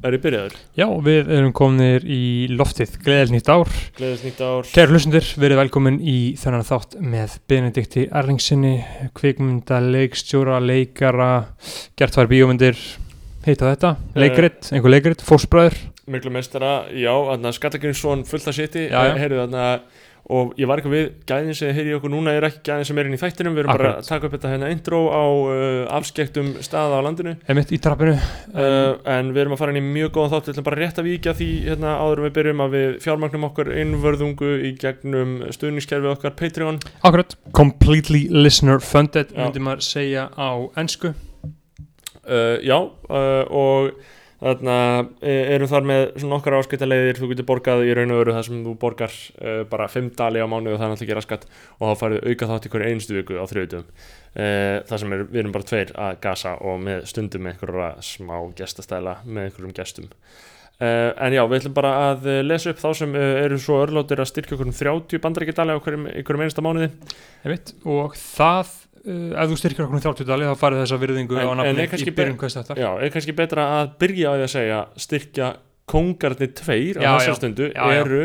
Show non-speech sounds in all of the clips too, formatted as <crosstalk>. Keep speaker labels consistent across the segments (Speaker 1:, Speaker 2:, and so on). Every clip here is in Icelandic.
Speaker 1: Er ég byrjaður?
Speaker 2: Já, við erum kominir í loftið, gleðil nýtt ár.
Speaker 1: Gleðis nýtt ár.
Speaker 2: Kæru hlustundur, verið velkomin í þennan þátt með Benedikti Erlingsinni, kvikmynda, leikstjóra, leikara, gert var bíómyndir, heita þetta, leikrit, einhver leikrit, fórsbræður.
Speaker 1: Miklu meistara, já, þarna Skallagrinsson fullt að seti,
Speaker 2: já.
Speaker 1: heyrðu þarna og ég var ekki við, gæðin sem heyri okkur núna er ekki gæðin sem er inn í þættinum, við erum bara
Speaker 2: Akkurat.
Speaker 1: að taka upp þetta hérna intro á uh, afskektum staða á landinu
Speaker 2: Emitt í trappinu.
Speaker 1: uh, en við erum að fara inn í mjög góðan þátt, við ætlum bara rétt að víkja því hérna áður við byrjum að við fjármagnum okkar innvörðungu í gegnum stuðningskerfið okkar Patreon
Speaker 2: Akkurat, completely listener funded,
Speaker 1: Já.
Speaker 2: myndi maður segja á ennsku.
Speaker 1: uh, Já, uh, og þarna eh, erum þar með svona okkar áskiptaleiðir, þú getur borgað í raun og veru það sem þú borgar uh, bara 5 dali á mánuð og það er náttúrulega ekki raskat. Og þá færðu auka þátt í hverju einustu viku á þriðutum uh, það sem er, við erum bara tveir að gasa og með stundum með einhverja smá gestastæla með einhverjum gestum. Uh, en já, við ætlum bara að lesa upp þá sem uh, eru svo örlótir að styrkja okkur um 30 bandaríkjadali á hverjum, einasta mánuði.
Speaker 2: Emitt, og það, ef þú styrkir okkur um 30 dali, þá farið þessa virðingu
Speaker 1: En-
Speaker 2: á nafni í byrjun hvers þetta.
Speaker 1: Já, er kannski betra að byrja á því að segja styrkja kóngarnir tveir á
Speaker 2: Já,
Speaker 1: þessar
Speaker 2: já.
Speaker 1: stundu
Speaker 2: Já,
Speaker 1: eru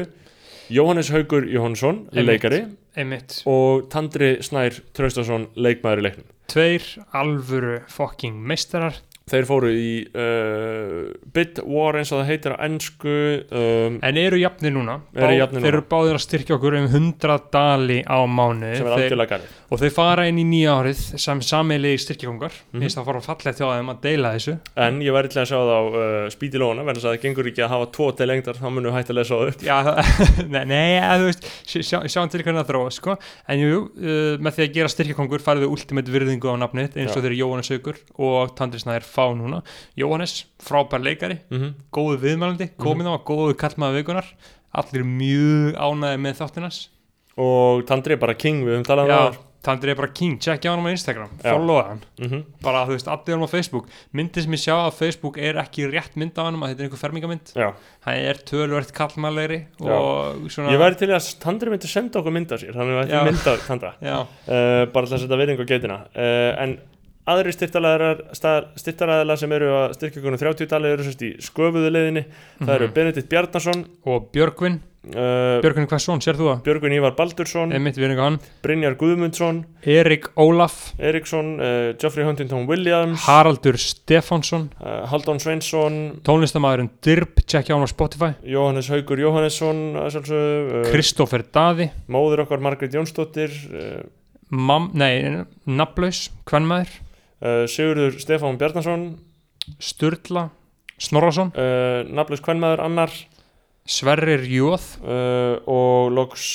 Speaker 1: Jóhannes Haugur Jóhannesson,
Speaker 2: Einmitt.
Speaker 1: leikari
Speaker 2: Emitt,
Speaker 1: og Tandri Snær Traustason, leikmaður í leiknum
Speaker 2: tveir alvöru fucking meistarar
Speaker 1: Þeir fóru í uh, Bid War eins og það heitir á ennsku um,
Speaker 2: En eru jafnir núna,
Speaker 1: Eru jafnir
Speaker 2: þeir
Speaker 1: núna.
Speaker 2: eru báðir að styrkja okkur um 100 dali á mánuði
Speaker 1: sem er
Speaker 2: þeir,
Speaker 1: algjörlega garið
Speaker 2: og þeir fara inn í nýja árið sem sammeilegi styrkjakongar mm
Speaker 1: Mhm.
Speaker 2: finnst það fara hjá þeim að deila þessu.
Speaker 1: En ég væri til að sjá það á uh, Speedy Lóna verðan að það gengur ekki að hafa tvo til lengdar þá munum við hægt að lesa það upp.
Speaker 2: Já, það- <laughs> nei, nei þú veist sjá, sjá- sjáum til hvernig það þróa sko. en jú, uh, með því að gera styrkjakongur farið þau ultimate virðingu á nafnið eins og þeir Jóhannes Haugur og Tandri Snær fá núna. Jóhannes, frábær leikari
Speaker 1: mm -hmm.
Speaker 2: góðu viðmælandi, á, allir mjög ánæði með þáttinans
Speaker 1: Og Tandri er bara king, við höfum talað um
Speaker 2: Já,
Speaker 1: það
Speaker 2: Tandri er bara king, checkja hann á Instagram followa hann,
Speaker 1: mm -hmm.
Speaker 2: bara þú veist, allir hann á Facebook. Myndið sem ég sjá á Facebook er ekki rétt mynd af hann, að þetta er einhver fermingamynd hann er tölvert kallmælegri og svona
Speaker 1: ég væri til að Tandri myndi senda okkur mynda sér þannig að
Speaker 2: Já.
Speaker 1: þetta mynda Tandra. Uh, bara til að setja virðingu á geitina. Uh, en aðri styrtaræðala sem eru að styrkja okkur um 30 dali eru sérst í sköfuðu leiðinni það eru
Speaker 2: Mhm.
Speaker 1: Benedikt Bjarnason
Speaker 2: og Björgvin.
Speaker 1: uh,
Speaker 2: Björgvin hvað svon, sér þú það?
Speaker 1: Björgun Ívar Baldursson. Brynjar Guðmundsson.
Speaker 2: Erik Ólaf,
Speaker 1: Eriksson, uh, Geoffrey Huntington Williams.
Speaker 2: Haraldur Stefánsson.
Speaker 1: Uh, Haldón Sveinsson.
Speaker 2: Tónlistamæðurinn Dirb, checkja hann á Spotify.
Speaker 1: Jóhannes Haugur Jóhannesson uh,
Speaker 2: Kristófer Daði.
Speaker 1: móður okkar Margrét Jónsdóttir uh,
Speaker 2: Naflaus, Kvenmaður
Speaker 1: uh, Sigurður Stefán Bjarnason.
Speaker 2: Sturla Snorrason,
Speaker 1: uh, nafnlaus kvennmaður annar.
Speaker 2: Sverrir Jóð.
Speaker 1: Uh, og loks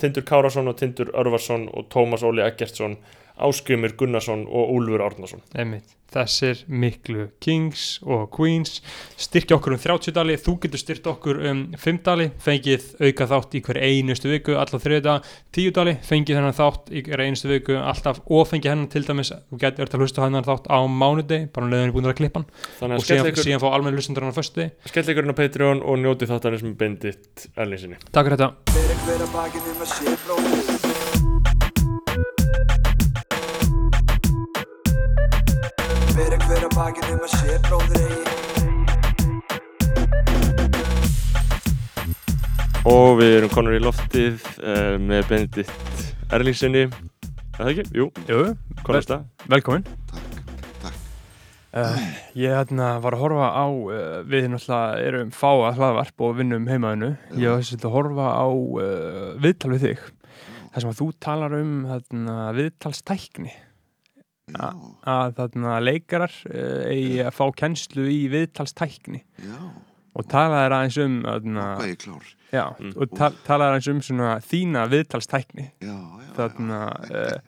Speaker 1: Tindur Kárasson og Tindur Örvarsson og Tómas Óli Eggertsson Áskrimir Gunnarsson og Úlfur Árnason.
Speaker 2: Einmitt. Þessir miklu kings og queens. Styrkja okkur um 30 dali, þú getur styrkt okkur um 5 dali, fengið auka þátt í hver einustu viku, alltaf þriða 10 dali, fengið hennan þátt í hver einustu viku, alltaf og fengið hennan til dæmis, þú getur að hlusta á hennan þátt á mánudegi, bara um leiðin er búin að klippa hann
Speaker 1: þannig
Speaker 2: og síðan,
Speaker 1: ykkur,
Speaker 2: síðan fá almenn hlustendur hann á föstu
Speaker 1: skell ykkur inn á Patreon og njóti þáttanir sem bendit erlingsinni
Speaker 2: Takk fyrir þetta
Speaker 3: Fyrir hver að bakið um að sé bróðir eigi.
Speaker 1: Og við erum konur í loftið uh, með Benedikt Erlingsinni er það ekki? Jú,
Speaker 2: Jú,
Speaker 1: það?
Speaker 2: Velkomin. Uh, ég hérna, var að horfa á uh, við náttúrulega erum fáa hlaðvarp og vinnum heimaðinu ég var að horfa á uh, viðtal við þig. Þar sem að þú talar um hérna, viðtalstækni að þarna, leikarar uh, eigi að fá kennslu í viðtalstækni.
Speaker 4: Já,
Speaker 2: og talaðir aðeins um þarna,
Speaker 4: hvað ég klár.
Speaker 2: Já,
Speaker 1: Mm.
Speaker 2: og ta talaðir aðeins um svona þína viðtalstækni.
Speaker 4: Já, já,
Speaker 2: þarna uh,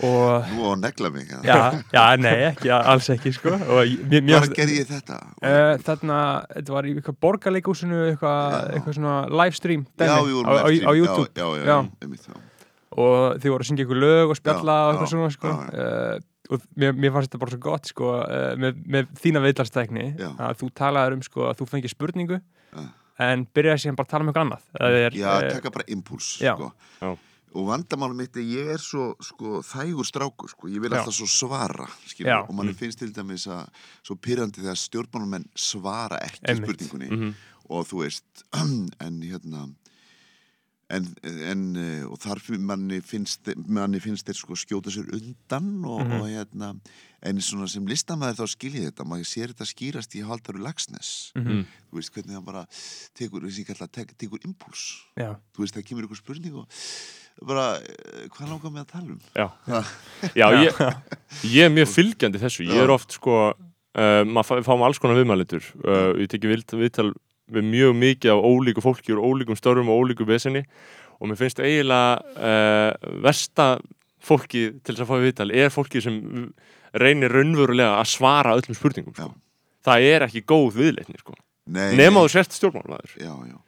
Speaker 2: <laughs> og
Speaker 4: Nú á negla mig já.
Speaker 2: já, nei, ekki, alls ekki sko. Og ég- mér, mér
Speaker 4: Hvar gerði ég þetta?
Speaker 2: Uh, þarna, þetta var í eitthvað borgarleikúsinu eitthvað, eitthvað svona livestream
Speaker 4: já,
Speaker 2: dæmi, á, á, á YouTube
Speaker 4: Já, já, já,
Speaker 2: Já.
Speaker 4: já, einmitt, já.
Speaker 2: Og þið voru að syngja eitthvað lög og spjalla
Speaker 4: Já,
Speaker 2: og eitthvað
Speaker 4: já,
Speaker 2: svona sko.
Speaker 4: já,
Speaker 2: uh, og mér, mér fannst þetta bara svo gott sko, uh, með, með þína viðtalstækni
Speaker 4: Já.
Speaker 2: að þú talaður um sko, að þú fengið spurningu
Speaker 4: Já.
Speaker 2: en byrjaði síðan bara að tala um eitthvað annað er,
Speaker 4: Já,
Speaker 2: eh,
Speaker 4: taka bara impuls
Speaker 2: já.
Speaker 4: sko.
Speaker 1: Já.
Speaker 4: og vandamálum mitt er ég er svo sko, þægur strákur, sko. ég vil
Speaker 2: Já.
Speaker 4: alltaf svo svara og mann finnst til dæmis að svo pyrrandi þegar stjórnmálumenn svara ekki
Speaker 2: Einmitt.
Speaker 4: spurningunni
Speaker 1: Mhm.
Speaker 4: og þú veist <clears throat> en hérna en, en eh, og þar manni finnst, manni finnst þeir sko skjóta sér undan og,
Speaker 2: Mhm.
Speaker 4: og hérna en svona sem listamæður þá skiljið þetta maður sér þetta skýrast í Haldaru Lagsnes
Speaker 2: Mhm.
Speaker 4: þú veist hvernig hann bara tekur, þessi kalla, tek, tekur impuls
Speaker 2: Já,
Speaker 4: þú veist það kemur ykkur spurning og bara, eh, hvað langar mig að tala um?
Speaker 1: Já, já ég, ég er mjög fylgjandi þessu. Ég er oft sko uh, maður fá, fáum alls konar viðmælendur. Uh, Ég vilt, viðtal við mjög mikið af ólíku fólki úr ólíkum störfum og ólíku vesenni og mér finnst eiginlega uh, versta fólki til þess að fá viðtal er fólki sem reynir raunverulega að svara öllum spurningum sko. Það er ekki góð viðleitni sko.
Speaker 4: Nei,
Speaker 1: Nema þú sért stjórnmálmaður
Speaker 4: já, já.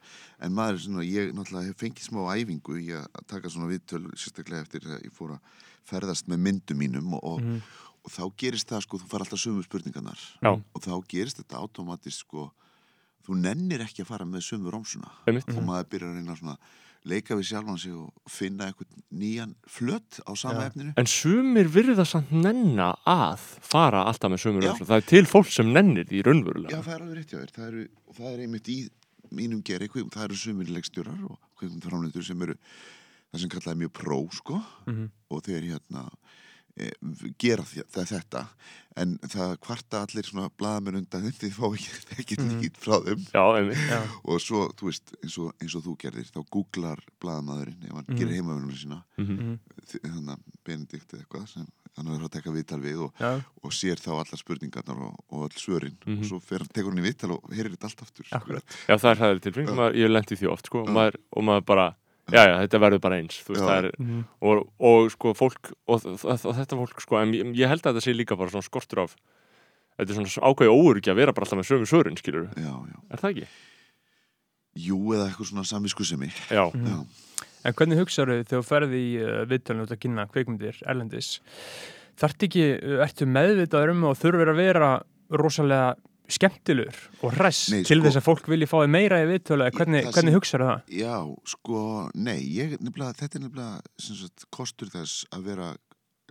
Speaker 4: en maður er svona, ég náttúrulega hef fengið smá æfingu í að taka svona viðtöl sérstaklega eftir að ég fór að ferðast með myndum mínum og, og, og þá gerist það sko, þú far alltaf sömu spurningarnar
Speaker 1: Já.
Speaker 4: og þá gerist þetta automatist sko, þú nennir ekki að fara með sömu rómsuna
Speaker 1: Einmitt.
Speaker 4: og maður byrjar að reyna svona leika við sjálfan sig og finna einhvern nýjan flött á sama
Speaker 2: Já.
Speaker 4: efninu
Speaker 1: En sumir virða samt nenna að fara alltaf með sumir
Speaker 4: Já.
Speaker 1: röfla. Það er til fólk sem nennir því raunverulega.
Speaker 4: Já, það er alveg rétt hjá þér. Það, eru, og það er einmitt í mínum geri, það eru sumir leikstjórar og kvikmyndframleitur sem eru það sem kallaði mjög pró, sko
Speaker 2: Mhm.
Speaker 4: og þeir hérna gera þi- það þetta. En það kvarta allir svona blaðamenn undan þeim, þið fá ekki, <laughs> ekki
Speaker 2: Mhm.
Speaker 4: lít frá þeim.
Speaker 1: Já,
Speaker 2: já, <laughs>
Speaker 4: og svo, þú veist, eins og, eins og þú gerðir þá googlar blaðamaðurinn ef hann
Speaker 2: Mhm.
Speaker 4: gerir heimavinnuna sína.
Speaker 1: Mhm.
Speaker 2: Mhm.
Speaker 4: þi- þannig að Benedikt eða eitthvað sem hann er að taka viðtal við og, og sér þá allar spurningarnar og, og all svörin.
Speaker 1: Mhm.
Speaker 4: og svo fer, tekur hann í viðtal og heyrir þetta allt aftur.
Speaker 2: Akkurat.
Speaker 1: Já, það er hæðið maður, ég lendi því oft sko, og, maður, og maður bara, já, já, þetta verður bara eins, þú veist, er,
Speaker 2: Mhm.
Speaker 1: og, og sko, fólk, og, og, þetta fólk, sko, en ég, ég held að þetta sé líka bara svona skortur af, þetta er svona ákveði óurki að vera bara alltaf með sömu svörin, skilur
Speaker 4: Já, já.
Speaker 1: er það ekki?
Speaker 4: Jú, eða eitthvað svona samviskusemi.
Speaker 1: Já,
Speaker 2: Mhm.
Speaker 4: Já.
Speaker 2: En hvernig hugsaðu þegar þú ferði í uh, viðtalinu út að kynna kveikmyndir erlendis þarft ekki, uh, ertu meðvitaður um og þurfur að vera rosalega skemmtilegur og hress
Speaker 4: Nei,
Speaker 2: til
Speaker 4: sko-
Speaker 2: þess að fólk vilji fá þig meira í viðtölu hvernig,
Speaker 4: sem-
Speaker 2: hvernig hugsaðu það?
Speaker 4: Já, sko, nei, ég, nefnilega, þetta er nefnilega sem sagt, kostur þess að vera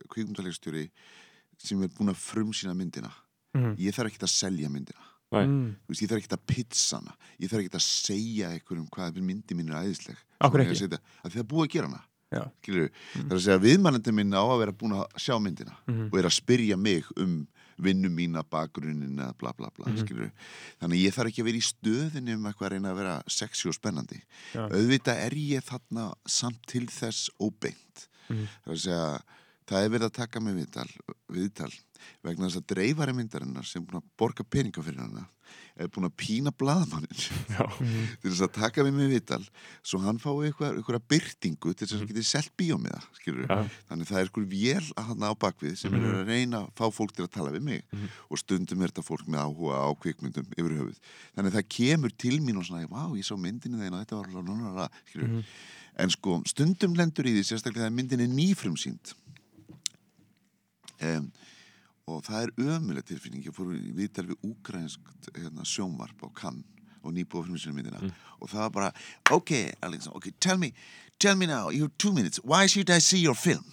Speaker 4: kvikmyndalegstjóri sem er búin að frumsýna myndina.
Speaker 2: Mm.
Speaker 4: Ég þarf ekki að selja myndina.
Speaker 1: Nei.
Speaker 2: Mm.
Speaker 4: Þú veist, ég þarf ekki að pizza hana. Ég þarf ekki að segja einhverjum hvað myndi mín er æðisleg. Það er búið að gera hana. Skilur, Það er að segja að viðmannandi minn á að vera búin að sjá myndina
Speaker 2: Mhm.
Speaker 4: og er að spyrja mig um vinnu mína, bakgrunnin eða bla bla bla,
Speaker 2: Mhm.
Speaker 4: skilur Þannig ég þarf ekki að vera í stöðinni um eitthvað að reyna að vera sexy og spennandi.
Speaker 2: Já.
Speaker 4: Auðvitað er ég þarna samt til þess óbeint.
Speaker 2: Mhm.
Speaker 4: Það er að segja, það er verið að taka mig viðtal, viðtal vegna þess að dreifari myndarinnar sem búin að borga peninga fyrir hana er búin að pína
Speaker 2: Mhm. <laughs>
Speaker 4: til þess að taka mig með viðtal svo hann fái eitthvað, eitthvað byrtingu til þess að hann geti selt bíómiða, Þannig það er sko vél að hann á bakvið sem
Speaker 2: Mhm.
Speaker 4: er að reyna að fá fólk til að tala við mig
Speaker 1: Mhm.
Speaker 4: og stundum er þetta fólk með áhuga á kvikmyndum yfir höfuð. Þannig það kemur til mín og svona, vá, ég sá myndinu og þetta var.
Speaker 2: Mhm.
Speaker 4: En sko, stundum lendur í því sérstaklega þegar myndin er nýfrumsýnd. Um, og það er ömuleg tilfinning. Ég fór viðtal við úkrænsk hérna, sjónvarp á Cannes og nýbúið frumsýnum myndina
Speaker 1: Mm.
Speaker 4: og það var bara, ok, Alexander, ok, tell me, tell me now, you have two minutes, why should I see your film?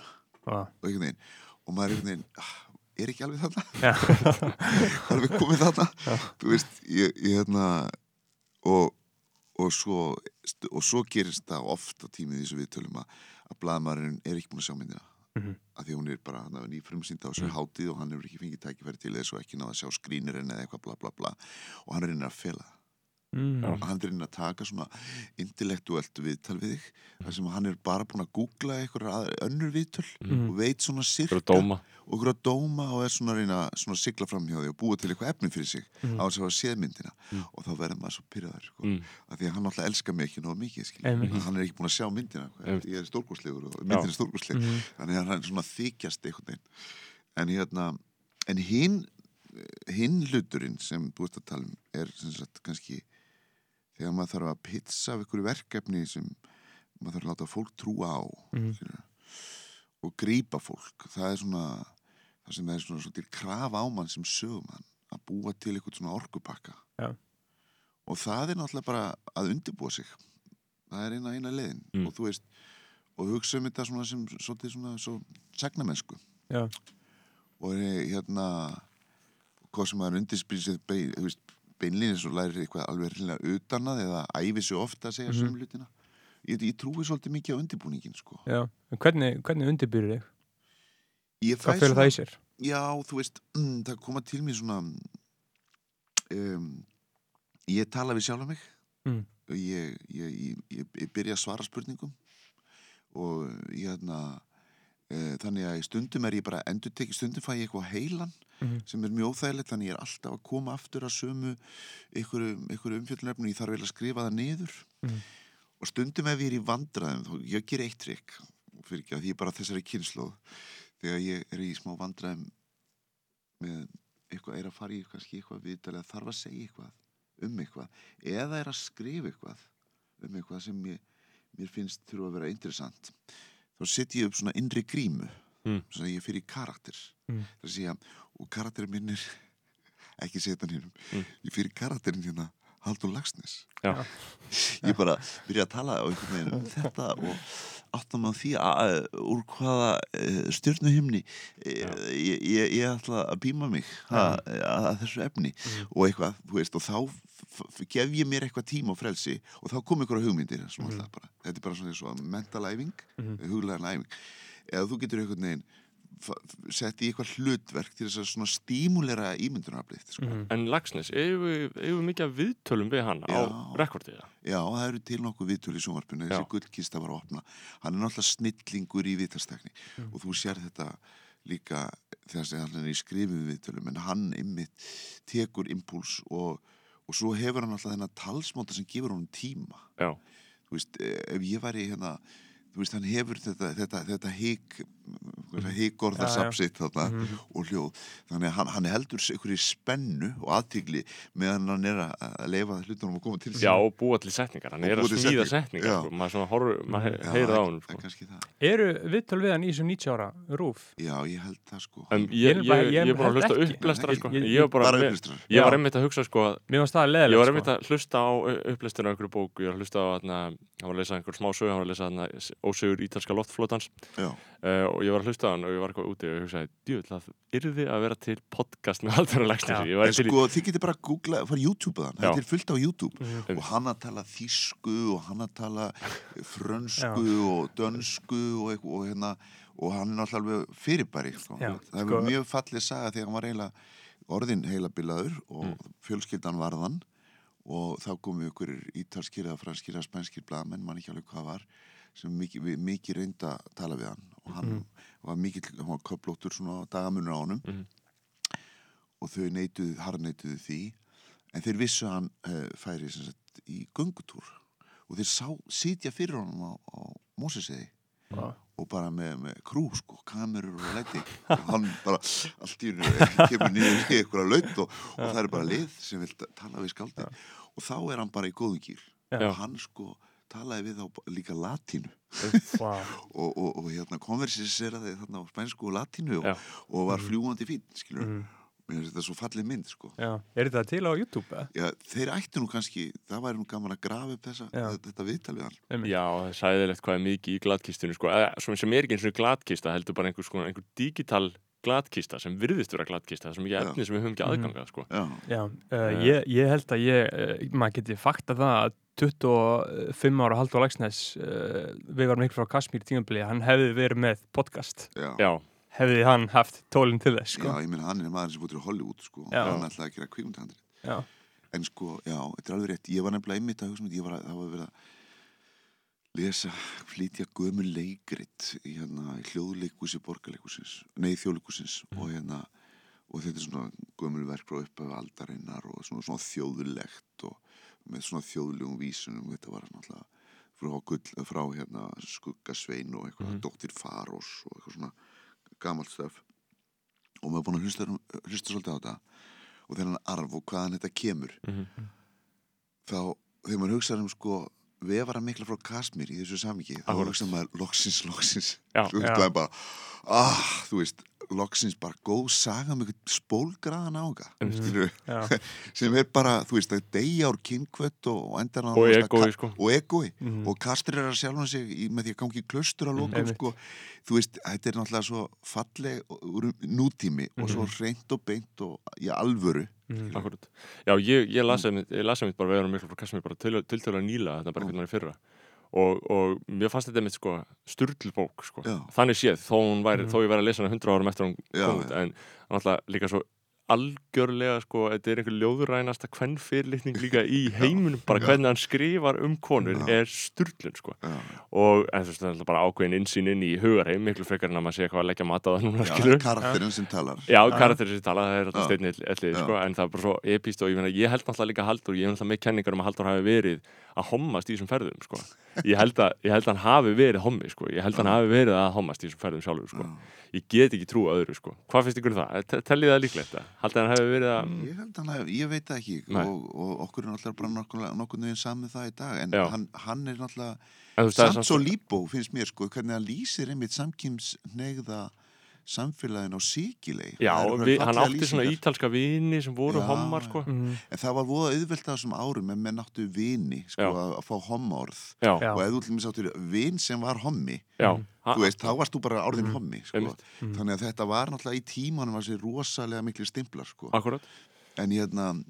Speaker 2: Já.
Speaker 4: og einhvern veginn og maður er einhvern veginn ah, er ekki alveg þarna <laughs> alveg komið þarna þú veist, ég, ég hérna og, og svo og svo gerist það oft á tímið í þessu viðtölum að, að blaðmaðurinn er ekki búin að sjá myndina
Speaker 2: Mhm.
Speaker 4: af því hún er bara hann ný frumsýnda á þessu hátíð og hann hefur ekki fengið tækifæri til þess og ekki náða að sjá skrínirinn eða eitthvað bla bla bla. Og hann reynir að fela það
Speaker 2: Mm.
Speaker 4: Hann reynir að taka svona intellektuelt viðtal við þig þar sem hann er bara búin að googla eitthvað önnur viðtöl
Speaker 2: Mm.
Speaker 4: og veit svona sirka og að dóma og er svona að reyna svona að sigla fram hjá því og búa til eitthvað efni fyrir sig
Speaker 2: Mhm.
Speaker 4: á þess að hafa séð myndina
Speaker 1: Mm.
Speaker 4: og þá verður maður svo pyrraður sko.
Speaker 1: mm.
Speaker 4: af því að hann alltaf elskar mig ekki nóg mikið hann er ekki búin að sjá myndina sko. Ég er stórkostlegur og myndin er stórkostleg
Speaker 2: Mhm.
Speaker 4: þannig að hann er svona þykjast en hérna en hinn hinn hluturinn sem þú ert að tala um er sem sagt kannski þegar maður þarf að pizza af einhverju verkefni sem maður þarf að láta fólk trúa á skilurðu, og grípa fólk. Það er svona það sem er svona svolítið krafa á mann sem sögumann að búa til eitthvað svona orkupakka.
Speaker 2: Já.
Speaker 4: og það er náttúrulega bara að undirbúa sig. Það er eina eina leiðin.
Speaker 1: Mm.
Speaker 4: og þú veist og hugsa um þetta svona sem svolítið svona svo sagnamennsku.
Speaker 2: Já.
Speaker 4: og er, hérna hvað sem maður undirspýr sér bein, þú veist, beinlýnis og lærir eitthvað alveg hreinlega utan að eða æfi sig ofta að segja mm hlutina ég, ég trúi svolítið mikið á undirbúningin sko.
Speaker 2: Já, en hvernig, hvernig undirbyrður þig? Hvað fyrir það í sér?
Speaker 4: Já, þú veist, mm, það koma til mér svona um, ég tala við sjálfa mig
Speaker 2: Mm.
Speaker 4: og ég, ég, ég, byrja að svara spurningum og ég hérna þannig að stundum er ég bara endur tekið, stundum fæ ég eitthvað heilan
Speaker 2: Mhm.
Speaker 4: sem er mjög óþægilegt, þannig ég er alltaf að koma aftur að sömu einhverju, umfjöldunefnum ég þarf vel að skrifa það niður
Speaker 2: Mhm.
Speaker 4: og stundum ef ég er í vandræðum þá ég ger eitt trikk fyrir ekki að því ég bara þessari kynnslóð þegar ég er í smá vandræðum með eitthvað er að fara í kannski eitthvað viðtalið þarf að segja eitthvað um eitthvað eða er að skrifa eitthvað um eitthvað sem ég, mér finnst þurfa að vera interessant þá setjum ég upp svona innri grímu
Speaker 1: Mm.
Speaker 4: svo að ég fyrir karakter
Speaker 2: Mm.
Speaker 4: það sé að, og karakterin minn er <laughs> ekki setan hinnum
Speaker 1: Mm.
Speaker 4: ég fyrir karakterin hérna Haldur Lagsnes <laughs> ég bara byrja að tala á einhvern veginn um þetta og áttum á því að úr hvaða stjórnuhimni ég, ég, ég ætla að býma mig ha, að þessu efni. Og eitthvað, þú veist, og þá gef ég mér eitthvað tíma og frelsi og þá kom ykkur á hugmyndir mm þetta er bara svona mental æfing mm huglæðan æfing. Eða þú getur fa- f- sett í eitthvað hlutverk til þess að stímulera ímyndunaraflið sko.
Speaker 2: Mhm.
Speaker 1: En Lagsnes, eigum við, við mikið af viðtölum við hann á
Speaker 4: Já.
Speaker 1: rekordið það?
Speaker 4: Já, það eru til nokkuð viðtöl í sjónvarpinu þessi
Speaker 1: Já.
Speaker 4: gullkista var að opna hann er náttúrulega snillingur í viðtastekni
Speaker 1: Mm.
Speaker 4: og þú sér þetta líka þegar sem hann er í skrifum viðtölum en hann ymmit tekur impuls og, og svo hefur hann alltaf þennan talsmóta sem gefur honum tíma
Speaker 1: Já,
Speaker 4: þú veist, eh, ef ég væri hérna þú veist, hann hefur þetta, þetta, þetta hík híkorða
Speaker 2: Já, já.
Speaker 4: sapsitt þarna og hljóð þannig að hann, hann heldur sig ykkur í spennu og aðtigli meðan hann er að leifa hlutunum að koma til sín
Speaker 1: já og búa til setningar, hann
Speaker 4: Og
Speaker 1: er að smíða
Speaker 4: setningar, já.
Speaker 1: sko. maður svona horfur, maður
Speaker 4: Já,
Speaker 1: heyrið á hann sko.
Speaker 2: Eru viðtöl við hann í þessu 90 ára rúf?
Speaker 4: Já, ég held það sko
Speaker 1: En
Speaker 2: Ég
Speaker 1: ég,
Speaker 2: er
Speaker 1: ég,
Speaker 2: bara-
Speaker 1: ég,
Speaker 2: ég
Speaker 1: er bara að hlusta
Speaker 4: Nei,
Speaker 1: sko.
Speaker 2: ég-
Speaker 1: Ég var einmitt að hugsa sko Ég var
Speaker 2: sko.
Speaker 1: einmitt að hlusta á af einhverju bóku, ég var að hlusta á þarna, hann var að lesa einhver smá sögu, hann var að lesa þarna ósegur ítalska loftflótans
Speaker 4: Já,
Speaker 1: uh, og ég var að hlusta á hann og ég var eitthvað úti og ég hugsaði, djúvill, það yrði að vera til podcast með Halldóra
Speaker 2: Já.
Speaker 1: Lagsnesi, ég var
Speaker 4: en
Speaker 1: til í
Speaker 4: sko þið getur bara að googla, fara YouTube að hann,
Speaker 1: Já.
Speaker 4: það er fullt á YouTube
Speaker 2: Mhm.
Speaker 4: og hann að tala þýsku og hann að tala frönsku og dönsku og, eitthvað, og hérna og hann er náttúrulega alveg fyrirbæri sko. Það
Speaker 2: sko-
Speaker 4: hefur mjög fallið saga þegar hann var eiginlega orðin heilabilaður og
Speaker 1: Mm.
Speaker 4: fjölskyldan varðan og þá komu ykkur ítalskir eða franskir eða spænskir blaðmenn, mann ekki alveg hvað var sem mikið, við- mikið reynda að tala við hann og hann
Speaker 2: Mhm.
Speaker 4: Var mikið, hann var köplóttur svona dagamunur á honum.
Speaker 1: Mhm.
Speaker 4: og þau neituðu, harneituðu því. En þeir vissu að hann uh, færi sem sagt, í göngutúr. Og þeir sá, sitja fyrir honum á, á Móseseiði
Speaker 2: Já.
Speaker 4: og bara með, með krú sko, kamerur og læti. Og hann bara allt í hennu kemur niður í eitthvað laut og, og það er bara lið sem vil tala við skáldi og þá er hann bara í góðum gýr
Speaker 2: Já.
Speaker 4: og hann sko talaði við þá líka latínu <laughs> og, og, og hérna konversiseraði þarna á spænsku og latínu og, og var fljúandi fín skilur,
Speaker 2: Mhm.
Speaker 4: mér finnst þetta svo fallið mynd sko
Speaker 2: Já. Er þetta til á YouTube? eða?
Speaker 4: Já, þeir ættu nú kannski, það væri nú gaman að grafa upp þessa, þetta viðtal við hann.
Speaker 1: Já, það er sæðilegt hvað er mikið í gladkistunni sko. eða svona sem er ekki eins og gladkista heldur bara einhver, sko, einhver digital gladkista sem virðist vera gladkista, það er sem ekki
Speaker 4: Já.
Speaker 1: efni sem við höfum ekki
Speaker 2: Mhm.
Speaker 1: aðganga sko.
Speaker 4: Já,
Speaker 2: Já, uh,
Speaker 1: Eh.
Speaker 2: ég, ég held að ég, uh, maður geti fakta það að 25 ára Haldur Lagsnes, uh, við varum ykkur frá Kasmír tímabili, hann hefði verið með podcast,
Speaker 4: já.
Speaker 1: Já,
Speaker 2: hefði hann haft tólinn til þess,
Speaker 4: Já,
Speaker 2: sko.
Speaker 4: ég meina hann er maður sem búið til Hollywood sko,
Speaker 2: Já.
Speaker 4: og hann ætlaði að gera kvíkmyndhandrið.
Speaker 2: Já,
Speaker 4: En sko, já, þetta er alveg rétt, ég var nefnilega einmitt að hugsa um þetta, ég var að, það var verið að lesa, flytja gömul leikrit í hérna í hljóðleikúsi borgarleikusins, nei þjóðleikusins og hérna, og þetta er svona gömul verk frá upphæfu aldarinnar og svona, svona þjóðlegt og með svona þjóðlegum vísunum, þetta var náttúrulega frá, gull, frá hérna skuggasvein og eitthvað,
Speaker 1: Mhm.
Speaker 4: dóttir Farós og eitthvað svona gamalt stöf og maður er búin að hlusta, hlusta svolítið á þetta og þennan arf og hvaðan þetta kemur
Speaker 1: Mhm.
Speaker 4: þá þegar maður hugsaður um sko vefara mikla frá Kasmír í þessu samíki þá hugsaður maður loksins, loksins
Speaker 1: Já,
Speaker 2: já.
Speaker 4: bara ah, þú veist, loksins bara góð saga með eitthvað spólgraðan <laughs> ága sem er bara, þú veist, að deyja úr kynkvött og, hann
Speaker 1: Og egói, sko.
Speaker 4: og egói
Speaker 2: Mhm.
Speaker 4: og kastrir að sjálfan sig í, með því að gangi í klaustur að lókum
Speaker 2: Einmitt.
Speaker 4: sko. þú veist, þetta er náttúrulega svo falleg úr nútími og svo
Speaker 1: Mhm.
Speaker 4: reynd og beint og í alvöru
Speaker 2: Mhm.
Speaker 1: Já, ég, ég lasi einmitt bara veðurum miklu frá Kasmir bara til, til til að nýla þetta bara hvernig hann er fyrra og, og mér fannst þetta einmitt sko sturl bók sko.
Speaker 4: Já.
Speaker 1: þannig séð, þó, væri,
Speaker 2: Mhm.
Speaker 1: þó ég væri að lesa hana 100 árum eftir hún kom en náttúrulega líka svo algjörlega sko, þetta er einhver ljóðurænasta kvennfyrirlitning <laughs> líka í heiminum bara hvernig hann skrifar um konur
Speaker 4: Já.
Speaker 1: er sturlun sko
Speaker 4: já,
Speaker 1: og en þú veist, það er bara ákveðin innsýn inn í hugarheim miklu frekar en að maður sé eitthvað að leggja mat á það núna
Speaker 4: já, karakterinn sem talar
Speaker 1: Já, karakterir sem tala, það er alltaf steinni ellið, sko, en það er bara svo epíst og ég, meina, ég held náttúrulega líka að Haldur, ég hef náttúrulega með kenningar um að Haldur hafi verið að hommast í þessum ferðum, sko. Ég held að, ég held að hann hafi verið hommi, sko, ég held að hann hafi verið að hommast í þessum ferðum sjálfur, sko. Ég get ekki trú að öðru, sko. Hvað finnst ykkur um það? Te- Tellið það líklegt það? Haldið hann hafi verið að,
Speaker 4: Ég held hann að, ég veit ekki og, og okkur er náttúrulega bara nokkur, nokkur veginn saman það í dag en hann, hann er náttúrulega samt svo líbó finnst mér sko hvernig hann lýsir einmitt samkýmsnegða samfélagin á síkilei
Speaker 1: Já, við, hann átti svona ítalska vini sem voru
Speaker 4: Já.
Speaker 1: hommar, sko.
Speaker 2: Mhm.
Speaker 4: en það var voða auðvelt á þessum árum en menn áttu vini sko að, að fá hommaorð
Speaker 1: Já,
Speaker 4: og til mér áttu vin sem var hommi
Speaker 1: já.
Speaker 4: þú veist, þá varst þú bara orðin
Speaker 2: Mhm.
Speaker 4: hommi sko.
Speaker 1: Einmitt.
Speaker 4: þannig að þetta var náttúrulega í tímanum var sér rosalega miklu stimplar sko. En hérna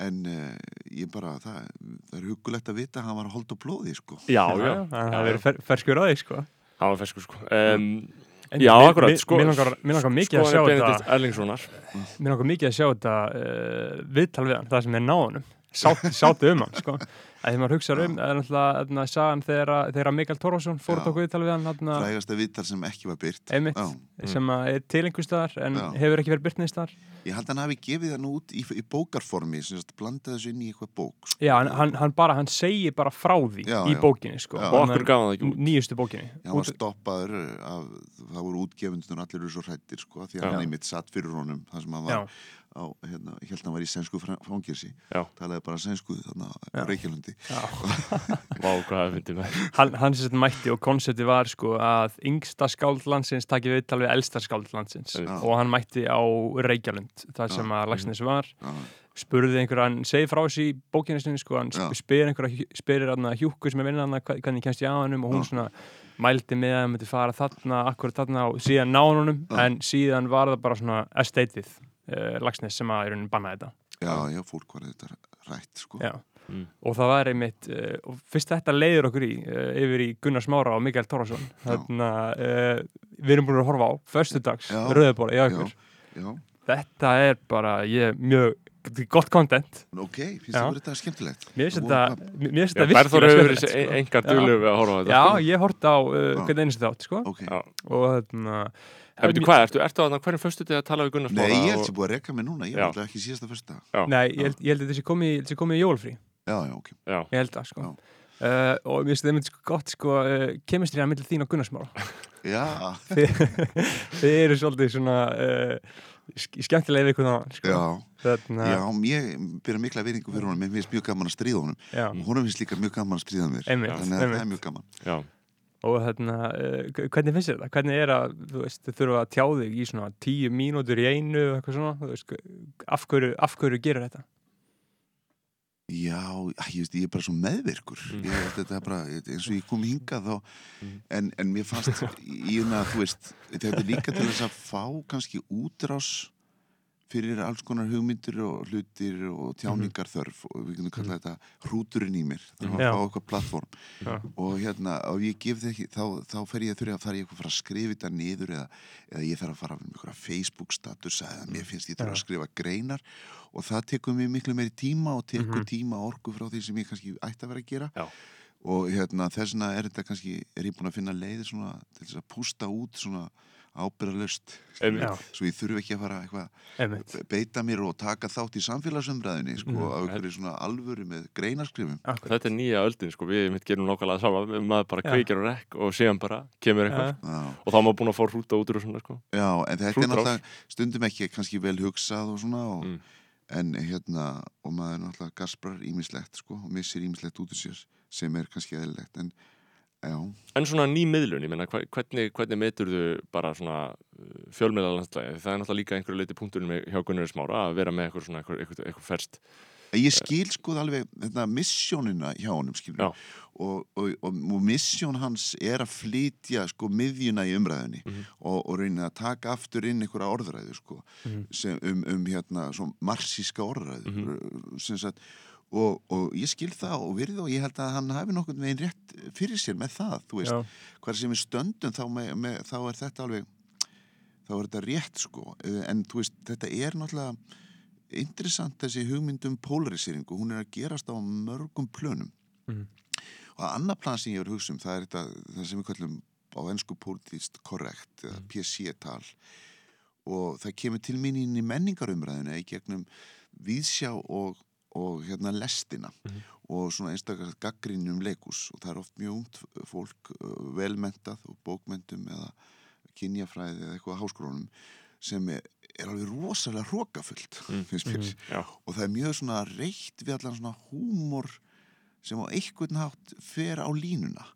Speaker 4: en uh, ég bara það, það er hugulegt að vita að hann var að holda blóði sko.
Speaker 1: Já,
Speaker 2: Já,
Speaker 1: já.
Speaker 2: já, það verið fer, ferskur á því sko.
Speaker 1: Hann var ferskur, sko. Um,
Speaker 2: En
Speaker 1: Já, akkurat, sko.
Speaker 2: Mér langar, mikið að sjá þetta. Mér langar mikið að sjá þetta viðtal við hann, það sem er náðunum Sát, <laughs> sátu um hann, sko því maður hugsa um, það er náttúrulega sagan þegar, að- þegar að Mikael Torfason fór
Speaker 4: Já.
Speaker 2: tóka viðtal við hann
Speaker 4: frægasta viðtal sem ekki var byrt
Speaker 2: einmitt,
Speaker 4: Já.
Speaker 2: sem að er til einhvers staðar en
Speaker 4: Já.
Speaker 2: hefur ekki verið byrt neins staðar
Speaker 4: ég held að hann hafi gefið hann út í, í bókarformi sem blandaði þessu inn í eitthvað bók sko.
Speaker 2: Já, hann, hann, hann bara, hann segir bara frá því
Speaker 4: Já,
Speaker 2: í
Speaker 4: já.
Speaker 2: bókinni, sko
Speaker 4: Já.
Speaker 1: Og okkur gaf hann ekki út.
Speaker 2: Nýjustu bókinni
Speaker 4: hann var
Speaker 2: Út-
Speaker 4: stoppaður af, það voru útgefundur allir eru svo hrættir sko, því að
Speaker 1: Já.
Speaker 4: hann einmitt satt fyrir honum þar sem hann
Speaker 2: Já,
Speaker 4: var á, hérna, ég held að hann var í sænsku fangirsi
Speaker 1: Já.
Speaker 4: talaði bara sænsku þannig á Reykjalundi
Speaker 2: já <laughs>
Speaker 1: Vá, hvað það fyndi með.
Speaker 2: hann, hann sem þetta mætti og konsepti var sko að yngsta skáld landsins taki viðtal við elsta skáld landsins
Speaker 1: Já.
Speaker 2: og hann mætti á Reykjalund þar sem að Lagsnes var
Speaker 4: Já.
Speaker 2: spurði einhver, hann segi frá þessu í bókinu sinni sko, hann
Speaker 4: Já.
Speaker 2: sp- spyr einhver spyrir hann hjúku sem er vinnan hvernig kemst ég á hannum og hún
Speaker 4: Já.
Speaker 2: svona mældi með að hann myndi fara þarna, akkurat þarna og síðan ná honum
Speaker 4: Já.
Speaker 2: en síðan var það bara svona estateið Lagsnes sem að í rauninni banna þetta
Speaker 4: já, já, fólk var þetta rætt sko.
Speaker 2: Já.
Speaker 1: Mm.
Speaker 2: og það var einmitt uh, og fyrst þetta leiður okkur í uh, yfir í Gunnar Smára og Mikael Tórason þannig að uh, við erum búin að horfa á förstudags
Speaker 4: Já.
Speaker 2: rauðbóla í
Speaker 4: já,
Speaker 2: þetta er bara ég, mjög gott content
Speaker 4: ok, finnst það verið þetta skemmtilegt
Speaker 2: mér finnst þetta
Speaker 1: Berþór
Speaker 2: virkilega skemmtilegt,
Speaker 1: enga duglu við að horfa á þetta.
Speaker 2: já,
Speaker 1: sko.
Speaker 2: ég horfði á uh,
Speaker 4: Já.
Speaker 2: hvern einstu þátt sko.
Speaker 4: ok,
Speaker 1: Já.
Speaker 2: og þarna
Speaker 1: En veitu hvað, ertu, ertu að hvernig föstu þig að tala við Gunnar
Speaker 4: nei,
Speaker 1: Smára
Speaker 4: ég held sem búið að rekka mig núna ég alltaf ekki síðasta fyrsta
Speaker 2: nei, ég held, ég held að þessi komið komið í jólfrí
Speaker 4: já, já, ok,
Speaker 1: Já,
Speaker 2: ég held það sko. Uh, og mér finnst þetta einmitt sko gott sko uh, kemistrið að milli þín og Gunnar Smára
Speaker 4: já, <laughs>
Speaker 2: þið, þið eru svolítið svona uh, sk- skemmtilega við hvernig sko.
Speaker 4: já.
Speaker 2: Þarna,
Speaker 4: já, ég byrja mikla veiringu fyrir honum mér finnst mjög gaman að stríða honum. Og honum finnst líka mjög gaman að stríða mér. Þannig að það er mjög gaman.
Speaker 1: Já.
Speaker 2: Og þarna, uh, hvernig finnst þetta? Hvernig er að, þú veist, þið þurfa að tjá þig í svona tíu mínútur í einu og eitthvað svona, þú veist, af hverju, af hverju gerir þetta?
Speaker 4: Já, ég veist, ég er bara svo meðvirkur
Speaker 1: Mm.
Speaker 4: ég veist, þetta er bara, eins og ég kom hingað þá,
Speaker 1: Mm.
Speaker 4: en, en mér fannst í hérna, þú veist, þetta er líka til þess að fá kannski útrás fyrir alls konar hugmyndir og hlutir og tjáningar þörf og við getum kallað þetta hrúturinn í mér þannig að
Speaker 2: Já.
Speaker 4: fá eitthvað plattform og hérna, ef ég gef það ekki þá, þá fer ég að þurfa að fara að fara að skrifa þetta niður eða, eða ég þarf að fara með eitthvað Facebook status eða mér finnst ég þurfa að skrifa greinar og það tekur mér miklu meiri tíma og tekur
Speaker 2: Mhm.
Speaker 4: tíma og orku frá því sem ég kannski ætti að vera að gera.
Speaker 1: Já.
Speaker 4: og hérna þess vegna er þetta kannski er ég búin að finna leiði svona til þess að pústa út svona
Speaker 2: Já.
Speaker 4: svo ég þurfi ekki að fara eitthvað beita mér og taka þátt í samfélagsumræðinni sko,
Speaker 2: Mhm.
Speaker 4: af einhverju svona alvöru með greinaskrifum
Speaker 2: akkur.
Speaker 1: Þetta er nýja öldin, sko, við mitt gerum nákvæmlega sama, maður bara kveikir og rekk og síðan bara kemur eitthvað
Speaker 2: Já,
Speaker 1: og þá er maður búin að fá hrúta út úr og svona, sko.
Speaker 4: Já, en þetta er
Speaker 1: Hrútrás.
Speaker 4: náttúrulega stundum ekki kannski vel hugsað og svona og,
Speaker 1: Mm.
Speaker 4: en hérna, og maður náttúrulega gasprar ímislegt sko og missir ímislegt út úr sér sem er kannski eðlilegt en, já,
Speaker 1: En svona ný miðlun, ég meina, hva- hvernig, hvernig metur þú bara svona fjölmiðla landslægi? Það er náttúrulega líka einhverju leiti punkturinn með hjá Gunnar Smára að vera með eitthvað svona, eitthvað, eitthvað, ferst.
Speaker 4: Ég skil sko alveg þetta, missjónina hjá honum skilur og, og, og, og missjón hans er að flytja sko miðjuna í umræðinni
Speaker 1: Mhm.
Speaker 4: og, og reyna að taka aftur inn einhverja orðræðu sko
Speaker 2: Mhm.
Speaker 4: sem, um, um hérna svo marxíska orðræðu
Speaker 1: Mhm.
Speaker 4: sem sagt og, og ég skil það og virði og ég held að hann hafi nokkurn veginn rétt fyrir sér með það, þú veist.
Speaker 2: Já.
Speaker 4: hvað sem við stöndum þá, með, með, þá er þetta alveg þá er þetta rétt sko. Eh, en þú veist, þetta er náttúrulega interessant þessi hugmyndum polariseringu, hún er að gerast á mörgum plönum.
Speaker 2: Mhm.
Speaker 4: og að annar plan sem ég er að hugsa um það er þetta, það sem við kallum á ennsku politíst korrekt eða PC-tal og það kemur til mín inn í menningarumræðinu í gegnum víðsjá og, og hérna lestina
Speaker 1: Mhm.
Speaker 4: og svona einstakar gaggrinni um leikus og það er oft mjög ungt fólk velmentað og bókmentum eða kynjafræði eða eitthvað á háskólanum sem er, er alveg rosalega hrókafullt
Speaker 1: Mm.
Speaker 4: finnst mér.
Speaker 1: Já.
Speaker 4: og það er mjög svona reitt við allan svona húmor sem á einhvern hátt fer á línuna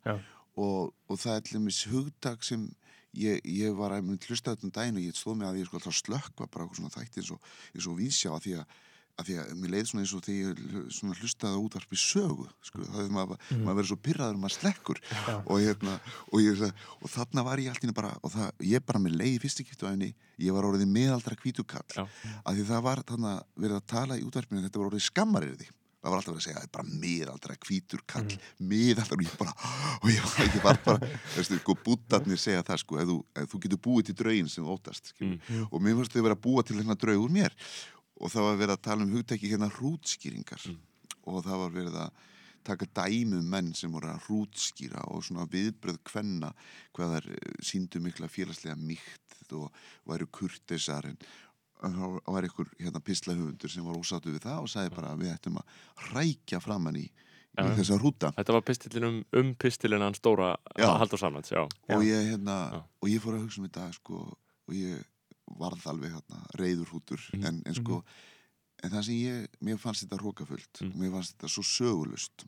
Speaker 4: og, og það er til dæmis hugtak sem ég, ég var að hlusta þetta um daginn og ég stóð mig að ég sko alltaf slökkva bara okkur svona þætti eins og, eins og vísjá að því að að því að mér leið svona eins og hl- svona hlustaði á útvarpi sögu sko, það er maður, maður verið svo pyrraður maður slekkur
Speaker 2: Já.
Speaker 4: og, hérna, og, ég, og þarna var ég allt í einu bara og það, ég bara með leið í fyrstu kiptu af henni ég var orðið miðaldra kvítukall
Speaker 1: Já.
Speaker 4: að því það var þarna verið að tala í útvarpinu þetta var orðið skammarriði það var alltaf verið að segja, það er bara miðaldra hvítur kall miðaldra og ég bara og ég var, ég var bara, veistu, sko bútarnir segja það sko, ef þú, ef þú getur búið til draugin sem þú óttast, skilur
Speaker 1: Mm.
Speaker 4: og mér fannst þau vera að búa til hérna draug úr mér og það var verið að tala um hugtæki hérna hrútskýringar
Speaker 1: Mm.
Speaker 4: og það var verið að taka dæmi um menn sem voru að hrútskýra og svona viðbröð kvenna hvað þær eh, sýndu mikla félagslega mýkt og væru kurteisar en það var einhver hérna pislahöfundur sem var ósáttu við það og sagði bara að við ættum að hrækja framann í, í
Speaker 1: Já.
Speaker 4: þessa hrúta
Speaker 1: Þetta var pistilin um, um pistilin hann stóra. Haldur Samlands, já.
Speaker 4: og ég hérna
Speaker 1: Já.
Speaker 4: og ég fór að hugsa um þetta sko og ég varð alveg hérna reyður hútur
Speaker 1: Mhm.
Speaker 4: en, en sko en það sem ég, mér fannst þetta rókafullt
Speaker 1: Mhm.
Speaker 4: mér fannst þetta svo sögulust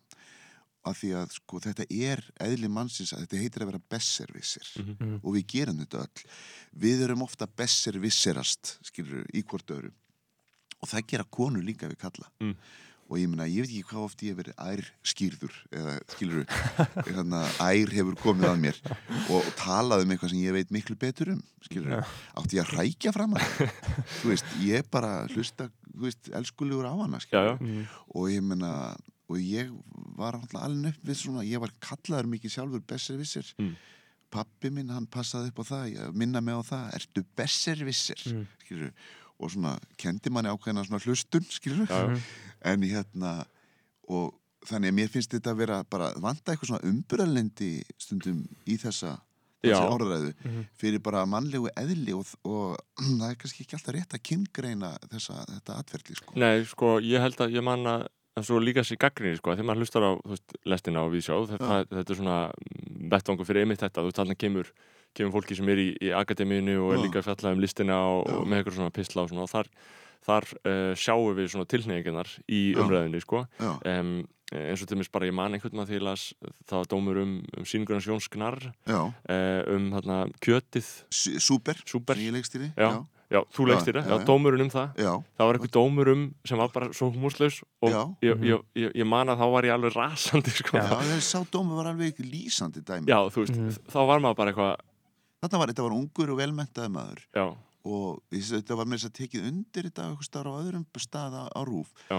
Speaker 4: af því að sko þetta er eðli mannsins að þetta heitir að vera besservissir
Speaker 1: Mhm.
Speaker 2: Mhm.
Speaker 4: og við gerum þetta öll við erum ofta besservisserast skilur í hvort öru og það gera konur líka við kalla
Speaker 1: Mm.
Speaker 4: Og ég meina, ég veit ekki hvað oft ég hef verið ær skýrður eða skilur hérna, <laughs> ær hefur komið að mér og, og talað um eitthvað sem ég veit miklu betur um skilur, átti ég að rækja fram að það <laughs> þú veist, ég bara hlusta þú veist, elskulegur á hana
Speaker 1: Já,
Speaker 4: skilur,
Speaker 1: já.
Speaker 2: Mhm.
Speaker 4: og ég meina og ég var alltaf alveg upp við svona, ég var kallaður mikið sjálfur besservissir
Speaker 1: Mm.
Speaker 4: pappi minn, hann passaði upp á það minna mig á það, ertu besservissir
Speaker 2: Mm.
Speaker 4: skilur, og svona kendi manni ákveðina svona hlustun skilur,
Speaker 1: já.
Speaker 4: en hérna og þannig að mér finnst þetta að vera bara vanta eitthvað svona umburðalendi stundum í þessa
Speaker 1: Já.
Speaker 4: þessi orðræðu
Speaker 2: Mhm.
Speaker 4: fyrir bara mannlegu eðli og, og <clears throat> það er kannski ekki alltaf rétt að kynngreina þessa, þetta atverðli sko.
Speaker 1: Nei, sko, ég held að ég man að en svo líka sér gaggrinni, sko, þegar maður hlustar á veist, lestina og viðsjá, þetta, þetta er svona vettvangur fyrir einmitt þetta, þú veist, þarna kemur kemur fólki sem er í, í akademíinu og er
Speaker 4: Já.
Speaker 1: líka að fjalla um listina og, og
Speaker 4: Já.
Speaker 1: með eitthvað svona pisla og svona og þar, þar uh, sjáum við svona tilneyingarnar í
Speaker 4: Já.
Speaker 1: umræðinni, sko
Speaker 4: Já,
Speaker 1: um, eins og til mér bara ég man einhvern veginn að því ég las það var dómur um, um síningurinn Jóns Gnarr
Speaker 4: já,
Speaker 1: uh, um þarna kjötið
Speaker 4: súper
Speaker 1: Súper.
Speaker 4: sem ég leikstýri
Speaker 1: Já. Já, þú
Speaker 4: Já,
Speaker 1: leikst þér,
Speaker 4: já,
Speaker 1: já,
Speaker 4: já.
Speaker 1: dómurinn um það
Speaker 4: já,
Speaker 1: það var einhver dómur um sem var bara svo humorslaus og
Speaker 4: Já.
Speaker 1: ég, ég, ég, ég man að þá var ég alveg rasandi sko.
Speaker 4: já, sá dómi var alveg lýsandi dæmi
Speaker 1: Já, þú veist,
Speaker 2: Mhm.
Speaker 1: þá var maður bara eitthvað
Speaker 4: þetta var, þetta var ungur og velmentaði maður
Speaker 1: Já,
Speaker 4: og þetta var með þess að tekið undir þetta eitthvað starf á öðrum stað á, á rúf
Speaker 1: Já.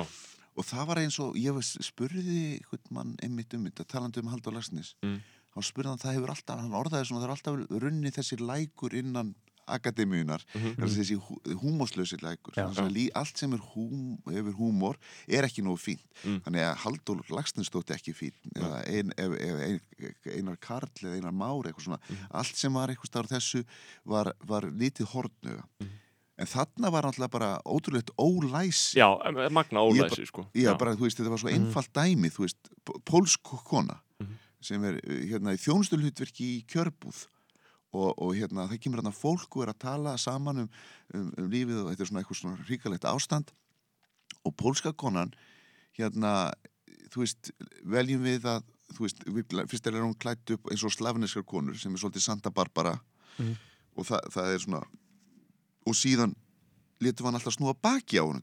Speaker 4: og það var eins og ég spurði einhvern mann einmitt um þetta, talandi um Haldur Lagsnes
Speaker 1: Mm.
Speaker 4: hann spurði hann það hefur alltaf, hann orðaði svona það er alltaf runni þessi lækur innan akademíunar,
Speaker 1: Mhm.
Speaker 4: mm -hmm. þessi hú, húmorslösi lækur. Lí, allt sem er húm, hefur húmor er ekki nógu fínt.
Speaker 1: Mm.
Speaker 4: þannig að Haldur Lagsnes þótti ekki fín eða ein, ein, einar Karl eða einar Már eitthvað svona allt sem var eitthvað starf þessu var, var lítið hortnuga en þarna var alltaf bara ótrúlegt ólæsi.
Speaker 1: Já magna
Speaker 4: Ég
Speaker 1: ólæsi sko.
Speaker 4: Já, bara, þú veist, þetta var svo einfalt dæmi, þú veist, pólsk kona
Speaker 1: Mhm.
Speaker 4: sem er uh, hérna í þjónustulhutverki í kjörbúð og, og hérna, það kemur hérna fólk og er að tala saman um, um, um lífið og þetta er svona eitthvað svona ríkalegt ástand og pólska konan hérna, þú veist, veljum við að þú veist, við- fyrst er hún klætt upp eins og slavneskar konur sem er svolítið Santa Barbara
Speaker 2: Mhm.
Speaker 4: og það, það er svona og síðan letum hann alltaf snúa baki á hún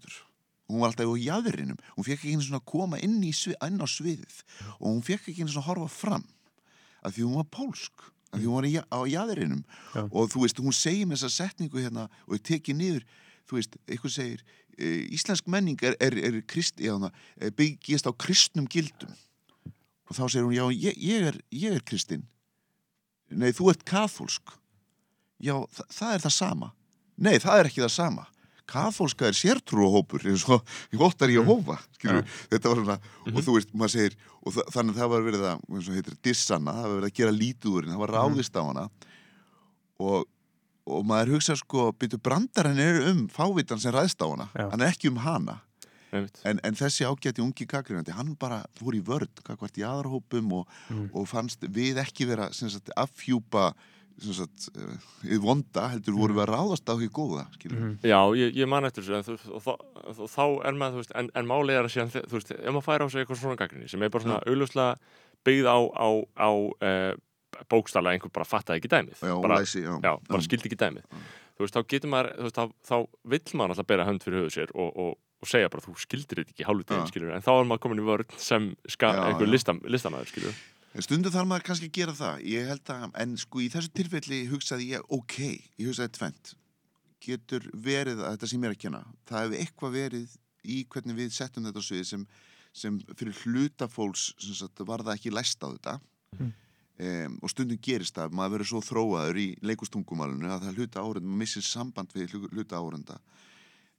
Speaker 4: hún var alltaf á jæðrinum hún fekk ekki einu svona að koma inn, í, svi- inn á sviðið og hún fekk ekki einu svona að horfa fram af því hún var pólsk af því hún var í, á jæðrinum
Speaker 2: Já.
Speaker 4: og þú veist, hún segir með þessa setningu hérna og tekið niður þú veist, eitthvað segir e, íslensk menning er, er, er, krist, hana, er byggjast á kristnum gildum. Og þá segir hún, já, ég, ég, er, ég er kristin nei, þú ert kathólsk já, þa það er það sama. Nei, það er ekki það sama kathólska er sértrúahópur eins og í vottar í að hófa þetta var svona, og þú veist, maður segir og þa þannig að það var verið að, eins og heitir dissana, það var verið að gera henni það var ráðist á hana. Og, og maður hugsa sko, byrju brandarinn er um fávitan sem ræðst á hana
Speaker 2: Já.
Speaker 4: hann er ekki um hana. En, en þessi ágæti ungi gaggrinandi hann bara fór í vörð kakvart í aðarhópum og,
Speaker 2: Mm.
Speaker 4: og fannst við ekki vera sagt, affjúpa sem sagt, uh, við vonda heldur voru við að ráðast á því góða
Speaker 2: Mhm.
Speaker 1: Já, ég, ég man eftir þessu en, þú, og, þá, og þá er maður, þú veist, en, en málið er að síðan, þú veist, ef maður fær á sig eitthvað svona gaggrinni sem er bara svona augljóslega byggð á, á, á uh, bókstala einhver bara fattaði ekki dæmið.
Speaker 4: Já,
Speaker 1: bara,
Speaker 4: læsi, já,
Speaker 1: já, bara skildi ekki dæmið. Þú veist, þá getur maður, þú veist, þá, þá vill maður alltaf bera hönd fyrir höfuð sér og, og, og segja bara, þú skildir þetta ekki skilur en þá er maður komin í vörn sem einhver listamæður, skilur
Speaker 4: En stundum þarf maður kannski að gera það. Ég held að, en sko í þessu tilfelli hugsaði ég, ok, ég hugsaði tvent getur verið að þetta sem ég er að kenna, það hefur eitthvað verið í hvernig við settum þetta á sviði sem, sem fyrir hluta fólks sem sagt, var það ekki læst á þetta.
Speaker 2: Mm.
Speaker 4: um, og stundum gerist það maður verður svo þróaður í leikustungumálinu að það hluta árunda, maður missir samband við hlu- hluta árunda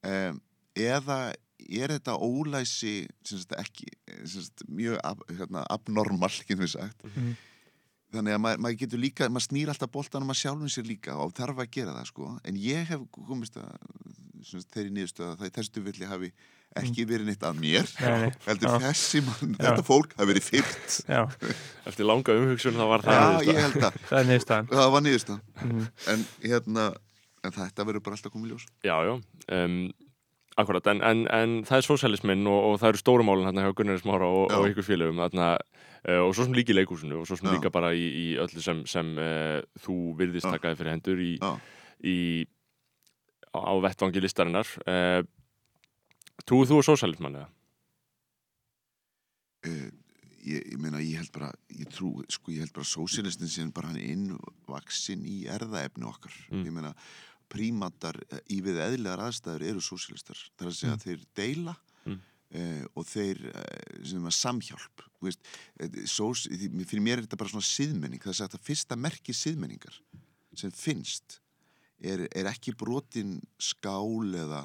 Speaker 4: um, eða er þetta ólæsi sem sagt, ekki sem sagt, mjög ab, hérna, abnormal sagt.
Speaker 2: Mhm.
Speaker 4: þannig að maður, maður getur líka maður snýr alltaf boltanum að sjálfum sér líka og þarf að gera það sko. En ég hef komist að sem sagt, þeirri niðurstöð að það í þessu tilfelli hafi ekki verið neitt að mér.
Speaker 2: Nei,
Speaker 4: heldur
Speaker 2: Já.
Speaker 4: þessi mann,
Speaker 2: Já.
Speaker 4: þetta fólk hafi verið fyrrt
Speaker 2: Já,
Speaker 1: eftir langa umhugsun þá var það
Speaker 4: að
Speaker 2: það neðstæðan
Speaker 4: það var niðurstöð
Speaker 2: Mhm.
Speaker 4: en hérna en þetta verður bara alltaf komið ljós.
Speaker 1: Já, já, um, akkurat, en, en, en það er sósialismin og, og það eru stórumálin hérna hjá Gunnar Smára og, og ykkur félögum þarna, uh, og svo sem líka í leikúsinu og svo sem
Speaker 4: Já.
Speaker 1: líka bara í, í öllu sem, sem uh, þú virðist takaði fyrir hendur í, í á, vettvangi listarinnar uh, Trúið þú á sósialisman eða?
Speaker 4: ég, ég meina ég held bara ég trú, sko ég held bara sósialistin sem bara hann innvaksin í erðaefni okkar
Speaker 1: Mm.
Speaker 4: ég meina prímatar eh, í við eðlilegar aðstæður eru sósialistar það er að segja að þeir deila
Speaker 1: Mm.
Speaker 4: uh, og þeir uh, sem að samhjálp. Veist, sós, fyrir mér er þetta bara svona siðmenning. Það er sagt að fyrsta merki siðmenningar sem finnst er, er ekki brotin skál eða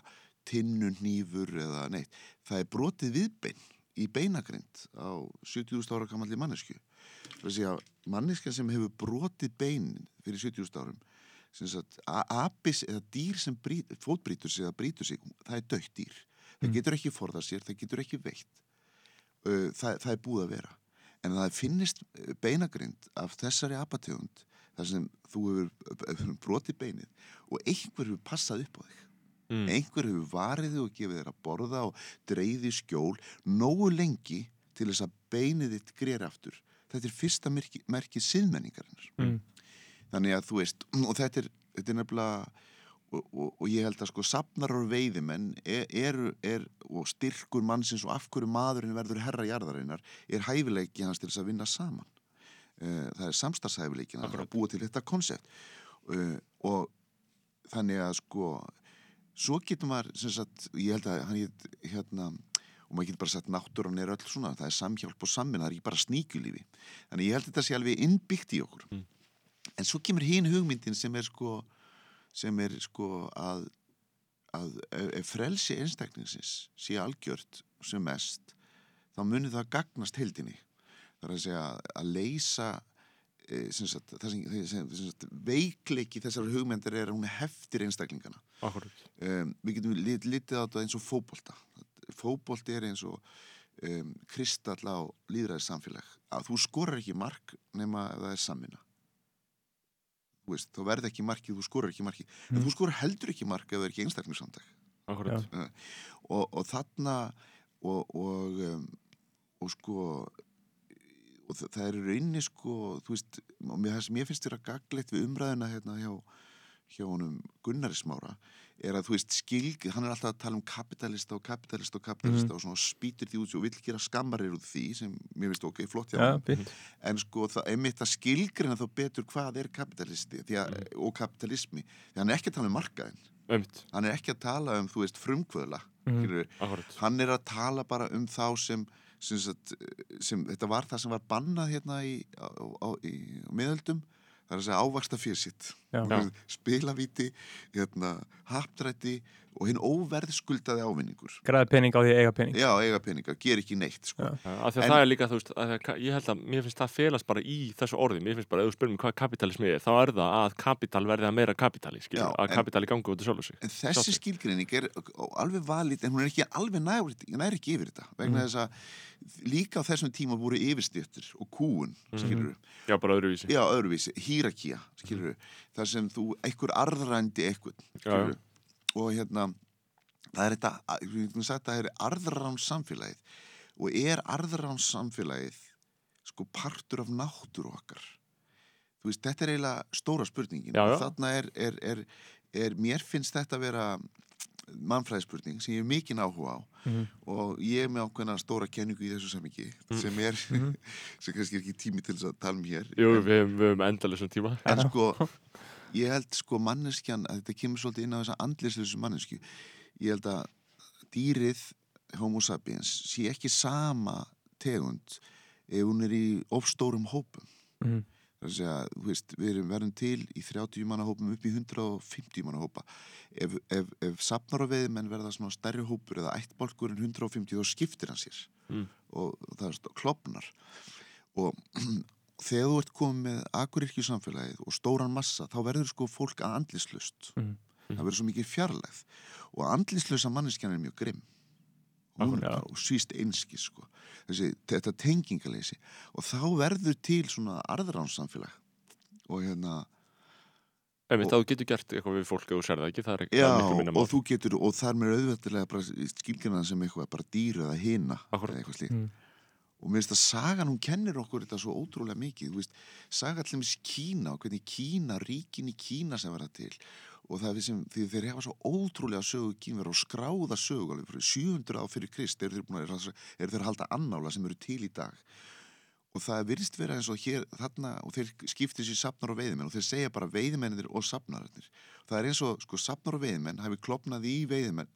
Speaker 4: tinnunýfur eða neitt. Það er brotið viðbein í beinagrind á 70.000 ára kamalli mannesku það er að segja manneskja sem hefur brotið beinin fyrir 70.000 árum sem sagt, a- apis eða dýr sem brý, fótbrýtur sig eða brýtur sig það er dögt dýr, það
Speaker 2: Mm.
Speaker 4: getur ekki forðað sér það getur ekki veitt það, það er búið að vera en það finnist beinagrind af þessari apategund þar sem þú hefur brotið beinið og einhver hefur passað upp á þig
Speaker 1: Mm.
Speaker 4: einhver hefur varið þig og gefið þér að borða og dreyði skjól nógu lengi til þess að beinið þitt greri aftur þetta er fyrsta merki, merki siðmenningarinnar
Speaker 2: Mm.
Speaker 4: Þannig að þú veist <clears throat> og þetta er, þetta er nefnilega og, og, og ég held að sko safnar og veiðimenn er, er, er og styrkur mannsins og af hverju maðurinn verður herra jarðarinnar er hæfileiki hans til þess að vinna saman. Uh, það er samstarfshæfileikin að búa til þetta konsept. Uh, og þannig að sko svo getur maður sem sagt, ég held að hann hét, hérna og maður getur bara sagt náttúran er öll svona það er samhjálp og samvinna, það er ekki bara sníkulífi þannig ég held að þetta sé alveg innbyggt í okkur.
Speaker 1: Mm.
Speaker 4: En svo kemur hinn hugmyndin sem er sko sem er sko að að ef- frelsi einstaklingsins sé algjört sem mest þá munir það gagnast heildinni. Það er að segja að leysa e, sagt, það sem, sem, sagt, veikleiki þessar hugmyndir er að hún heftir einstaklingana. Um, við getum lit, litið á þetta eins og fótbolta. Fótbolti er eins og um, kristall á líðræðis samfélag að þú skorar ekki mark nema það er samvinna. þú veist, þá verði ekki markið þú skorar ekki markið, en
Speaker 2: Mm.
Speaker 4: þú skorar heldur ekki markið ef það er ekki einstaklingssamtak
Speaker 1: Akkurat.
Speaker 4: Og, og þarna og, og, um, og sko og það, það er í rauninni sko, þú veist, og mér, það sem ég finnst að gaglegt við umræðina hérna hjá, hjá honum Gunnari Smára er að þú veist skilg, hann er alltaf að tala um kapitalista og kapitalista og kapitalista og svona spýtir því út og vill gera skammarir út því sem mér finnst ok, flott
Speaker 2: Já, fínt.
Speaker 4: en sko það er mitt að skilgrina þá betur hvað er kapitalisti að,
Speaker 2: Mm.
Speaker 4: og kapitalismi því hann er ekki að tala um markaðin
Speaker 1: Ömt,
Speaker 4: hann er ekki að tala um, þú veist, frumkvöðla mm.
Speaker 1: akkurat.
Speaker 4: Hann er að tala bara um þá sem sem, sagt, sem þetta var það sem var bannað hérna í, á, á, í miðöldum það er að segja ávaksta fyrir sitt spilavíti hérna, haptrætti og hinn óverðskuldaði ávinningur.
Speaker 2: Græði pening á því eiga pening.
Speaker 4: Já, eiga peninga, ger ekki neitt sko.
Speaker 1: Af því að
Speaker 4: En-
Speaker 1: það er líka, þú veist, að því að ég held að mér finnst það felast bara í þessu orði, mér finnst bara, ef þú spyrir mig hvað kapitalismi er, þá er það að kapital verði að meira kapitali, skilur,
Speaker 4: Já,
Speaker 1: að
Speaker 4: en-
Speaker 1: kapitali gangi út í sjálfu sig.
Speaker 4: En þessi skilgreining er alveg valið, en hún er ekki alveg nær, nær ekki yfir þetta, vegna þess að líka á þessum tíma voru yfirstjöttur og kúun, skilur
Speaker 1: Já, bara öðruvísi.
Speaker 4: já, öðruvísi, hýrakía, skilur þar sem þú, einhver arðrændi einhvern, og hérna, það er þetta, við getum sagt að það er arðrán samfélagið og er arðrán samfélagið sko partur af náttúru okkar þú veist, þetta er eiginlega stóra spurningin
Speaker 1: Já, já.
Speaker 4: þarna er, er, er, er mér finnst þetta að vera mannfræðispurning sem ég hef mikinn áhuga á
Speaker 2: Mhm.
Speaker 4: og ég er með ákveðna stóra kenningu í þessu samingi sem er, <laughs> sem kannski er ekki tími til þess að tala um hér
Speaker 1: Jú,
Speaker 4: en,
Speaker 1: við við höfum endalusum tíma.
Speaker 4: en sko <laughs> ég held sko manneskjan að þetta kemur svolítið inn á þessa andlislösu mannesku ég held að dýrið homo sapiens sé ekki sama tegund ef hún er í ofstórum hópum.
Speaker 2: Mhm.
Speaker 4: það er að veist, við erum verðum til í 30 manna hópum upp í 150 manna hópa. Ef, ef, ef safnar og veiðmenn verða svona stærri hópur eða ættbálkur en 150 þá skiptir hann sér.
Speaker 1: Mm.
Speaker 4: og það er klofnar. Og <clears throat> þegar þú ert komið með akurirkju samfélagið og stóran massa þá verður sko fólk að andlislust
Speaker 2: Mhm.
Speaker 4: það verður svo mikið fjarlægð og andlislösa manneskjan er mjög grimm
Speaker 2: Akkurat,
Speaker 4: og síst einski sko. Þessi, þetta tengingaleysi og þá verður til svona arðránsamfélag og hérna
Speaker 1: Einmitt,
Speaker 4: Og-
Speaker 1: þá getur gert eitthvað við fólk þú sér það ekki, það er það er miklu minna
Speaker 4: og
Speaker 1: mál.
Speaker 4: þú getur og þar með auðvöldilega bara skilgjörna sem eitthvað bara dýr eða hina
Speaker 1: Akkúrat.
Speaker 4: eða eitthvað slíkt
Speaker 2: Mm.
Speaker 4: Og mér finnst að sagan, hún kennir okkur þetta svo ótrúlega mikið, þú veist, saga allir með Kína og hvernig Kína, ríkin í Kína sem verða til. Og það er sem, því þeir hefa svo ótrúlega sögu kínverð og skráða sögu alveg fyrir 700 á fyrir Krist eru þeir, búin að, eru þeir halda annála sem eru til í dag. Og það virðist vera eins og hér þarna og þeir skiptir sér safnar og veiðimenn og þeir segja bara veiðimennir og safnararnir það er eins og sko safnar og veiðimenn hafi klopnað í veiðimenn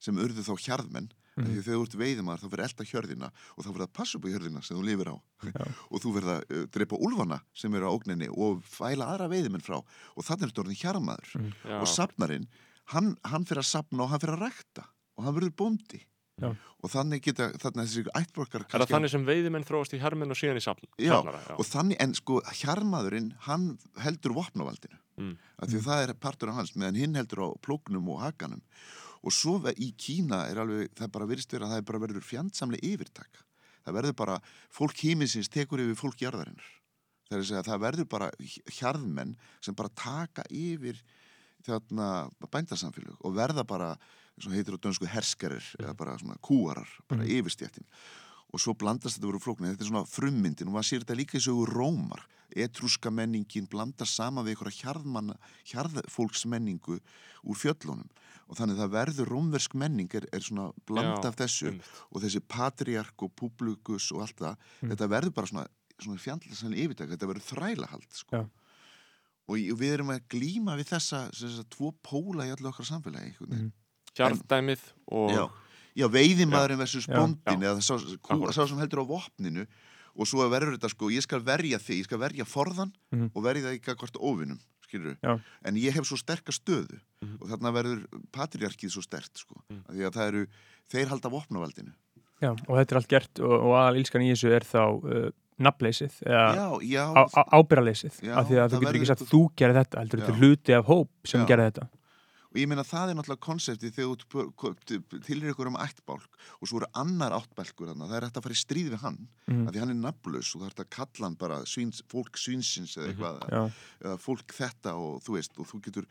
Speaker 4: sem urðu þá hjarðmenn mm. því þegar þú ert veiðimar þá verður elda hjörðina og þá verður að passa upp á hjörðina sem þú lifir á <laughs> og þú verður að uh, drepa úlfana sem eru á ógninni og fæla aðra veiðimenn frá og þannig er þetta orðin hjarmaður
Speaker 1: Já.
Speaker 4: og safnarinn, hann, hann fyrir að safna og hann fyrir að rækta og hann verður bóndi
Speaker 2: Já.
Speaker 4: og þannig geta þannig þessi ættborkar
Speaker 1: Er það þannig sem veiðimenn þróast í herminn og síðan í safn?
Speaker 4: Já,
Speaker 1: safnara? já.
Speaker 4: og þannig, en sko hjarmaðurinn, hann heldur vopnavaldinu,
Speaker 1: Mm.
Speaker 4: af því að það er partur af hans, meðan hinn heldur á plóknum og hakanum og svo í Kína er alveg, það bara virðist vera að það er bara verður fjandsamlega yfirtak það verður bara, fólk híminsins tekur yfir fólk jarðarinnar. Það er það verður bara hjarðmenn sem bara taka yfir þarna bændasamfélög og verða bara, og heitir á dönsku herskarir, eða bara svona kúarar bara
Speaker 2: Mhm.
Speaker 4: yfirstjættin. Og svo blandast þetta voru flóknir, þetta er svona frummyndin. Og maður sér þetta líka í sögu rómar. Etrúska menningin blandast sama við einhverja hjarðfólksmenningu úr fjöllunum og þannig það verður rómversk menning er, er svona bland
Speaker 1: Já,
Speaker 4: af þessu
Speaker 1: einmitt.
Speaker 4: og þessi patriark og publikus og allt það,
Speaker 2: Mm.
Speaker 4: þetta verður bara svona, svona fjandlæsanlega yfirtak, þetta verður þrælahald sko. Og við erum að glíma við þessa, þessa tvo póla í allu okkar samfélagi.
Speaker 2: Mm.
Speaker 1: Hjarðdæmið og...
Speaker 4: Já, já veiðimaðurinn versus
Speaker 2: Já.
Speaker 4: eða sá, kú, sá sem heldur á vopninu og svo verður þetta sko, ég skal verja þig, ég skal verja forðan
Speaker 2: Mhm.
Speaker 4: og verja það ekki skilur
Speaker 2: Já.
Speaker 4: En ég hef svo sterka stöðu
Speaker 1: Mhm.
Speaker 4: og þarna verður patriarkið svo stert sko, af því að það eru þeir halda vopnavaldinu.
Speaker 2: Já, og þetta er allt gert og, og aðal ílskan í þessu er þá uh, nafnleysið eða
Speaker 4: Já, já,
Speaker 2: á- á- ábyrgðarleysið.
Speaker 4: Já,
Speaker 2: af því að þú getur ekki sagt þú gerir þetta heldur þetta er hluti af hóp sem gerir þetta
Speaker 4: og ég meina það er náttúrulega konseptið þegar þú tilrir ykkur um ættbálk og svo eru annar áttbálkur þarna, það er hægt að fara í stríð við hann
Speaker 2: Mhm.
Speaker 4: af því hann er nafnlaus og það er hægt að kalla hann bara svíns, fólk svínsins eða eitthvað
Speaker 2: Já,
Speaker 4: eða fólk þetta og þú veist og þú getur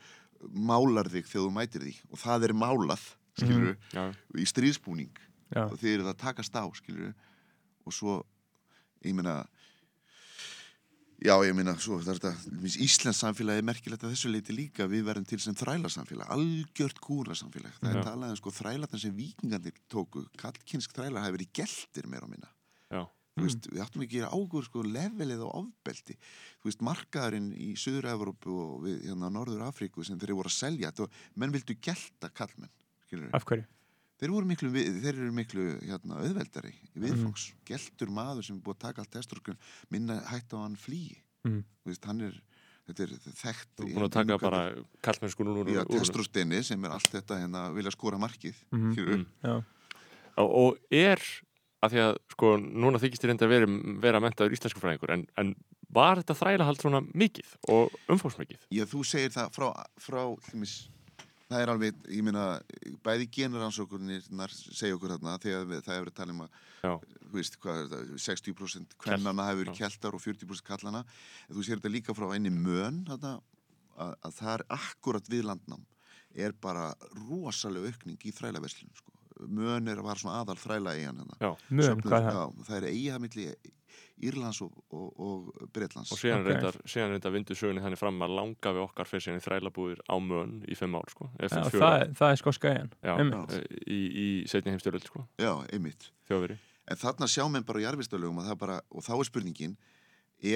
Speaker 4: málar þig þegar þú mætir því og það er málað skilur
Speaker 1: Já,
Speaker 4: í stríðsbúning.
Speaker 2: Já,
Speaker 4: og þið eru það að takast á skilur og svo ég meina Já, ég þetta, Íslands samfélagi er merkilegt að þessu leiti líka, við verðum til sem þrælarsamfélag, algjört kúrasamfélag. Það er talað um sko þrælarnar sem vikingarnir tóku, kallkynsk þrælar hafi verið geltir meira og minna.
Speaker 1: Já.
Speaker 4: Þú veist, við áttum ekki að águr sko levelið og ofbeldi. Þú veist, markaðurinn í Suður-Evrópu og við, hérna, Norður Afríku sem þeir voru að selja, þetta, menn vildu gelta kallmenn, skilur
Speaker 2: af hverju?
Speaker 4: Þeir, miklu, við- þeir eru miklu hérna, auðveldari í viðfangs. Geltur maður sem er búið að taka allt testurkun minna hætt á hann flýi. Þú veist, hann er, þetta er þekkt.
Speaker 1: Þú er búin að taka bara kallmennsku núna úr úr honum.
Speaker 4: testosteini sem er allt þetta hérna vilja skora markið.
Speaker 2: Mhm.
Speaker 1: Mm. Og, og er að því að sko núna þykist þér enda að vera, vera mentaður íslensku fræðingur en, en var þetta þrælahald svona mikið og umfóksmikið
Speaker 4: Já, þú segir það frá, frá hlumis, það er alveg, ég meina, bæði genuransókurnirnar segja okkur þarna þegar við, það hefur tala um að, þú veist, hvað er þetta, 60% kvennana hefur verið keltar og 40% kallana, en þú segir þetta líka frá einni mön, þarna, að, að það er akkurat við landnám, er bara rosalega aukning í þrælaverslunum, sko. Mön er að vara svona aðal þræla eigan hérna.
Speaker 2: Mön, hvað er það?
Speaker 4: Já, það er eiga milli Írlands og, og, og Bretlands.
Speaker 1: og síðan
Speaker 2: Ok.
Speaker 1: reyndar, síðan reyndar vindu sögunni þannig fram að langa við okkar fyrir síðan í þrælabúðir á mön í fimm ár sko, fjögur
Speaker 2: það, er- það er
Speaker 1: Já,
Speaker 2: einmitt.
Speaker 1: eh, í, í setni heimstjöröld sko,
Speaker 4: Já, einmitt.
Speaker 1: þjóðveri
Speaker 4: En þarna sjá menn bara það bara, og þá er spurningin,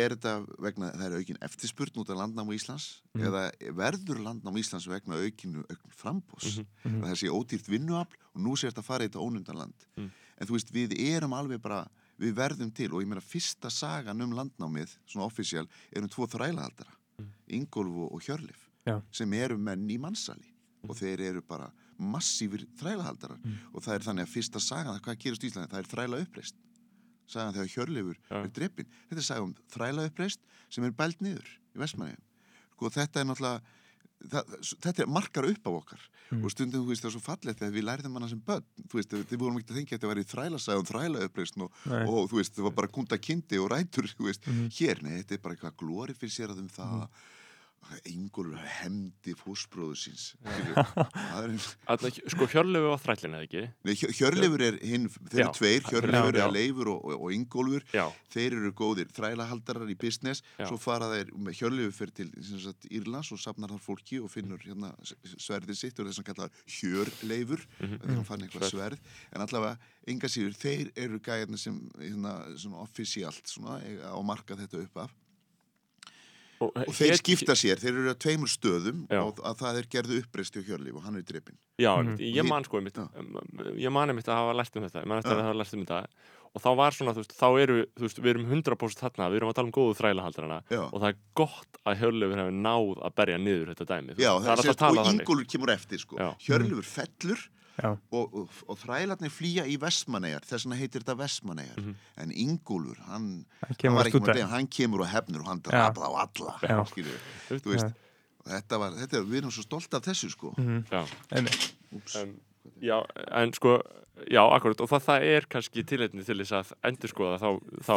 Speaker 4: er þetta vegna, það er aukin eftirspurn út af landnámu Íslands
Speaker 2: Mhm.
Speaker 4: eða verður landnámu Íslands vegna aukinu aukn frambús
Speaker 1: Mhm.
Speaker 2: Mhm.
Speaker 4: að það sé ódýrt vinnuafl og nú sé þetta að fara í þetta ónundan land
Speaker 1: Mm.
Speaker 4: en þú veist, við erum alveg bara við verðum til og ég meina fyrsta sagan um landnámið, svona offisjál erum tvo þrælahaldara,
Speaker 1: Mm.
Speaker 4: Ingólf og, og Hjörlif,
Speaker 2: Já.
Speaker 4: sem eru menn í mannsali og þeir eru bara massífir þrælahaldarar
Speaker 2: Mm.
Speaker 4: og það er þannig að fyrsta sagan, hvað gerist í Íslandi, það er þræla uppreist sagan þegar Hjörleifur
Speaker 1: Já.
Speaker 4: er drepin þetta er sagan um þræla uppreist sem er bælt niður í Vestmanni sko þetta er náttúrulega það, þetta er markar upp á okkar.
Speaker 2: Mm.
Speaker 4: og stundum þú veist það er svo fallegt þegar við lærðum hana sem börn. Þú veist þið vorum ekki að þengja að þetta væri þræla sagan þræla uppreist og, og þú veist það var bara kunda kindi og rætur veist.
Speaker 2: Mhm.
Speaker 4: hér, nei, þetta er bara eitthvað glóri fyrir sér að um það Ingólfur hefndi fósbróðu síns. <laughs>
Speaker 1: Sko Hjörlefi var þrællin eða ekki?
Speaker 4: Nei, Hjö- Hjörleifur er hinn, þeir eru tveir, Hjörleifur
Speaker 1: Já.
Speaker 4: er Leifur og, og,
Speaker 1: Já,
Speaker 4: þeir eru góðir þrælahaldarar í business,
Speaker 1: Já.
Speaker 4: svo fara þeir, með Hjörleifur fyrir til sem sagt, Írlands og safnar þar fólki og finnur hérna sverðið sitt og þess að kalla Hjörleifur, fann eitthvað
Speaker 1: Sverð.
Speaker 4: en allavega enga síður, þeir eru gæðarnir sem hérna, svona, eiga á marka þetta upp af
Speaker 1: og,
Speaker 4: og þeir
Speaker 1: hét-
Speaker 4: skipta sér, þeir eru að tveimur stöðum
Speaker 1: Já.
Speaker 4: og að það er gerðu uppreist hjá Hjörleif og hann er drepin.
Speaker 1: Já, mm. ég man sko einmitt, ég man einmitt að hafa lært um þetta, ég man eftir
Speaker 4: Já.
Speaker 1: að hafa lært um þetta og þá var svona, þú veist, þá eru, veist, við erum 100% þarna, við erum að tala um góðu þrælahaldarana og það er gott að Hjörleifur hefur náð að berja niður þetta dæmi,
Speaker 4: Já,
Speaker 1: það er alltaf
Speaker 4: sést, og Ingólfur kemur eftir sko.
Speaker 1: Já.
Speaker 4: Hjörleifur fellur. Og, og, og þrælarnir flýja í Vestmannegar þess vegna heitir þetta Vestmannegar
Speaker 1: Mhm.
Speaker 4: en Ingólfur, hann,
Speaker 2: Hann
Speaker 4: hann kemur og hefnur og hann
Speaker 2: Já.
Speaker 4: drapa á alla
Speaker 2: Já.
Speaker 4: skilur, þú veist og þetta var, þetta, við erum svo stolt af þessu sko
Speaker 2: Mhm.
Speaker 1: Já,
Speaker 2: Einmitt.
Speaker 4: Úps.
Speaker 1: en, já, en sko, já, akkurat og það, það er kannski tilhætni til þess að endur skoða þá, þá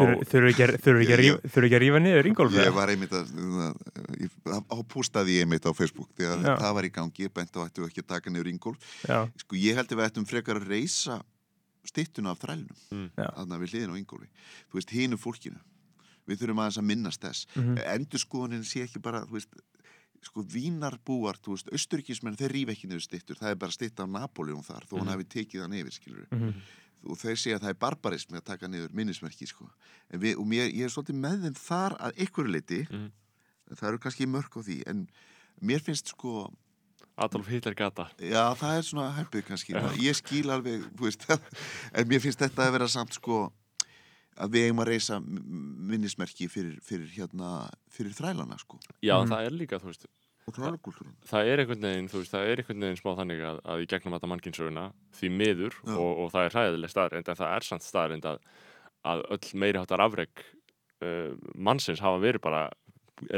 Speaker 2: við ekki að- ekki að
Speaker 4: Ég-
Speaker 2: rífa- að niður Ingólf?
Speaker 4: Ég var einmitt að, að ég- á pústaði ég einmitt á Facebook þegar
Speaker 2: Já.
Speaker 4: það var í gangi, ég bent á ættu ekki að taka niður Ingólf
Speaker 2: Já,
Speaker 4: sko ég held að við ættum frekar að reysa styttuna af þrælunum
Speaker 1: Mm.
Speaker 2: Já.
Speaker 4: þarna við hliðin á Ingóli þú veist, hinu fólkinu við þurfum aðeins að minnast þess mm. -hmm. endurskoðunin sé ekki bara þú veist, sko vínarbúar, þú veist, austuríkismenn þeir rífa ekki niður styttur, það er bara stytta af Napoleon þar, þó hann
Speaker 1: Mhm.
Speaker 4: hafi tekið hann yfir skilur
Speaker 2: Mhm.
Speaker 4: og þeir segja að það er barbarismi að taka niður minnismerki sko. en við, og mér, ég er svolítið með þeim þar að einhverju leiti
Speaker 1: Mhm.
Speaker 4: það eru kannski mörg á því en mér finnst sko
Speaker 1: Adolf Hitler gata
Speaker 4: Já, það er svona heppið kannski. Ég skil alveg, þú veist, <laughs> en mér finnst þetta að vera samt sko að við eigum að reysa minnismerki fyrir, fyrir hérna, fyrir þrælana sko.
Speaker 1: Já,
Speaker 2: Mhm.
Speaker 1: það er líka, þú veist,
Speaker 4: Og þrælakúltúrin.
Speaker 1: það er einhvern veginn, þú veist, það er einhvern veginn smá þannig að, að í gegnum þetta mannkynsöguna því miður og, og það er hræðileg staðrind en það er samt staðrind að, að öll meiri háttar afreg uh, mannsins hafa verið bara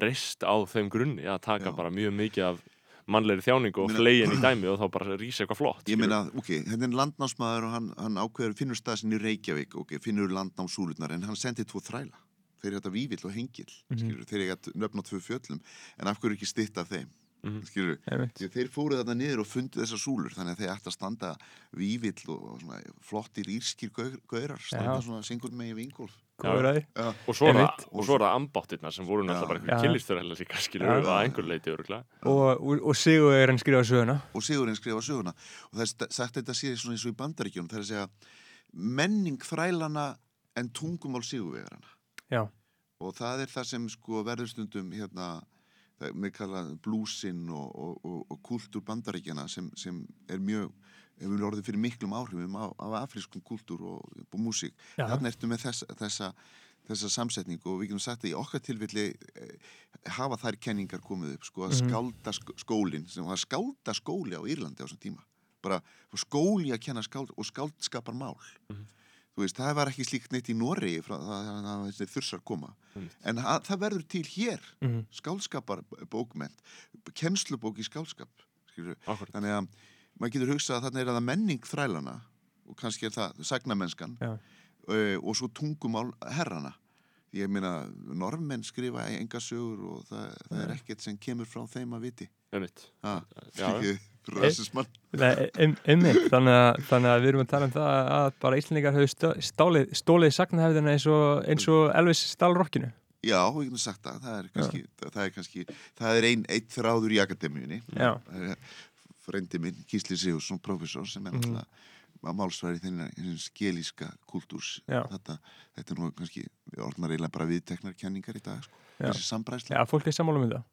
Speaker 1: reist á þeim grunni að taka
Speaker 4: Já.
Speaker 1: bara mjög mikið af mannlegri þjáningu og flegin í dæmi og þá bara rísa eitthvað flott
Speaker 4: Ég meina, ok, þetta er landnámsmaður og hann, hann ákveður, finnur stað sinni í Reykjavík, ok, finnur landnámsúlurnar, en hann sendir tvo þræla. Þeir eru þetta vívill og hengil,
Speaker 2: Mhm.
Speaker 4: skilur, þeir eru þetta nöfn á tvö fjöllum, en af hverju ekki stytta af þeim?
Speaker 1: Mhm.
Speaker 4: skilur
Speaker 2: einmitt.
Speaker 4: því að þeir fóru þarna niður og fundu þessar súlur þannig að þeir ætti að standa vívill og, flottir írskir gaur, gaurar standa
Speaker 2: Já.
Speaker 4: svona singur með í vingolf
Speaker 1: Og svo er það, ambáttirna sem voru náttúrulega bara
Speaker 2: Já.
Speaker 1: einhverjum kynlisturhælla líka skilur við að einhver leiti öruglega
Speaker 2: og, og, og Sigur er hann skrifað söguna.
Speaker 4: Og Sigurinn skrifa söguna. Og það er sagt þetta sé svona eins og í bandaríkjunum það er að segja menning þrælana en tungumál sigurvegarana. Og það er það sem sko verður stundum hérna með kallað blúsinn og, og, og, og kultúr bandaríkjana sem, sem er mjög hefur orðið fyrir miklum áhrifum af, af afrískum kultúr og, og músík þarna ertu með þessa, þessa, þessa samsetningu og við getum sagt að í okkar tilfelli eh, hafa þær kenningar komið upp sko að
Speaker 2: Mhm.
Speaker 4: skálda sk skólin sem var skálda skóli á Írlandi á þessum tíma bara skóli að kenna skáld og skáldskapar mál
Speaker 1: Mhm.
Speaker 4: þú veist, það var ekki slíkt neitt í það, það, það, það þursar koma
Speaker 1: Einmitt.
Speaker 4: en það, það verður til hér
Speaker 2: mhm,
Speaker 4: skálskapar bókment kennslubók í skálskap skilur.
Speaker 1: Akkurat.
Speaker 4: þannig að maður getur hugsað að þarna er það menning þrælana og kannski er það sagnamennskan uh, og svo tungumál herrana ég meina, normenn skrifa enga sögur og það, það er ekkert sem kemur frá þeim að viti. <laughs>
Speaker 2: Nei, ein- einmitt. Þannig að, þannig að við erum að tala um það að bara stó- stálið, stólið sagnahefðina eins og, eins og Elvis stál rockinu
Speaker 4: já, við getum sagt það. Það er kannski, það er, kannski, það er ein, eitt þráður í akademíunni. Það er frendi minn, Gísli Sigursson, professor sem er
Speaker 2: Mhm.
Speaker 4: náttúrulega að málsværi þennan skelíska kultúrs
Speaker 2: Já.
Speaker 4: þetta, þetta er nú kannski orðnar eiginlega bara viðteknar kenningar í dag sko.
Speaker 2: Já.
Speaker 4: þessi sambræsla
Speaker 2: Já, fólk er sammála um þetta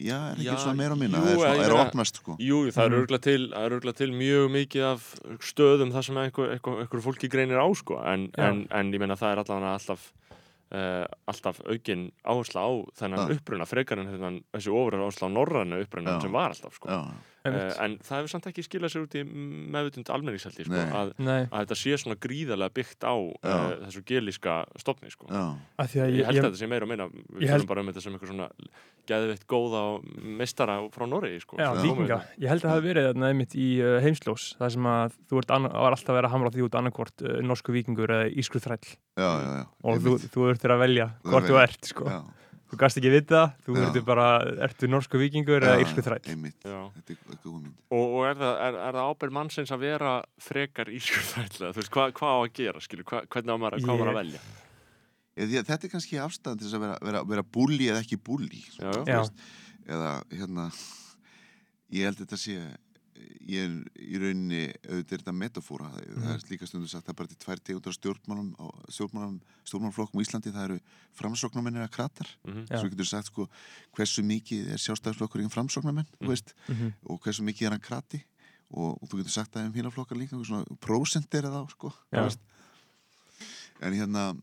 Speaker 4: Já, er ekki
Speaker 1: Já,
Speaker 4: svona meira og minna
Speaker 1: jú,
Speaker 4: það er, svona, er opnast sko.
Speaker 1: Jú, það er
Speaker 2: Mhm.
Speaker 1: örgulega til, það er örugglega til mjög mikið af stöðum þar sem einhver, einhver, einhver fólki greinir á sko. en,
Speaker 2: Já.
Speaker 1: en, en ég meina það er allavega alltaf uh, alltaf aukin áhersla á þennan
Speaker 4: Já.
Speaker 1: uppruna frekar en þennan, þessi ofur áhersla á norrænu uppruna
Speaker 4: Já.
Speaker 1: sem var alltaf sko.
Speaker 4: Já,
Speaker 2: Einmitt.
Speaker 1: Uh, en það hefur samt ekki skilað sér út í meðvutund almenningshaldi sko, að, að þetta sé svona gríðarlega byggt á uh, þessu gelíska stofni sko.
Speaker 4: já,
Speaker 2: af því að
Speaker 1: Ég
Speaker 2: ég,
Speaker 1: held að
Speaker 2: ég,
Speaker 1: þetta sé meira og meina við
Speaker 2: held-
Speaker 1: tölum bara um þetta sem eitthvað svona geðveitt góða og meistara frá Noregi sko,
Speaker 2: já,
Speaker 1: sem
Speaker 2: vikinga
Speaker 1: komu-
Speaker 2: ég held að það hafi verið þarna einmitt í uh, heimslós það sem að þú ert var alltaf að vera að hamra á því út annarkvort uh, norsku vikingur eða ískur þræll.
Speaker 4: Já, já, já.
Speaker 2: Og þú, þú ertur að velja hvort þú ert sko.
Speaker 4: Já,
Speaker 2: þú gast ekki vita, þú ertu bara ertu norsku vikingur eða ískur þræll
Speaker 4: er
Speaker 1: Og, og er það, er, er það ábyrð mannsins að vera frekar ískurþrætlega? Þú veist, hvað hva á að gera, skilur? Hva, hvernig á maður, hvað á maður að
Speaker 2: Ég-
Speaker 1: velja?
Speaker 4: Ég, því að Þetta er kannski afstæðan til þess að vera, vera, vera búli eða ekki búli.
Speaker 1: Já.
Speaker 4: eða hérna ég held þetta sé ég er í rauninni auðvitað er þetta metafóra
Speaker 2: Mhm.
Speaker 4: það er líka stundu sagt að bara til tvær tegundar stjórnmálum stjórnmálflokkum í Íslandi það eru framsóknarmennir að kratar
Speaker 1: Mm
Speaker 4: svo getur sagt sko hversu mikið er sjálfstæðarflokkurinn framsóknarmenn
Speaker 1: Mm.
Speaker 2: Mhm.
Speaker 4: og hversu mikið er hann krati og, og þú getur sagt það um hína flokkar líka prósent er það á sko veist. en hérna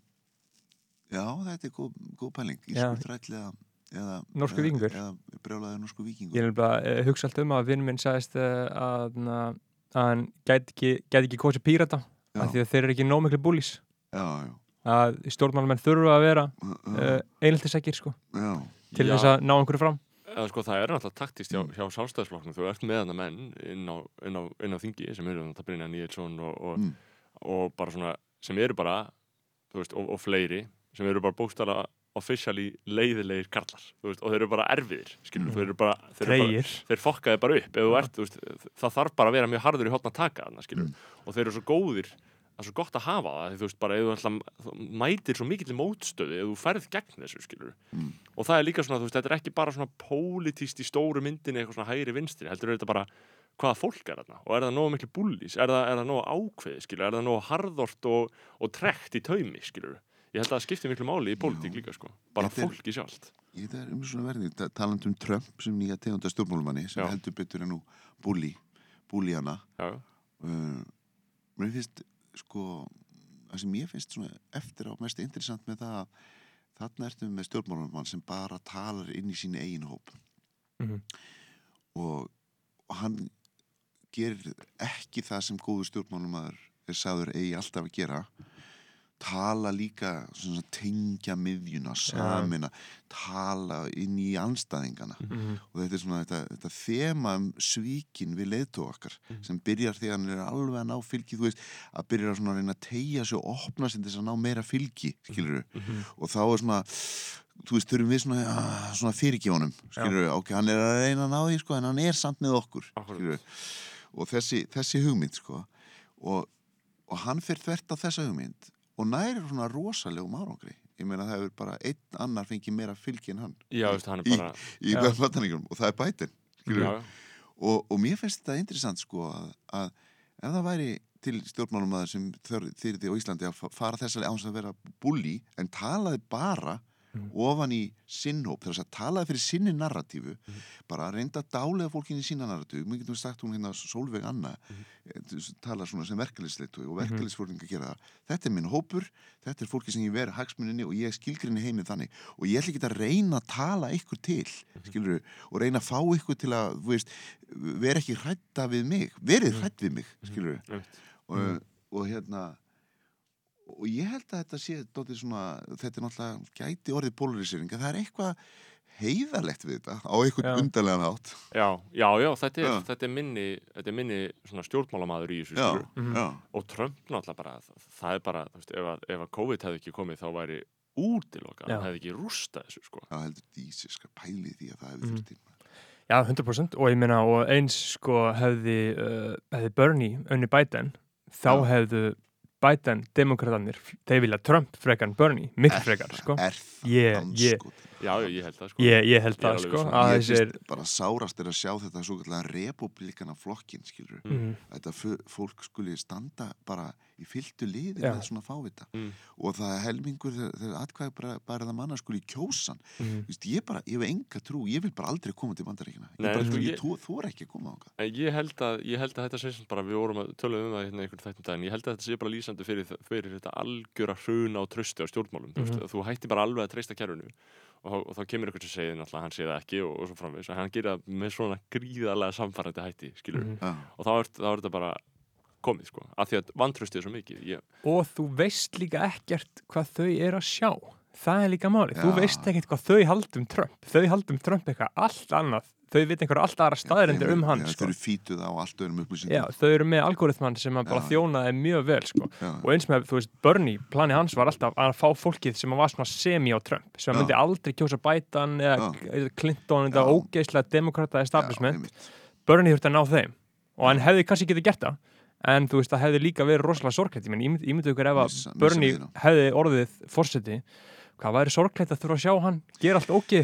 Speaker 4: já þetta er góð, góð pæling
Speaker 2: Já.
Speaker 4: ískur þræll eða, eða
Speaker 2: Norskur
Speaker 4: eða-
Speaker 2: víkingur.
Speaker 4: eða brjálaður norsku vikingur
Speaker 2: ég er bara uh, hugsa allt um að vinn minn sagðist uh, að, að hann gæti ekki, gæti ekki kosið pírata
Speaker 4: Já.
Speaker 2: af því að þeir eru ekki nóg miklu búlís að stjórnmálamenn þurfa að vera
Speaker 4: já,
Speaker 2: uh, einheltisækir sko,
Speaker 4: já,
Speaker 2: til
Speaker 1: Já.
Speaker 2: þess að ná einhverju fram
Speaker 1: Eða sko, það er náttúrulega taktist hjá, hjá sjálfstæðisflokknum. Þú ert með hana menn inn á, inn á, inn á þingi sem eru þetta Brynja Níelsson og, og,
Speaker 4: Mm.
Speaker 1: og bara svona, sem eru bara, þú veist, og, og fleiri, sem eru bara bókstala officially leiðilegir karlar, veist, og þeir eru bara erfiðir, skilur,
Speaker 2: Mm.
Speaker 1: þeir eru bara, þeir bara, þeir fokkaði bara upp ef þú ert, veist, það þarf bara að vera mjög harður í hotna taka þarna,
Speaker 4: Mm.
Speaker 1: og þeir eru svo góðir það er svo gott að hafa það, þú veist bara ætla, mætir svo mikill mótstöðu ef þú ferð gegn þessu,
Speaker 4: Mm.
Speaker 1: og það er líka svona, þetta er ekki bara svona pólitíst í stóru myndinni, eitthvað svona hægri vinstri heldur þetta bara, hvaða fólk er þarna og er það nógu miklu búllís, er það, er það nógu ákveði skilur, er það nógu harðort og, og trekt í taumi, skilur ég held að það skipti miklu máli í pólitík líka, sko. Bara
Speaker 4: Þetta er-
Speaker 1: fólki sjálft.
Speaker 4: Ég þetta er um svona verði ta- talandi um Trump sem nýja tegunda stjórnmálumanni sem
Speaker 1: Já.
Speaker 4: heldur betur en nú búli búli hana uh, mér finnst sko það sem ég finnst svona eftir á mest interessant með það að þarna ertu með stjórnmálumann sem bara talar inn í sín eigin hóp.
Speaker 2: Mhm.
Speaker 4: og, og hann gerir ekki það sem góður stjórnmálumæður er sagður eigi alltaf að gera tala líka svona, tengja miðjuna, samina tala inn í anstæðingana
Speaker 2: Mhm.
Speaker 4: og þetta er svona þetta, þetta þema um svíkin við leiðtóð okkar sem byrjar þegar hann er alveg að ná fylgi þú veist, að byrja svona að reyna að tegja sig og opna sig til þess að ná meira fylgi skilur og þá er svona þú veist, þurfum við svona, uh, svona fyrirgjónum skilur ok, hann er að reyna að ná því sko, en hann er samt með okkur og þessi, þessi hugmynd sko og, og hann fer þvert á þessa hugmynd og næri svona rosalegum árangri. Ég meina það hefur bara einn annar fengið meira fylgi en hann.
Speaker 1: Já, veist, hann
Speaker 4: Í-
Speaker 1: bara
Speaker 4: í vefnvataningum og það er bætin og, og mér finnst þetta interessant sko að, að ef það væri til stjórnmálumæður sem þyrði á Íslandi að fa- fara þessari án að vera bulli en talaði bara ofan í sinnhóp þess að talaði fyrir sinni narratífu bara að reynda að dálega fólkinni í sína narratífu. Mér getum við sagt hún hérna Solveig Anna mm. tala svona sem verkefliðsleitu og verkefliðsfólking að gera þetta er minn hópur, þetta er fólki sem ég veri hagsmuninni og ég skilgrinni heimið þannig. Og ég ætla ekki að reyna að tala ykkur til skilur og reyna að fá ykkur til að vera ekki hrætta við mig verið hrætt við mig, og, og hérna og ég held að þetta sé svona, þetta er náttúrulega gæti orðið polarisering, það er eitthvað heiðarlegt við þetta á einhvern undarlegan átt
Speaker 1: já, já, já, þetta er,
Speaker 4: Já.
Speaker 1: Þetta er minni, þetta er minni svona stjórnmálamaður í þessu
Speaker 4: já,
Speaker 1: skilur.
Speaker 4: já,
Speaker 1: og Trump náttúrulega bara það, það er bara, þú veist, ef að, ef að COVID hefði ekki komið þá væri útilokað,
Speaker 2: Já.
Speaker 1: hann hefði ekki rústað þessu sko.
Speaker 4: já heldur dísi skal pæli því að það hefði
Speaker 2: Mhm.
Speaker 4: þurft til
Speaker 2: Já, 100% og ég meina og eins sko hefði, uh, hefði Bernie unni Biden þá
Speaker 4: Já.
Speaker 2: hefðu Biden, demokratanir, þeir vilja Trump frekar en Bernie, miklu frekar sko.
Speaker 4: er það
Speaker 2: ég-
Speaker 4: andskot
Speaker 1: já, ég held það sko.
Speaker 2: ég, ég held það sko.
Speaker 1: um
Speaker 2: að
Speaker 4: ég finnst bara sárast er að sjá þetta svo kallega republikana flokkin skilur
Speaker 2: mm,
Speaker 4: þetta fu- fólk skuli standa bara í fylgdu liði með svona fávita.
Speaker 1: Mm.
Speaker 4: og það er helmingur þegar, atkvæði bara, bara það manna skuli kjósan.
Speaker 2: Mm,
Speaker 4: Vist, ég bara, ég hef enga trú, ég vil bara aldrei koma til bandaríkina ég
Speaker 1: Nei,
Speaker 4: bara,
Speaker 1: sko, ég-
Speaker 4: ég er ekki að koma ánga
Speaker 1: En ég held að, ég held að þetta sé sem bara, við vorum að tölum um það hérna einhvern þættum daginn, ég held að þetta sé bara lýsandi fyrir, fyrir þetta algjöra hruna og trösti á stjórnmálum, þú
Speaker 2: Mhm.
Speaker 1: veist, þú hætti bara alveg að treysta kerfinu og, þá- og þá kemur ykkur sem segir náttúrulega að hann sé það ekki og, og svo framvegis, en hann gerir það með svona gríðarlega samfærandi hætti, skilur,
Speaker 2: mm.
Speaker 4: Já,
Speaker 1: og þá er, þá er þetta bara komið, sko, af því að vantröstið er svo mikið, ég,
Speaker 2: og þú veist líka ekkert hvað þau eru að sjá það er líka máli, þú
Speaker 4: Já.
Speaker 2: veist ekkert hvað þau haldum Trump, þau haldum Trump eitthvað allt annað, þau veit einhverja allt aðra staðarindir um hann
Speaker 4: já,
Speaker 2: sko.
Speaker 4: Þau eru fítuð á allt öðrum upplýsingum
Speaker 2: Já, þau eru með algoritmann sem að bara
Speaker 4: Já.
Speaker 2: þjónaði mjög vel sko.
Speaker 4: Já.
Speaker 2: og eins með, þú veist, Bernie, plani hans var alltaf að fá fólkið sem var svona semi á Trump sem
Speaker 4: Já.
Speaker 2: myndi aldrei kjósa Biden eða eða Clinton eða
Speaker 4: Já.
Speaker 2: ógeðslega demokrata establishment. Bernie þurfti að ná þeim og hann hefði kannski getið gert það en þú veist, það hefði líka verið rosalega sorgleitt ég menn, ímyndu ykkur ef að Bernie hefði orðið fórseti hvað væri sorgleitt að þurfa að sjá hann gera allt hann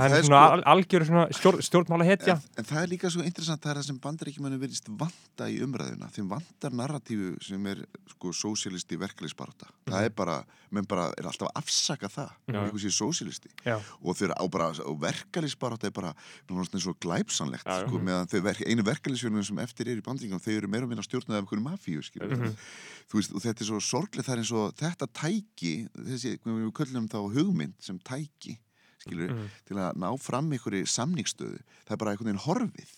Speaker 4: það
Speaker 2: er svona
Speaker 4: sko-
Speaker 2: al algjör svona stjórn, stjórnmála hetja
Speaker 4: en, en það er líka svo interessant það er það sem bandaríkjumannu verðist vanta í umræðuna þeim vantar narratífu sem er sko sósialisti verkefliðsbarata það er bara, menn bara er alltaf að afsaka það
Speaker 2: Mhm.
Speaker 4: einhver sé sósialisti
Speaker 2: Já.
Speaker 4: og þeir á bara, og verkefliðsbarata er bara náttúrulega svo glæpsanlegt
Speaker 1: Já,
Speaker 4: sko, meðan þau verk, einu verkefliðsfjörnum sem eftir er í bandingum, þau eru meira og minna stjórnað af einhverju mafíu,
Speaker 2: Mhm.
Speaker 4: þú veist, og þetta er svo sorglega, það er eins og þetta tæki, þessi, skilur,
Speaker 2: Mhm.
Speaker 4: til að ná fram einhverju samningsstöðu, það er bara einhvern veginn horfið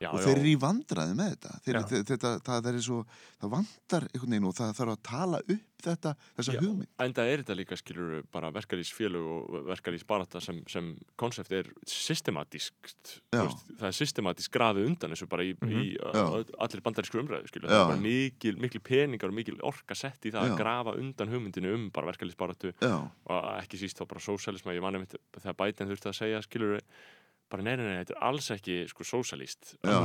Speaker 1: já,
Speaker 4: og þeir eru í vandræði með þetta. Þeir,
Speaker 2: Já.
Speaker 4: þe- þetta, það er svo það vantar einhvern veginn og það þarf að tala upp þetta, þessa
Speaker 1: Já.
Speaker 4: hugmynd.
Speaker 1: enda er þetta líka, skilur, bara verkalýsfélög og verkalýsbarata sem, sem konsept er systematískt, það er systematískt grafið undan þessu bara í, í
Speaker 4: Já.
Speaker 1: uh, allir bandarísku umræðu, skilur, það er bara mikil, mikil peningar og mikil orka sett í það að grafa undan hugmyndinu um bara verkalýsbaratu
Speaker 4: já,
Speaker 1: og ekki síst þá bara sósælisma, ég manni mitt þegar Biden þurfti að segja, skilur bara nei, nei, nei, þetta er alls ekki sko sósælist
Speaker 4: Já.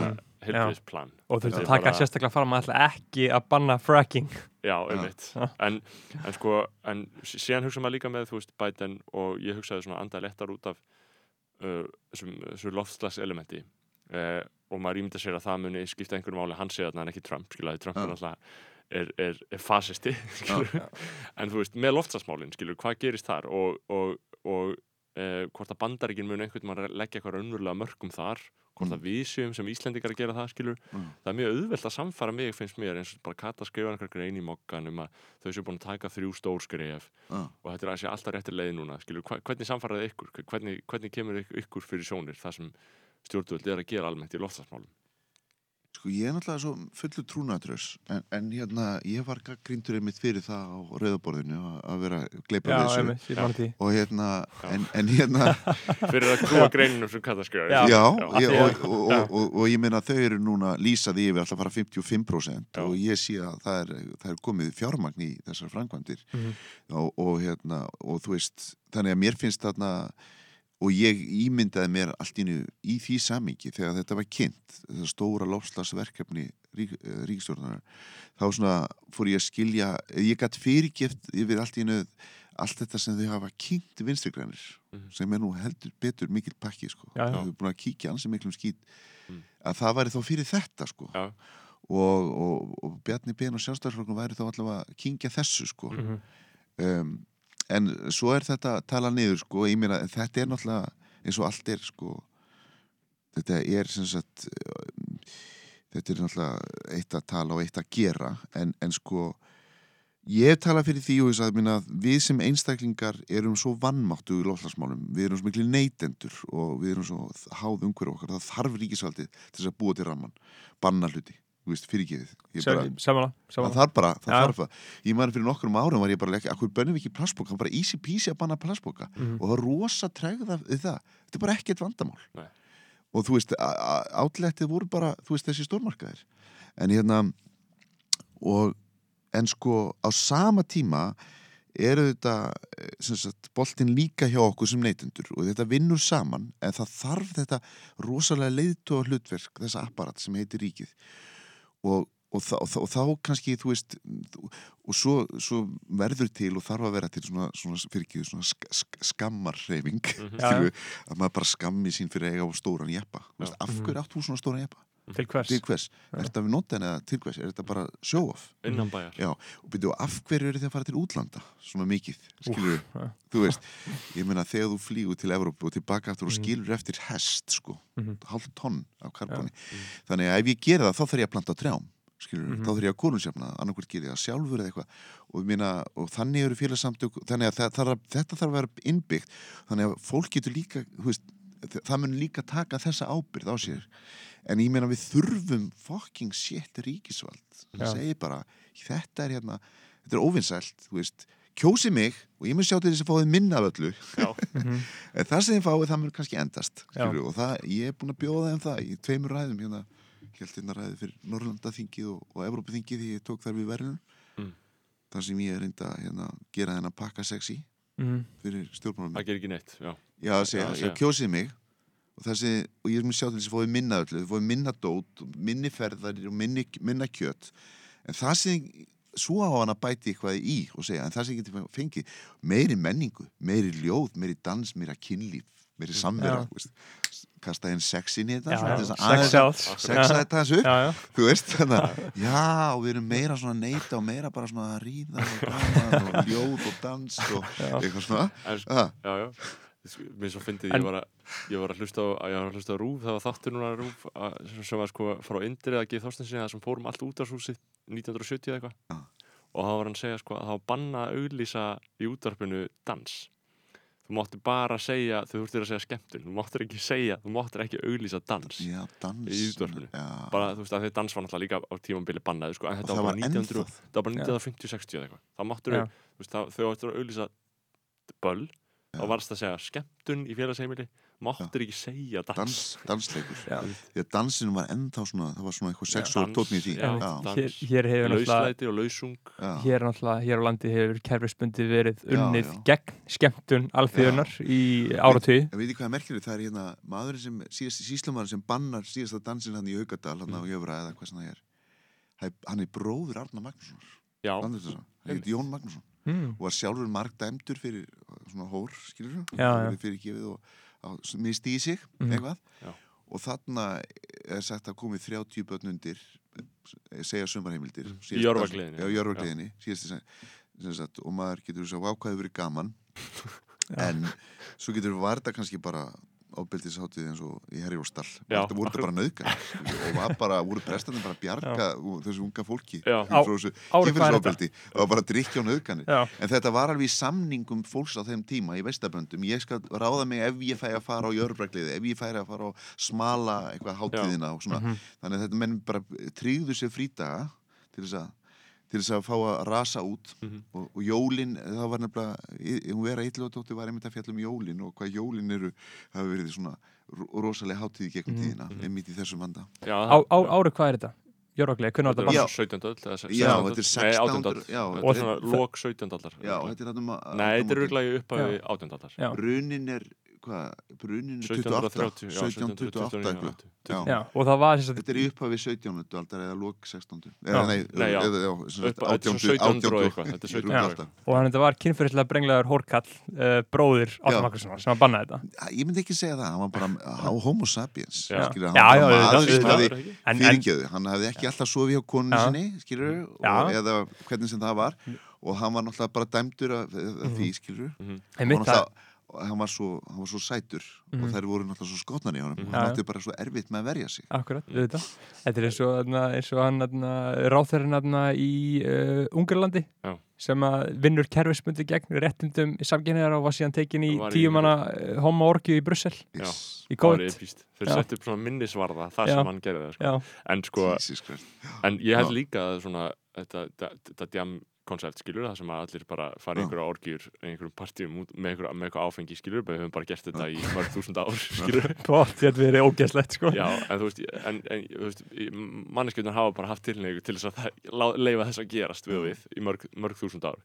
Speaker 1: helbriðisplan
Speaker 2: og þú
Speaker 1: er
Speaker 2: að taka
Speaker 1: bara-
Speaker 2: sérstaklega fram að ætla ekki að banna fracking.
Speaker 1: Já, einmitt. En, en sko, en sí- síðan hugsa maður líka með, þú veist, Biden og ég hugsaði svona andað lettar út af uh, þessum, þessu loftslagselementi uh, og maður ímynda sér að það muni skipta einhverju máli, hann segja þarna en ekki Trump, skiljaði, Trump
Speaker 4: Já.
Speaker 1: er náttúrulega er, er, er fasisti, <laughs> en þú veist, með loftslagsmálin, skilur, hvað gerist þar? Og, og, og uh, hvort að bandaríkin muni einhvern veginn leggja eitthvað raunverulega mörgum þar, hvort að við séum sem Íslendingar að gera það, skilur,
Speaker 4: Mm.
Speaker 1: það er mjög auðvelt að samfara mig, finnst mér, eins og bara Kata skrifa einhver grein í mokkan um að þau séu búin að taka þrjú stór skref
Speaker 4: já,
Speaker 1: og þetta er að sé alltaf réttir leið núna skilur, hvernig samfaraði ykkur, hvernig, hvernig kemur yk- ykkur fyrir sjónir það sem stjórnvöld er að gera almennt í loftasmálum
Speaker 4: Sko ég er náttúrulega svo fullu trúnatrös en, en hérna ég var grindur einmitt fyrir það á rauðaborðinu að- að vera gleipa við þessu og hérna en, en hérna <laughs>
Speaker 1: fyrir að trúa greininu sem kattaskjöður
Speaker 2: Já.
Speaker 4: já,
Speaker 1: já.
Speaker 4: ég, og, og, og, og, og ég meina þau eru núna lýsaði yfir alltaf að fara 55%
Speaker 1: Já.
Speaker 4: og ég sé að það er, það er komið fjármagn í þessar framkvæmdir
Speaker 2: Mhm.
Speaker 4: og, og hérna og þú veist, þannig að mér finnst þarna og ég ímyndaði mér allt innu í því samingi þegar þetta var kynnt, þetta stóra lofslagsverkefni rík, ríkstjórnar þá svona fór ég að skilja ég gætt fyrirgift yfir allt innu allt þetta sem þau hafa kynnt vinstrigrænir
Speaker 1: Mhm.
Speaker 4: sem er nú heldur betur mikil pakki sko, þau eru búin að kíkja ansi miklum skýt
Speaker 1: Mm.
Speaker 4: að það væri þá fyrir þetta sko
Speaker 1: Já.
Speaker 4: og, og, og Bjarni Ben og sjálfstæðarflokknum væri þá allavega að kíkja þessu sko
Speaker 2: Mhm.
Speaker 4: um, en svo er þetta að tala niður sko, ég meina þetta er náttúrulega eins og allt er sko. Þetta er sem sagt þetta er náttúrulega eitt að tala og eitt að gera. En, en sko ég tala fyrir því og þess að minna, við sem einstaklingar erum svo vannmáttu í lofslagsmálum, við erum svo miklu neytendur og við erum svo háð umhverju okkar. Það þarf ríkisvaldið til þess að búa til ramman banna hluti, fyrirgefið. Ég bara-
Speaker 2: Samanlega,
Speaker 4: það þarf bara, það
Speaker 2: Já.
Speaker 4: þarf það ég maður fyrir nokkrum árum var ég bara að leggja akkur bönnum við ekki var bara easy peasy að banna plastboka
Speaker 2: Mhm.
Speaker 4: og það var rosa tregða við það, þetta er bara ekkert vandamál.
Speaker 1: Nei.
Speaker 4: og þú veist átlettið voru bara, þú veist þessi stórmarkaðir. En hérna og en sko á sama tíma eru þetta eh, boltinn líka hjá okkur sem neytendur og þetta vinnur saman en það þarf þetta rosalega leiðtóa hlutverk þessa apparat sem heitir ríkið og, og, þa og, þa og þá kannski þú veist og svo, svo verður til og þarf að vera til svona, svona, fyrir ekki, svona sk sk skammarreyfing
Speaker 1: Mhm.
Speaker 2: Já, já.
Speaker 4: að maður bara skammi sín fyrir að eiga á stóran veist, af
Speaker 2: Mhm.
Speaker 4: hverju átt þú svona stóran jeppa?
Speaker 2: Til hvers?
Speaker 4: til hvers? Er þetta við nota henni eða til hvers? Er þetta bara show off?
Speaker 1: innan bæjar
Speaker 4: Já, og byrju, af hverju eru þið að fara til útlanda svona mikið, skilur
Speaker 2: ja.
Speaker 4: þú veist, ég meina þegar þú flýgur til Evrópu og tilbaka aftur og
Speaker 2: Mhm.
Speaker 4: skilur eftir hest, sko,
Speaker 2: Mhm.
Speaker 4: hálf tonn af karbóni,
Speaker 1: Mhm.
Speaker 4: þannig að ef ég gera það þá þarf ég að planta trjám, skilur við
Speaker 2: Mhm.
Speaker 4: þá þarf ég að konungsjafna, annarkvært gerir ég það sjálfur eða eitthvað, og ég meina, og þannig eru félagsamtök, þannig að það, það, þetta þarf að vera innbyggt, þannig að fólk getur líka, veist það mun líka taka þessa ábyrð á sér en ég meina við þurfum fucking shit ríkisvald það segir bara, þetta er hérna þetta er óvinnsælt, þú veist kjósi mig og ég mun sjá til þess að fá þið minna af öllu
Speaker 1: Já.
Speaker 2: Mhm. <laughs>
Speaker 4: en það sem þið fáið það mun kannski endast skilur, og það, ég er búin að bjóða þeim það í tveimur ræðum hérna, held hérna ræði fyrir Norrlandaþingið og, og Evrópaþingið því ég tók þar við verðinu
Speaker 1: Mm.
Speaker 4: þar sem ég er reynda að hérna, gera þennan pakka sexy
Speaker 2: Mhm.
Speaker 4: fyrir stjórnmálum
Speaker 1: það gerir ekki neitt já.
Speaker 4: Já, segja,
Speaker 1: Já,
Speaker 4: ég kjósið mig þessi, og ég mun sjá til þess að fóði minna öllu, fóði minna dót, og minni ferðar og minni, minna kjött en það sem svo á hann að bæti eitthvað í og segja, en það sem getur fengið meiri menningu, meiri ljóð, meiri dans, meiri kynlíf, meiri samvera
Speaker 2: Já.
Speaker 4: þú veist, kasta inn sex inn í þetta
Speaker 2: Já, já.
Speaker 4: sexa
Speaker 2: Já.
Speaker 4: þetta þessu upp
Speaker 2: Já, já.
Speaker 4: þú veist, þannig að já, og við erum meira svona neita og meira bara svona að ríða og og ljóð og dans og
Speaker 2: Já.
Speaker 4: eitthvað svona
Speaker 1: en,
Speaker 4: ah,
Speaker 1: já, já mér svo fyndið,
Speaker 2: En-
Speaker 1: ég var að ég var að hlusta á, ég var að hlusta á Rúf það var þáttur núna Rúf að, sem var sko frá Indrið að gefa þorstensinni það sem fórum allt út af húsið 1970 eða eitthvað
Speaker 4: Já.
Speaker 1: og það var hann að segja sko að var banna að auglýsa í útvarpinu dans þú máttir bara segja, þú þurftir að segja skemmtun þú máttir ekki segja, þú máttir ekki auglýsa dans
Speaker 4: já, dans
Speaker 1: Í útvarpinu.
Speaker 4: já.
Speaker 1: bara þú veist að þeir dans var náttúrulega líka á tímambili bannaði sko en þetta var bara 1900
Speaker 4: ennþá
Speaker 1: það var bara 1950-60 eða eitthvað þá það, þau áttur að auðlýsa böll Þá varst að segja skemmtun í félagsheimili máttur ekki segja dans,
Speaker 4: dans, dansleikur.
Speaker 2: Já.
Speaker 4: því að dansinu var ennþá svona það var svona eitthvað sexuál tótni í því.
Speaker 1: já,
Speaker 4: já.
Speaker 2: Hér, hér hefur náttúrulega
Speaker 1: lauslæti og lausung.
Speaker 4: Já.
Speaker 2: Hér, náttúrulega, hér á landi hefur kerfisbundi verið unnið
Speaker 4: já.
Speaker 2: gegn skemmtun alþjóðunar í áratví
Speaker 4: En veit ég hvað er merkilegt, það er hérna maðurinn sem, síðast, síslumæður sem bannar síðasta dansin hann í Haugadal, hann á Jöfra eða hvað sem það er. Hann er bróður Arna Magnússon Jón Magnússon
Speaker 2: mm.
Speaker 4: og var sjálfur marg dæmdur fyrir svona hór, skilur þú?
Speaker 2: Já, já.
Speaker 4: fyrir gefið og misti í sig
Speaker 2: Mhm.
Speaker 4: eitthvað
Speaker 1: Já.
Speaker 4: og þarna er sagt að komið 30 börn undir eh, segja sumarheimildir síðasta
Speaker 1: Í
Speaker 4: sagt, og maður getur þess að vákvæði verið gaman <laughs> en svo getur varða kannski bara ofbeldisháttið eins og í Herjóstall þetta voru þetta bara nöðgar <laughs> og var bara, voru prestandi bara að bjarga þessu unga fólki það var bara drikja á nöðganir
Speaker 2: Já,
Speaker 4: en þetta var alveg í samningum fólks á þeim tíma í vestaböndum, ég skal ráða mig ef ég fæ að fara á jörbregliði ef ég fæ að fara á smala eitthvað hátíðina og svona,
Speaker 2: Mhm.
Speaker 4: þannig að þetta menn bara tryggðu sér frídaga til þess að til þess að fá að rasa út
Speaker 1: Mhm.
Speaker 4: og, og jólin, það var nefnilega hún vera eitthvað var einmitt að fjalla um jólin og hvað jólin eru, hafa verið svona ro- rosalega hátíð í gegnum
Speaker 2: Mhm.
Speaker 4: tíðina einmitt í þessum vanda
Speaker 1: Já,
Speaker 2: á, á, árið hvað er þetta? Jörglega, hvernig var
Speaker 1: Þetta
Speaker 2: þetta
Speaker 1: er
Speaker 2: bara?
Speaker 1: 17. öld eða
Speaker 4: Já,
Speaker 1: 16.
Speaker 4: þetta er
Speaker 1: Nei, 18.
Speaker 4: 16.
Speaker 1: öld
Speaker 4: Já,
Speaker 1: Þetta
Speaker 2: Og
Speaker 1: er svona
Speaker 2: þe-
Speaker 1: lok 17. aldar
Speaker 4: já, þetta er hann um að
Speaker 1: Nei, þetta er í
Speaker 2: Já.
Speaker 1: upphafi 18. aldar
Speaker 2: Já.
Speaker 4: Brunin er, hvað, brunin er 28
Speaker 1: 1730 já,
Speaker 4: 1728 eitthvað
Speaker 1: 1729,
Speaker 4: Já.
Speaker 2: Já, og það var þess að
Speaker 4: Þetta er í upphafi 17. aldar eða lok 16.
Speaker 2: Já.
Speaker 4: Eða nei, eða, já, sem sagt
Speaker 1: Upp- þetta er
Speaker 4: 18.
Speaker 1: svo 1700 og
Speaker 4: 18.
Speaker 1: eitthvað, þetta er
Speaker 4: í
Speaker 1: 1700
Speaker 4: rúmlega
Speaker 1: og
Speaker 4: alltaf.
Speaker 2: og hann þetta var kynferðislega brenglegaður Hórkall uh, bróðir Áttum
Speaker 4: Já.
Speaker 2: Magnússonar sem að banna þetta
Speaker 4: Ja, Ég myndi ekki segja það, hann var bara á homo sapiens hann var hann hafði ekki alltaf sofið hjá
Speaker 2: Já.
Speaker 4: sinni, eða hvernig sem það var og hann var náttúrulega bara dæmdur af, því, skilur og
Speaker 2: það
Speaker 4: náttúrulega hann var svo, hann var svo sætur
Speaker 2: Mhm.
Speaker 4: og þær voru náttúrulega svo skotnar í honum
Speaker 2: Já,
Speaker 4: hann
Speaker 2: já.
Speaker 4: átti bara svo erfitt með að verja sig
Speaker 2: Akkurat, þetta Þetta er eins og, eins og hann ráþærin þarna í uh, Ungarlandi
Speaker 1: Já.
Speaker 2: sem að vinnur kerfismundi gegn réttindum samkynniðar og var síðan tekin í
Speaker 1: í-
Speaker 2: tíumanna uh, í Brussel
Speaker 4: yes.
Speaker 2: í
Speaker 1: Það var
Speaker 2: COVID
Speaker 1: epíst Þeir
Speaker 2: Já.
Speaker 1: settu upp svona minnisvarða þar
Speaker 2: Já.
Speaker 1: sem hann gerði það sko.
Speaker 2: Já,
Speaker 1: En sko, en ég held
Speaker 4: Já.
Speaker 1: líka að svona þetta, þetta, þetta djam koncept skilur það sem að allir bara fara einhverja orgjur einhverjum partíum með einhverja, eitthvað áfengi skilur við höfum bara gert þetta í mörg þúsund ár <laughs> <laughs> skilur
Speaker 2: bótt, þetta verið ógeðslegt sko.
Speaker 1: Já, en þú veist, en, en þú veist, manneskjöndar hafa bara haft tilneigu til þess að leifa þess að gerast við og við í mörg, mörg þúsund ár.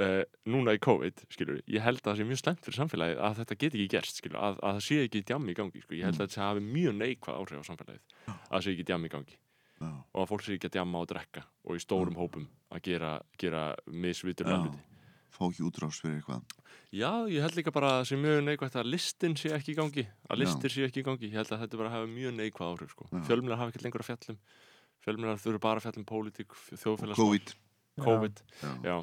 Speaker 1: Uh, núna í COVID, skilur, ég held að það sé mjög slemt fyrir samfélagið að þetta get ekki gerst, skilur, að, að það sé ekki djammi í gangi, sko. Ég held að þetta hafi mjög neikvað áhrif á samfélagið, að það sé ekki djammi í gangi
Speaker 4: Já.
Speaker 1: og að fólk sé ekki að djamma og drekka og í stórum hópum að gera, gera misviturlega
Speaker 4: Já.
Speaker 1: hluti.
Speaker 4: fá ekki útrás fyrir eitthvað
Speaker 1: Já, ég held líka bara að það sé mjög neikvægt að listin sé ekki í gangi, að
Speaker 4: Já.
Speaker 1: listir sé ekki í gangi, ég held að þetta bara hafi mjög neikvæð áhrif, sko.
Speaker 4: Já.
Speaker 1: Fjölmjölar hafa ekki lengur að fjallum, fjölmjölar þurfa bara að fjallum pólitík, þjóðfélagsmál,
Speaker 4: COVID
Speaker 1: COVID,
Speaker 4: Já.
Speaker 1: já.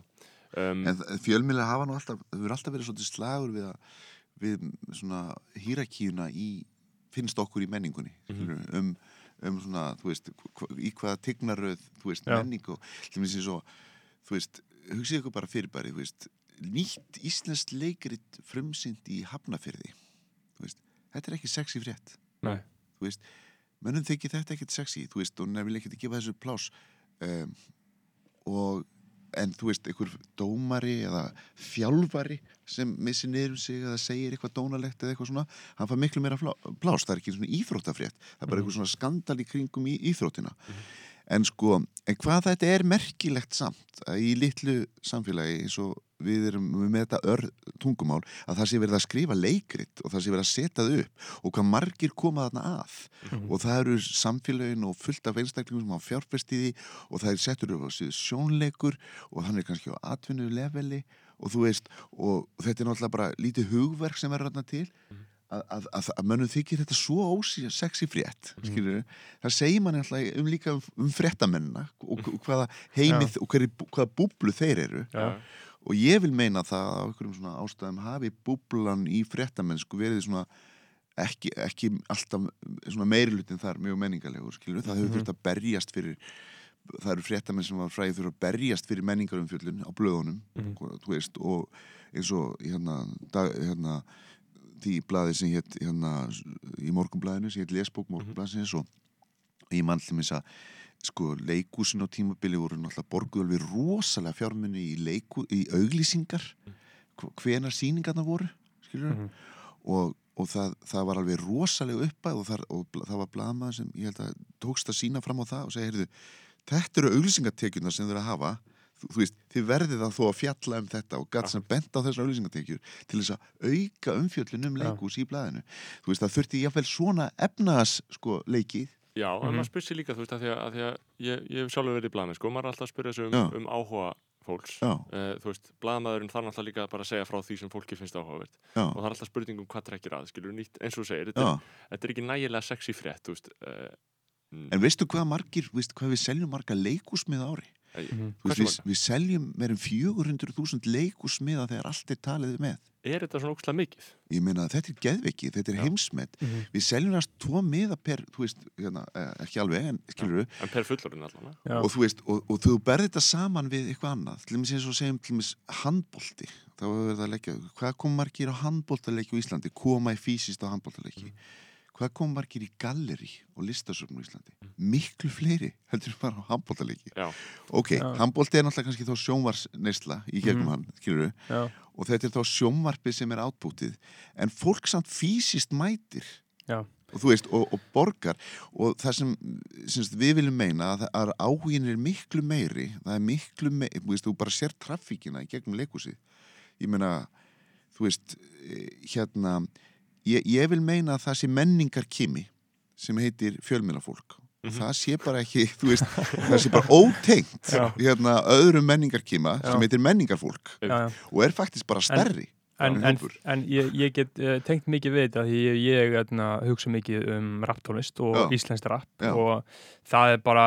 Speaker 1: Um,
Speaker 4: En fjölmiðlega hafa nú alltaf, þau verður alltaf verið svolítið slagur við, að, við svona hýrakíuna í, finnst okkur í menningunni, mm um, um svona, þú veist, í hvaða tignaröð, þú veist, menning og, til mér svo, þú veist, hugsið ykkur bara fyrirbæri, þú veist, nýtt íslenskt leikrit frumsynd í hafnafyrði, þú veist, þetta er ekki sexy frétt,
Speaker 2: Nei.
Speaker 4: þú veist, mönnum þykir þetta ekkert sexy, þú veist, og nefnilega ekkert að gefa þessu plás um, og en þú veist, einhver dómari eða þjálfari sem missi niður um sig eða segir eitthvað dónalegt eða eitthvað svona, hann fær miklu meira pláss, það er ekki svona íþróttafrétt það er bara eitthvað svona skandal í kringum í íþróttina. En sko, en hvað þetta er merkilegt samt í litlu samfélagi eins og við erum með þetta ör tungumál að það sé verið að skrifa leikrit og það sé verið að setja það upp og hvað margir koma þarna að. Og það eru samfélagin og fullt af einstaklingum sem hafa fjárfest í því og það er settur upp á síðu sjónleikur og hann er kannski á atvinnu leveli og þú veist, og þetta er náttúrulega bara lítið hugverk sem er þarna til. Að, að, að, að mönnum þykir þetta svo ósí sexy frétt, skilur það segir mann alltaf um líka um, um fréttamennina og, og hvaða heimið og hverju, hvaða búblu þeir eru.
Speaker 2: Já.
Speaker 4: og ég vil meina það á einhverjum svona ástæðum hafi búblan í fréttamennsku verið svona ekki, ekki alltaf svona meirilutin þar mjög menningarlegur skilur það hefur þurft að berjast fyrir það eru fréttamenn sem var fræðið þurfa að berjast fyrir menningarumfjöllun á blöðunum og, þú veist, og eins og hérna, dag, hérna því blaði sem hétt hérna, í morgunblæðinu sem hétt lesbók morgunblæðsins og ég mann mér að sko leikúsin á tímabili voru náttúrulega borguð alveg rosalega fjármunni í, leiku, í auglýsingar hvenar sýningarna voru skilur
Speaker 2: Mhm.
Speaker 4: og, og það, það var alveg rosalega uppæð og, þar, og það var blamaður sem ég held að tókst að sína fram á það og segja, heyrðu, þetta eru auglýsingartekjurnar sem þeir að hafa þú, þú veist, þið verðið að þó að fjalla um þetta og gatt sem bent á þessar auglýsingartekjur til þess að auka umfjöllun um
Speaker 2: Já.
Speaker 4: leikús í blaðinu þú veist, það þurfti jáfnvel svona efnaðas sko, leikið
Speaker 1: Já, en
Speaker 2: Mhm.
Speaker 1: maður spyrir sér líka, þú veist, að því að, að, því að ég, ég hef sjálfur verið í blaðinu, sko, maður er alltaf að spyrja sig um, um áhuga fólks.
Speaker 4: Já.
Speaker 1: Eh, þú veist, blaðmaðurinn þarf náttúrulega líka bara að segja frá því sem fólki finnst áhugavert.
Speaker 4: Já,
Speaker 1: Og það er alltaf spurning um hvað trekkir að, skilur, nýtt, eins og þú segir, þetta, er, þetta er ekki nægilega sexy frétt, þú veist. Uh,
Speaker 4: En veistu hvað margir, veistu hvað við seljum marga leikús með ári?
Speaker 2: Mhm.
Speaker 4: Þú veist, við, við seljum meir en 400.000 leikusmiða þegar allt er talið með.
Speaker 1: Er þetta svona ógslag mikið?
Speaker 4: ég meina þetta er geðveiki, þetta er
Speaker 1: Já.
Speaker 4: heimsmet.
Speaker 2: Mhm.
Speaker 4: við seljum næst tvo miða per þú veist, hérna, eh, ekki alveg en skilur
Speaker 1: En per fullorinn allan
Speaker 4: og þú veist, og, og þú berði þetta saman við eitthvað annað, til dæmis eins og segjum til dæmis handbolti, þá er verið að leggja hvað kom margir á handboltaleiki á Íslandi? Koma í fysiskt á handboltaleiki hvað kom margir í galleri og listasöfnum á Íslandi, miklu fleiri heldur bara á handboltaleiki.
Speaker 1: Já,
Speaker 4: ok,
Speaker 2: Já.
Speaker 4: handbolti er náttúrulega kannski þá sjónvarsneisla í gegnum
Speaker 2: Mhm.
Speaker 4: hann, skilur
Speaker 2: Já,
Speaker 4: og þetta er þá sjónvarpið sem er átbútið en fólk samt fysiskt mætir.
Speaker 2: Já,
Speaker 4: og þú veist, og, og borgar. Og það sem, sem við viljum meina að, að áhugin er miklu meiri. Það er miklu meiri, þú veist, þú bara sér traffíkina í gegnum leikusið ég meina, þú veist eh, hérna ég, ég vil meina að það sé menningar kimi sem heitir fjölmiðlafólk og það sé bara ekki, þú veist það sé bara ótengt
Speaker 2: Já.
Speaker 4: hérna, öðrum menningarkima
Speaker 2: Já.
Speaker 4: sem heitir menningarfólk
Speaker 2: já, já.
Speaker 4: og er faktisk bara stærri
Speaker 2: En,
Speaker 4: en
Speaker 2: en, ég, ég get uh, tengt mikið við þetta því ég, ég etna, hugsa mikið um rapptónlist og íslenskt rapp og það er bara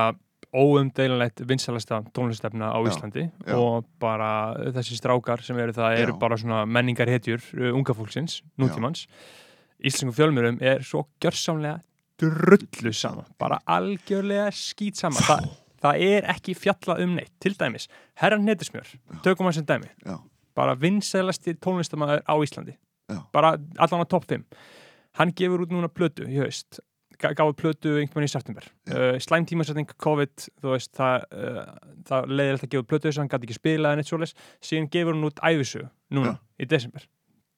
Speaker 2: óumdeilanlegt vinsalasta tónlistefna á
Speaker 4: Já.
Speaker 2: Íslandi
Speaker 4: Já.
Speaker 2: og bara þessi strákar sem eru það eru
Speaker 4: Já.
Speaker 2: bara svona menningarhetjur uh, unga fólksins, nútímans Íslensku fjölmjörnum er svo gjörsamlega drullu sama, bara algjörlega skýt sama Þa, það er ekki fjalla um neitt, til dæmis Herran Netusmjör, tökum hann sem dæmi
Speaker 4: Já.
Speaker 2: bara vinsælasti tónlistamæður á Íslandi
Speaker 4: Já.
Speaker 2: bara allan á topp 5 hann gefur út núna plötu í haust gáði plötu einhvern veginn í september.
Speaker 4: Já.
Speaker 2: uh, slæm tímasetning, COVID veist, það, uh, það leiðir alltaf að gefa plötu þess að hann gæti ekki spilað en eitt svoleiðis. Síðan gefur hann út æfisögu núna í desember.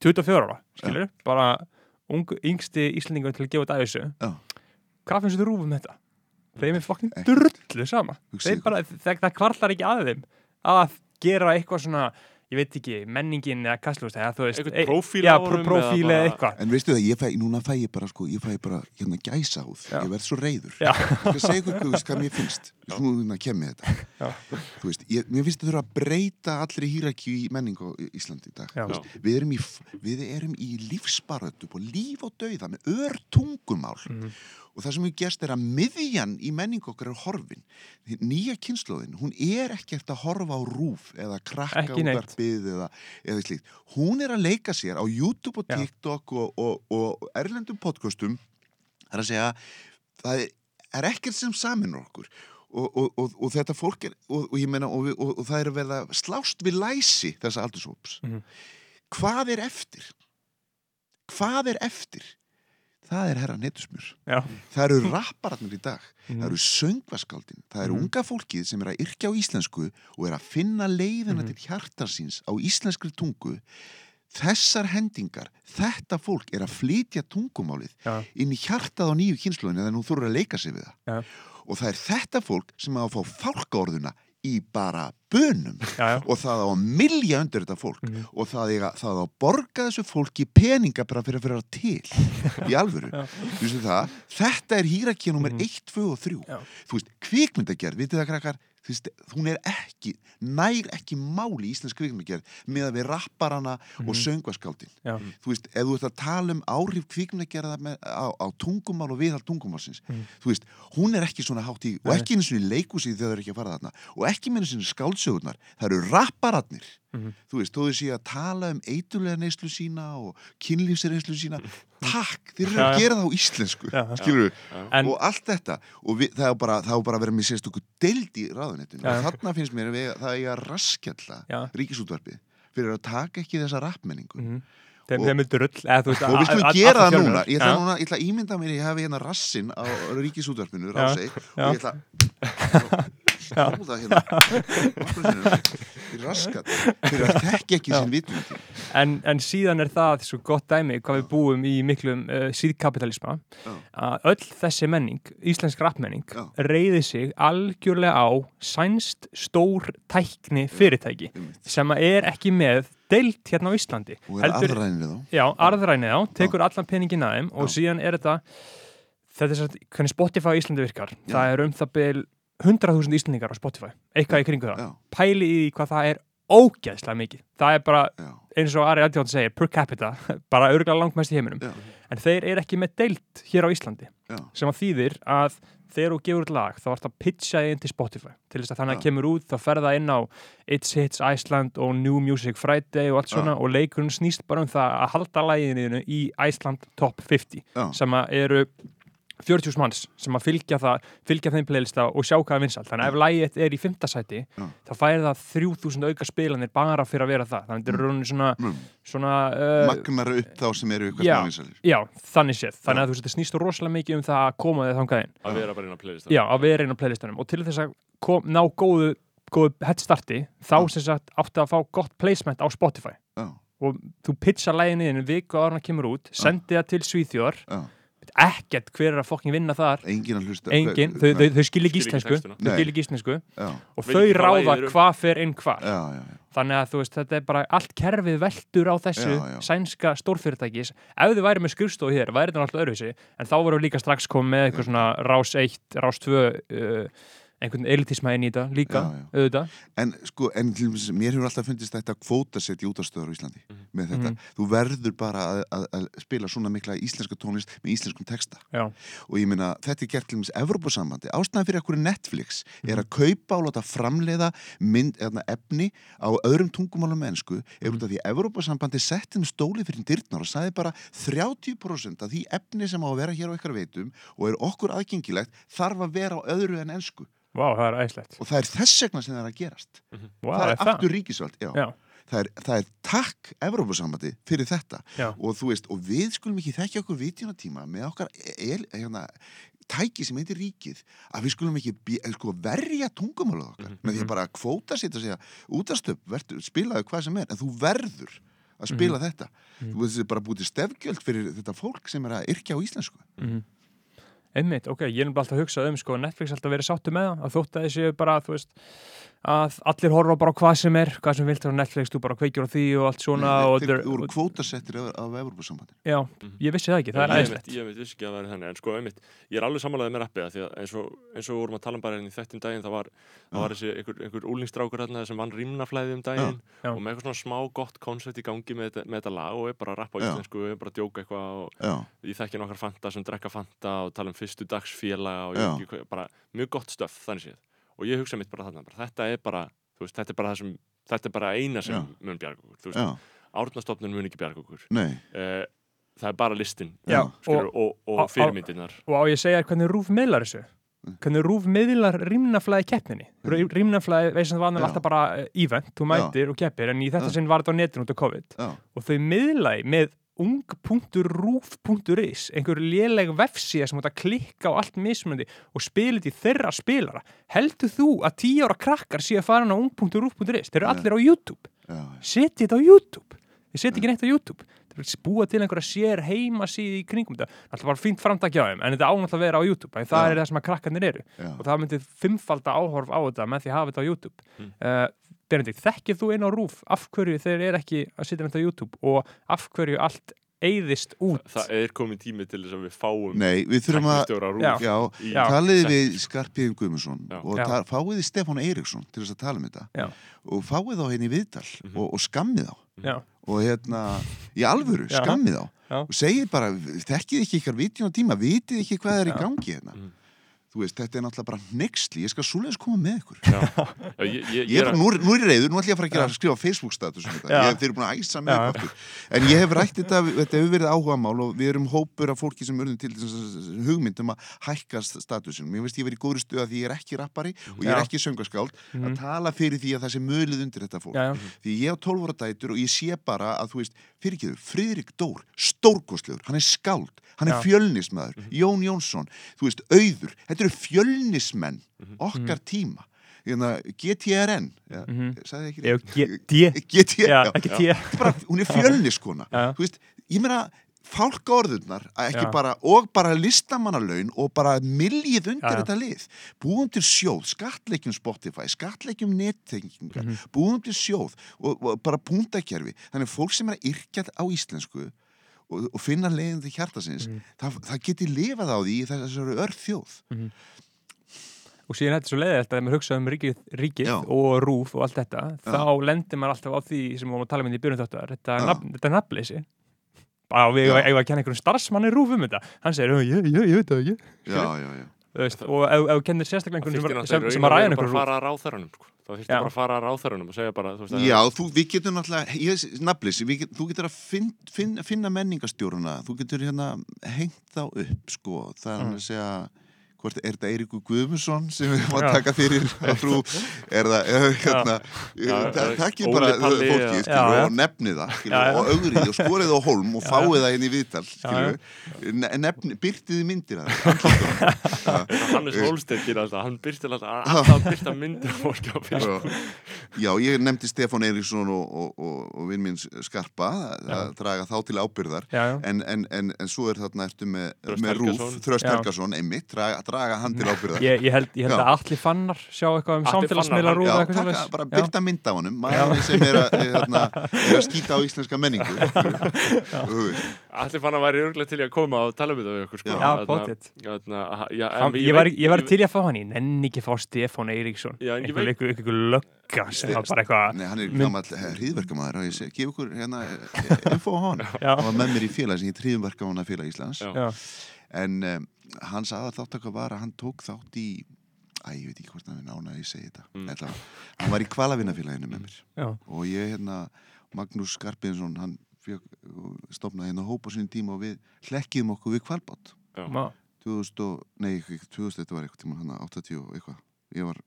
Speaker 2: 24 ára, skilur bara ung, yngsti Íslandingur til að gefa út æfisögu
Speaker 4: Já.
Speaker 2: hvað finnst þú rúfum þetta? þeim er fokkin drullu sama. Bara, það, það kvarlar ekki að þeim að gera eitthvað svona ég veit ekki, menningin eða kastlust eða þú veist,
Speaker 1: Eitthvað
Speaker 2: e-
Speaker 1: prófíl
Speaker 2: já,
Speaker 1: á honum
Speaker 2: profíl
Speaker 1: eða
Speaker 2: eitthvað
Speaker 4: En veistu það, ég fæ, núna fæ ég bara sko, ég fæ bara hérna gæsa húð,
Speaker 2: Já.
Speaker 4: ég verð svo reyður
Speaker 2: Já.
Speaker 4: Ég skal segja ykkur hvað, þú veist, hvað mér finnst Svo hérna kemur þetta
Speaker 2: Já.
Speaker 4: Þú veist, ég, mér finnst það þurfa að breyta allri hýrakju í menningu á Í- Íslandi í dag
Speaker 2: Já.
Speaker 4: Þú veist, við, erum í, við erum í lífsbarötu og líf og dauða með ör tungumál
Speaker 2: Mhm.
Speaker 4: Og það sem við gerst er að miðjan í menningu okkar er horfin. Nýja kynnslóðin, hún er ekkert að horfa á rúf eða krakka útvarpið eða, eða slíkt. Hún er að leika sér á YouTube og. TikTok og, og, og erlendum podcastum. Það er að segja það er, er ekkert sem samin okkur. Og, og, og, og þetta fólk er og, og ég meina og, það er að verða slást við læsi þessa aldurshóps.
Speaker 2: Mhm.
Speaker 4: hvað er eftir? Hvað er eftir það er herra netusmjör
Speaker 2: Já.
Speaker 4: það eru rappararnir í dag
Speaker 2: Mhm.
Speaker 4: það eru söngvaskáldin, það eru
Speaker 2: Mhm.
Speaker 4: unga fólkið sem er að yrkja á íslensku og er að finna leiðina
Speaker 2: Mhm.
Speaker 4: til hjartarsins á íslenskri tungu þessar hendingar þetta fólk er að flytja tungumálið
Speaker 2: Já.
Speaker 4: inn í hjartað á nýju kynsluðinu þegar nú þurfur að leika sig við það
Speaker 2: Já.
Speaker 4: og það er þetta fólk sem á að fá fálkaorðuna í bara bönum
Speaker 2: Já, já.
Speaker 4: og það á að milja undir þetta fólk
Speaker 2: Mhm.
Speaker 4: og það, eiga, það á að borga þessu fólki peninga bara fyrir að fyrir að til í alvöru <laughs> þetta er hýrakja nummer
Speaker 2: Mhm.
Speaker 4: 1, 2 og 3
Speaker 2: Já.
Speaker 4: þú veist, kvikmyndagerð, vitið það krakkar þú veist, hún er ekki, nær ekki máli í íslensk kvikmyndagerð með að við rapparana og söngvaskáldin
Speaker 2: Mhm. Já.
Speaker 4: þú veist, ef þú ert að tala um áhrif kvikmyndagerða á, á tungumál og viðhald tungumálsins,
Speaker 2: Mhm.
Speaker 4: þú veist hún er ekki svona hátt í, og ekki eins og í leikúsið þegar það er ekki að fara þarna, og ekki með eins og skáldsögurnar, það eru rapparatnir
Speaker 2: Mhm.
Speaker 4: þú veist, þó þau séu að tala um eitulega neyslu sína og kynlífsreynslu sína takk, þeir eru að gera það á íslensku
Speaker 2: Já,
Speaker 4: skilur
Speaker 2: En-
Speaker 4: og allt þetta og við, það er bara, það er bara að vera með sérst okkur deild í ráðunettinu þarna finnst mér að við, það er að raskjalla
Speaker 2: Já.
Speaker 4: ríkisútvarpið fyrir að taka ekki þessa rappmenningu.
Speaker 2: Þeim,
Speaker 4: Og-
Speaker 2: þeim er drull eða, þú veist,
Speaker 4: og við skulum gera það núna ég ætla,
Speaker 2: Já.
Speaker 4: núna, ég ætla að ímynda mér ég hefi hérna rassin á
Speaker 2: já.
Speaker 4: og ég ætla <laughs> að hóða hérna fyrir raskat fyrir að þekki ekki sín vitund
Speaker 2: en, en síðan er það svo gott dæmi hvað við búum í miklum uh, síðkapitalisma að öll þessi menning, íslensk rappmenning reyði sig algjörlega á sænst stór tækni fyrirtæki sem er ekki með deilt hérna á Íslandi.
Speaker 4: Og er aðrænir þá.
Speaker 2: Já, arðrænið á, tekur allan peningin að þeim og síðan er þetta þetta er svo, hvernig Spotify á Íslandi virkar.
Speaker 4: Já.
Speaker 2: það er um það byl 100.000 Íslandingar á Spotify, eitthvað í kringu það.
Speaker 4: Já,
Speaker 2: pæli í hvað það er ógeðslega mikið. Það er bara
Speaker 4: já,
Speaker 2: eins og Ari Aldjóðan segir per capita, <laughs> bara örgulega langmest í heiminum.
Speaker 4: Já.
Speaker 2: en þeir eru ekki með deilt hér á Íslandi
Speaker 4: já,
Speaker 2: sem að þýðir að þegar þú gefur út lag þá ert að pitcha þig inn til Spotify til þess að þannig að kemur út þá ferða inn á It's Hits Iceland og New Music Friday og allt svona og leikurinn snýst bara um það að halda læginu í Iceland Top 50
Speaker 4: Já.
Speaker 2: sem að eru 40 manns sem að fylgja, það, fylgja þeim playlista og sjá hvað er vinsalt þannig að ef lægið er í 5. sæti
Speaker 4: Já.
Speaker 2: þá færi það 3000 auka spilanir bara fyrir að vera það. Þannig að þetta er rauninni svona,
Speaker 4: Mm.
Speaker 2: svona uh,
Speaker 4: magnar upp þá sem eru ykkur
Speaker 2: Já.
Speaker 4: smávinsalir
Speaker 2: já, þannig séð. Þannig að þú veist, þetta snýst rosalega mikið um það að koma þig þangað inn.
Speaker 1: Að vera bara inn á playlist
Speaker 2: já, að vera inn á playlistanum. Og til þess að kom, ná góðu, góðu headstarti þá
Speaker 4: Já.
Speaker 2: sem sagt áttu að fá gott placement á Spotify.
Speaker 4: Já,
Speaker 2: og þú pitcha læginni ekkert hver er að fokkin vinna þar.
Speaker 4: Engin að hlusta.
Speaker 2: Engin, þau, þau, þau skilja ekki íslensku. þau skilja ekki íslensku. Og þau ráða hvað fer inn hvar.
Speaker 4: Já, já, já,
Speaker 2: þannig að þú veist, þetta er bara allt kerfið veldur á þessu
Speaker 4: Já, já.
Speaker 2: sænska stórfyrirtækis. Ef þau væri með skrifstofu hér, væri þetta alltaf öðruvísi. En þá voru líka strax komið með eitthvað svona rás 1, rás 2 uh, einhvern elitisma inn í þetta líka
Speaker 4: Já, já.
Speaker 2: auðvitað,
Speaker 4: En sko, en til dæmis, mér hefur alltaf fundist þetta kvótasett í útastöður á Íslandi
Speaker 1: Mhm.
Speaker 4: með þetta.
Speaker 2: Mhm.
Speaker 4: Þú verður bara að, að, að spila svona mikla íslenska tónlist með íslenskum texta.
Speaker 2: já,
Speaker 4: Og ég meina, þetta er gert til dæmis Evrópusambandi. Ástæðan fyrir ekkur Netflix er
Speaker 2: Mhm.
Speaker 4: að kaupa og láta framleiða mynd, eða, efni á öðrum tungumálum mennsku er
Speaker 2: Mhm.
Speaker 4: út af því að Evrópusambandi setti um stóli fyrir dyrnar og sagði bara 30% af því efni sem á að vera hér á ykkar veitum og er okkur aðgengilegt þarf að vera á öðru en ensku.
Speaker 2: Vá, það er æslegt
Speaker 4: Og það er þess vegna sem það er að gerast.
Speaker 2: vá,
Speaker 4: það er
Speaker 2: það?
Speaker 4: aftur ríkisvald, já.
Speaker 2: Já.
Speaker 4: Það, er, það er takk Evrópusambandi fyrir þetta
Speaker 2: Já.
Speaker 4: og þú veist, og við skulum ekki þekkja okkur vitjunatíma með okkar el, hérna, tæki sem heitir ríkið að við skulum ekki eh, sko, verja tungumálað okkar
Speaker 1: Mhm.
Speaker 4: með því að bara kvóta sitt að segja útastöp, verður, spilaðu hvað sem er en þú verður að spila þetta
Speaker 2: Mhm.
Speaker 4: þú veist, þetta er bara bútið stefgjöld fyrir þetta fólk sem er að yrkja á íslensku
Speaker 2: Mhm. Einmitt, ok, ég er nefnilega alltaf að hugsa um sko, Netflix alltaf verið sáttu með það að þótt að þessi bara, þú veist að allir horfa bara á hvað sem er hvað sem vilt á Netflix, þú bara kveikjur á því og allt svona
Speaker 4: þeir- voru kvótasettir af, af Evrópusambandi
Speaker 2: já, ég vissi það ekki, það er
Speaker 1: veit, ég veit vissi ekki að það væri þannig en sko, einmitt, ég er alveg samanlegaði með rappið af því að eins og, eins og við vorum að tala um bara inn í þettum daginn það var, það var þessi einhver, einhver úlingstrákur hérna sem vann rýmnaflæði um daginn
Speaker 2: Já.
Speaker 1: og með eitthvað svona smá gott koncept í gangi með, þetta- með þetta lag og er bara að rappa á íslensku og er bara að djóka eitthvað og ég þekki nokkar fanta sem drekka fanta og tala um fyrstu dagsfélaga og
Speaker 4: Já.
Speaker 1: ég, bara mjög gott stöf þannig séð. Og ég hugsa mitt bara þarna bara, þetta er bara, veist, þetta er bara það sem þetta er bara eina sem
Speaker 4: Já.
Speaker 1: mun bjarga okkur
Speaker 4: já,
Speaker 1: árnastofnun mun ekki bjarga okkur.
Speaker 4: Nei.
Speaker 1: Uh, það er bara listin
Speaker 2: Já,
Speaker 1: skilur, og, og,
Speaker 2: á-
Speaker 1: fyrirmyndirnar.
Speaker 2: og á ég að segja hvernig Rúf miðlar þessu?
Speaker 4: Mm.
Speaker 2: hvernig Rúf miðlar rýmnaflæði keppninni? Rýmnaflæði, veist sem það var
Speaker 4: Já.
Speaker 2: alltaf bara eh, event, þú mætir og keppir en í þetta
Speaker 4: Já.
Speaker 2: sinn var þetta á netinu út af COVID.
Speaker 4: Já,
Speaker 2: og þau miðlaði með ung.rúf.is einhver léleg vefsíða sem átt að klikka á allt mismunandi og spila þetta í þeirra spilara. Heldur þú að 10 ára krakkar sé að fara á ung.rúf.is þeir eru allir á YouTube. Setja þetta á YouTube. Ég setja ekki neitt á YouTube. Það er búa til einhverja sér heimasíði í kringum þetta. Alltaf var fínt framtak hjá þeim en þetta ánátt að vera á YouTube en það
Speaker 4: Já.
Speaker 2: er það sem að krakkarnir eru.
Speaker 4: Já.
Speaker 2: og það myndi fimmfalda áhorf á þetta með því að hafa þetta á YouTube.
Speaker 1: Mm.
Speaker 2: uh, Benedikt, þekkið þú inn á rúf af hverju þeir eru ekki að setja þetta á YouTube? Og af hverju allt eyðist út?
Speaker 1: það er komin tími til þess að við fáum
Speaker 4: nei, við þurfum að taliði við Skarpíðin Guðmundsson og
Speaker 2: Já.
Speaker 4: ta- fáið þið Stefán Eiríksson til þess að tala um þetta
Speaker 2: Já.
Speaker 4: og fáið þá henni í viðtal
Speaker 1: Mhm.
Speaker 4: og, og skammið þá.
Speaker 2: Já,
Speaker 4: og hérna, í alvöru, skammið þá.
Speaker 2: Já.
Speaker 4: og segið bara, þekkið ekki ykkar vitjum á tíma, vitið ekki hvað er í gangi hérna?
Speaker 1: Mhm.
Speaker 4: Þú veist, þetta er náttúrulega bara nexli ég skal svoleiðis koma með ykkur.
Speaker 1: Já. Ég, ég,
Speaker 4: ég er bara, nú, er- nú er ég reyður, nú ætlum ég að fara að gera að skrifa Facebook status um þetta, ég, þeir eru búin að æsa upp aftur. en ég hef rætt þetta, þetta hefur verið áhuga mál og við erum hópur af fólki sem urðum til þess að hugmynd um að hækka statusin, mér veist ég verið í góðri stuð að því ég er ekki rappari og ég er ekki söngaskáld.
Speaker 2: Mhm.
Speaker 4: að tala fyrir því að það sé mölið undir þetta fólk.
Speaker 2: Já, já,
Speaker 4: því ég á 12 ára dætur og ég sé bara að þú veist, fyrirgeðu, Friðrik Dór stórkostlegur, hann er skáld hann er
Speaker 2: Já.
Speaker 4: fjölnismæður, Jón Jónsson þú veist, auður, þetta eru fjölnismenn
Speaker 2: Mhm.
Speaker 4: okkar tíma. Hérna, GTRN ja,
Speaker 2: Mhm.
Speaker 4: sagði ég ekki GTRN, hún er fjölniskona þú veist, ég meina ekki
Speaker 2: Já.
Speaker 4: bara og bara listamannalaun og bara miljið undir
Speaker 2: Já, já.
Speaker 4: þetta lið búum til sjóð, skattleikjum Spotify skattleikjum nettengingar
Speaker 2: Mhm.
Speaker 4: búum til sjóð og, og bara punktakerfi þannig að fólk sem er að yrkja á íslensku og, og finna leiðin til hjartasins
Speaker 2: Mhm.
Speaker 4: það, það geti lifað á því þessari örð þjóð
Speaker 2: og síðan þetta er svo leiðilegt að ef maður hugsa um ríkið, ríkið og rúf og allt þetta
Speaker 4: Já.
Speaker 2: þá lendir maður alltaf á því sem við vorum að tala um í byrjun þáttar þetta, þetta nafnleysi bara við
Speaker 4: Já.
Speaker 2: eigum að kenna einhverjum starfsmanni rúf um þetta hann segir, "Ö, ég, ég, ég veit það ekki
Speaker 4: já, já, já.
Speaker 2: þú veist, og ef þú kennir sérstaklega einhvern sem, sem, að
Speaker 1: og
Speaker 2: ræða einhvern
Speaker 1: sko. Það þurfti
Speaker 2: Já.
Speaker 1: bara að fara að ráþæranum og segja bara þú veist,
Speaker 4: Já, þú, við getum náttúrulega, ég, naflis, við get, þú getur að finn, finn, finna menningastjóruna, þú getur hérna hengt þá upp, sko, það er hann að segja, hvort er þetta Eiríkur Guðmundsson sem við erum að taka fyrir <laughs> að frú, er það, hérna, það
Speaker 1: Óli
Speaker 4: bara
Speaker 1: Palli,
Speaker 4: fólkið,
Speaker 1: já.
Speaker 4: skilur,
Speaker 2: Já,
Speaker 4: og nefnið það, skilur,
Speaker 2: Já,
Speaker 4: og augrið og skorið á hólm og fáið það inn í viðtal, nefni, byrtið þið myndir að það, <laughs>
Speaker 1: Hannes alltaf, hann byrti alltaf myndir fólki á Facebook.
Speaker 4: Já, ég nefndi Stefán Eiríksson og, og, og, og vinn minn Skarpa að, draga þá til ábyrðar en, en, en, en svo er þarna eftir með, Rúf. Þröst. Helgason einmitt, draga, draga hann til ábyrðar
Speaker 2: Ég, ég held, ég held að allir fannar sjá eitthvað um
Speaker 1: Atli
Speaker 2: samfélagsmiðla
Speaker 1: Fannar,
Speaker 2: rúð
Speaker 4: Já,
Speaker 2: eða eitthvað
Speaker 4: taka, bara byrta mynd af honum maður sem er að, þarna, <laughs> er að skýta á íslenska menningu.
Speaker 1: Allir fann að væri örglega til í að koma og tala um þetta við okkur sko.
Speaker 2: Já,
Speaker 1: en
Speaker 2: Hann,
Speaker 1: við-
Speaker 2: ég, var,
Speaker 1: veit-
Speaker 2: ég var til í að fá hann í nenni ekki fá Stefán Eiríksson. Einhver lögga sem var bara eitthvað
Speaker 4: Nei, hann er gammal hríðverkamæður og ég segi, gef ykkur hérna info á hann. Hann var með mér í félag sem ég hríðverkamæna félag Íslands en um, hans aðal þáttaka var að hann tók þátt í æ, ég veit ekki hvort hann er nána að ég segi þetta
Speaker 1: Mm.
Speaker 4: mm. hann var í kvalavinnafélaginu með mér
Speaker 2: já,
Speaker 4: og ég hérna Magnús Skarpinsson hann fjög, stopnaði hérna hóp á sinni tíma og við hlekkiðum okkur við kvalbátt
Speaker 1: Já.
Speaker 2: ma,
Speaker 4: 2000 og, nei, ekki 2000 þetta var eitthvað tíma hann 80 og eitthvað ég var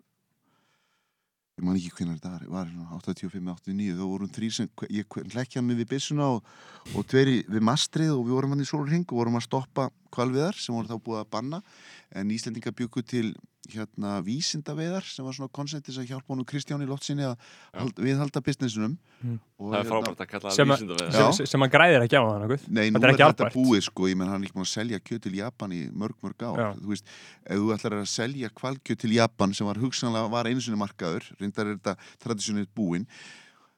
Speaker 4: ég man ekki hvernig þetta var, var svona 85, 89 þá vorum þrý sem, ég hlekkjaði mig við byssuna og, og tveri við mastrið og við vorum hann í sólring og vorum að stoppa kvalviðar sem voru þá búið að banna. En Íslendinga byggu til hérna vísindaveðar sem var svona konceptis að hjálpa honum Kristjáni Lottsinni að hald, viðhalda businessunum
Speaker 2: Mm.
Speaker 4: og
Speaker 1: Það er frábært að kalla
Speaker 2: Sem
Speaker 1: það
Speaker 2: að-
Speaker 1: vísinda við
Speaker 4: Já.
Speaker 2: sem, sem, hann græðir ekki á hann nokkuð.
Speaker 4: Nei,
Speaker 2: Þetta
Speaker 4: nú
Speaker 2: er
Speaker 4: er
Speaker 2: ekki
Speaker 4: þetta búið sko, ég menn hann er ekki búin að selja kjöt til Japan í mörg mörg ár,
Speaker 2: Já.
Speaker 4: þú veist ef þú ætlar að selja kvalkjöt til Japan sem var hugsanlega, var einu sinni markaður reyndar er þetta tradisjónið búinn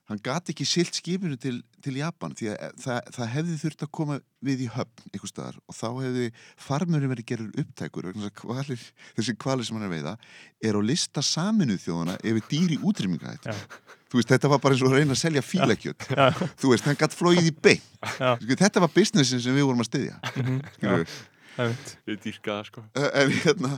Speaker 4: hann gati ekki silt skipinu til, til Japan því að það, það hefði þurft að koma við í höfn einhver staðar og þá hefði farmurinn verið gerður upptækur vegna þess að kvalir, þessi kvalir sem hann er veiða er á lista saminuð þjóðana yfir dýri útrýminga
Speaker 2: Já.
Speaker 4: þú veist, þetta var bara eins og að reyna að selja fílakjöt.
Speaker 2: Já,
Speaker 4: þú veist, hann gætt flóið í bein. Sko, þetta var businessin sem við vorum að styðja.
Speaker 2: Mhm. <laughs>
Speaker 1: Við dýrka það sko.
Speaker 4: Eh, en hérna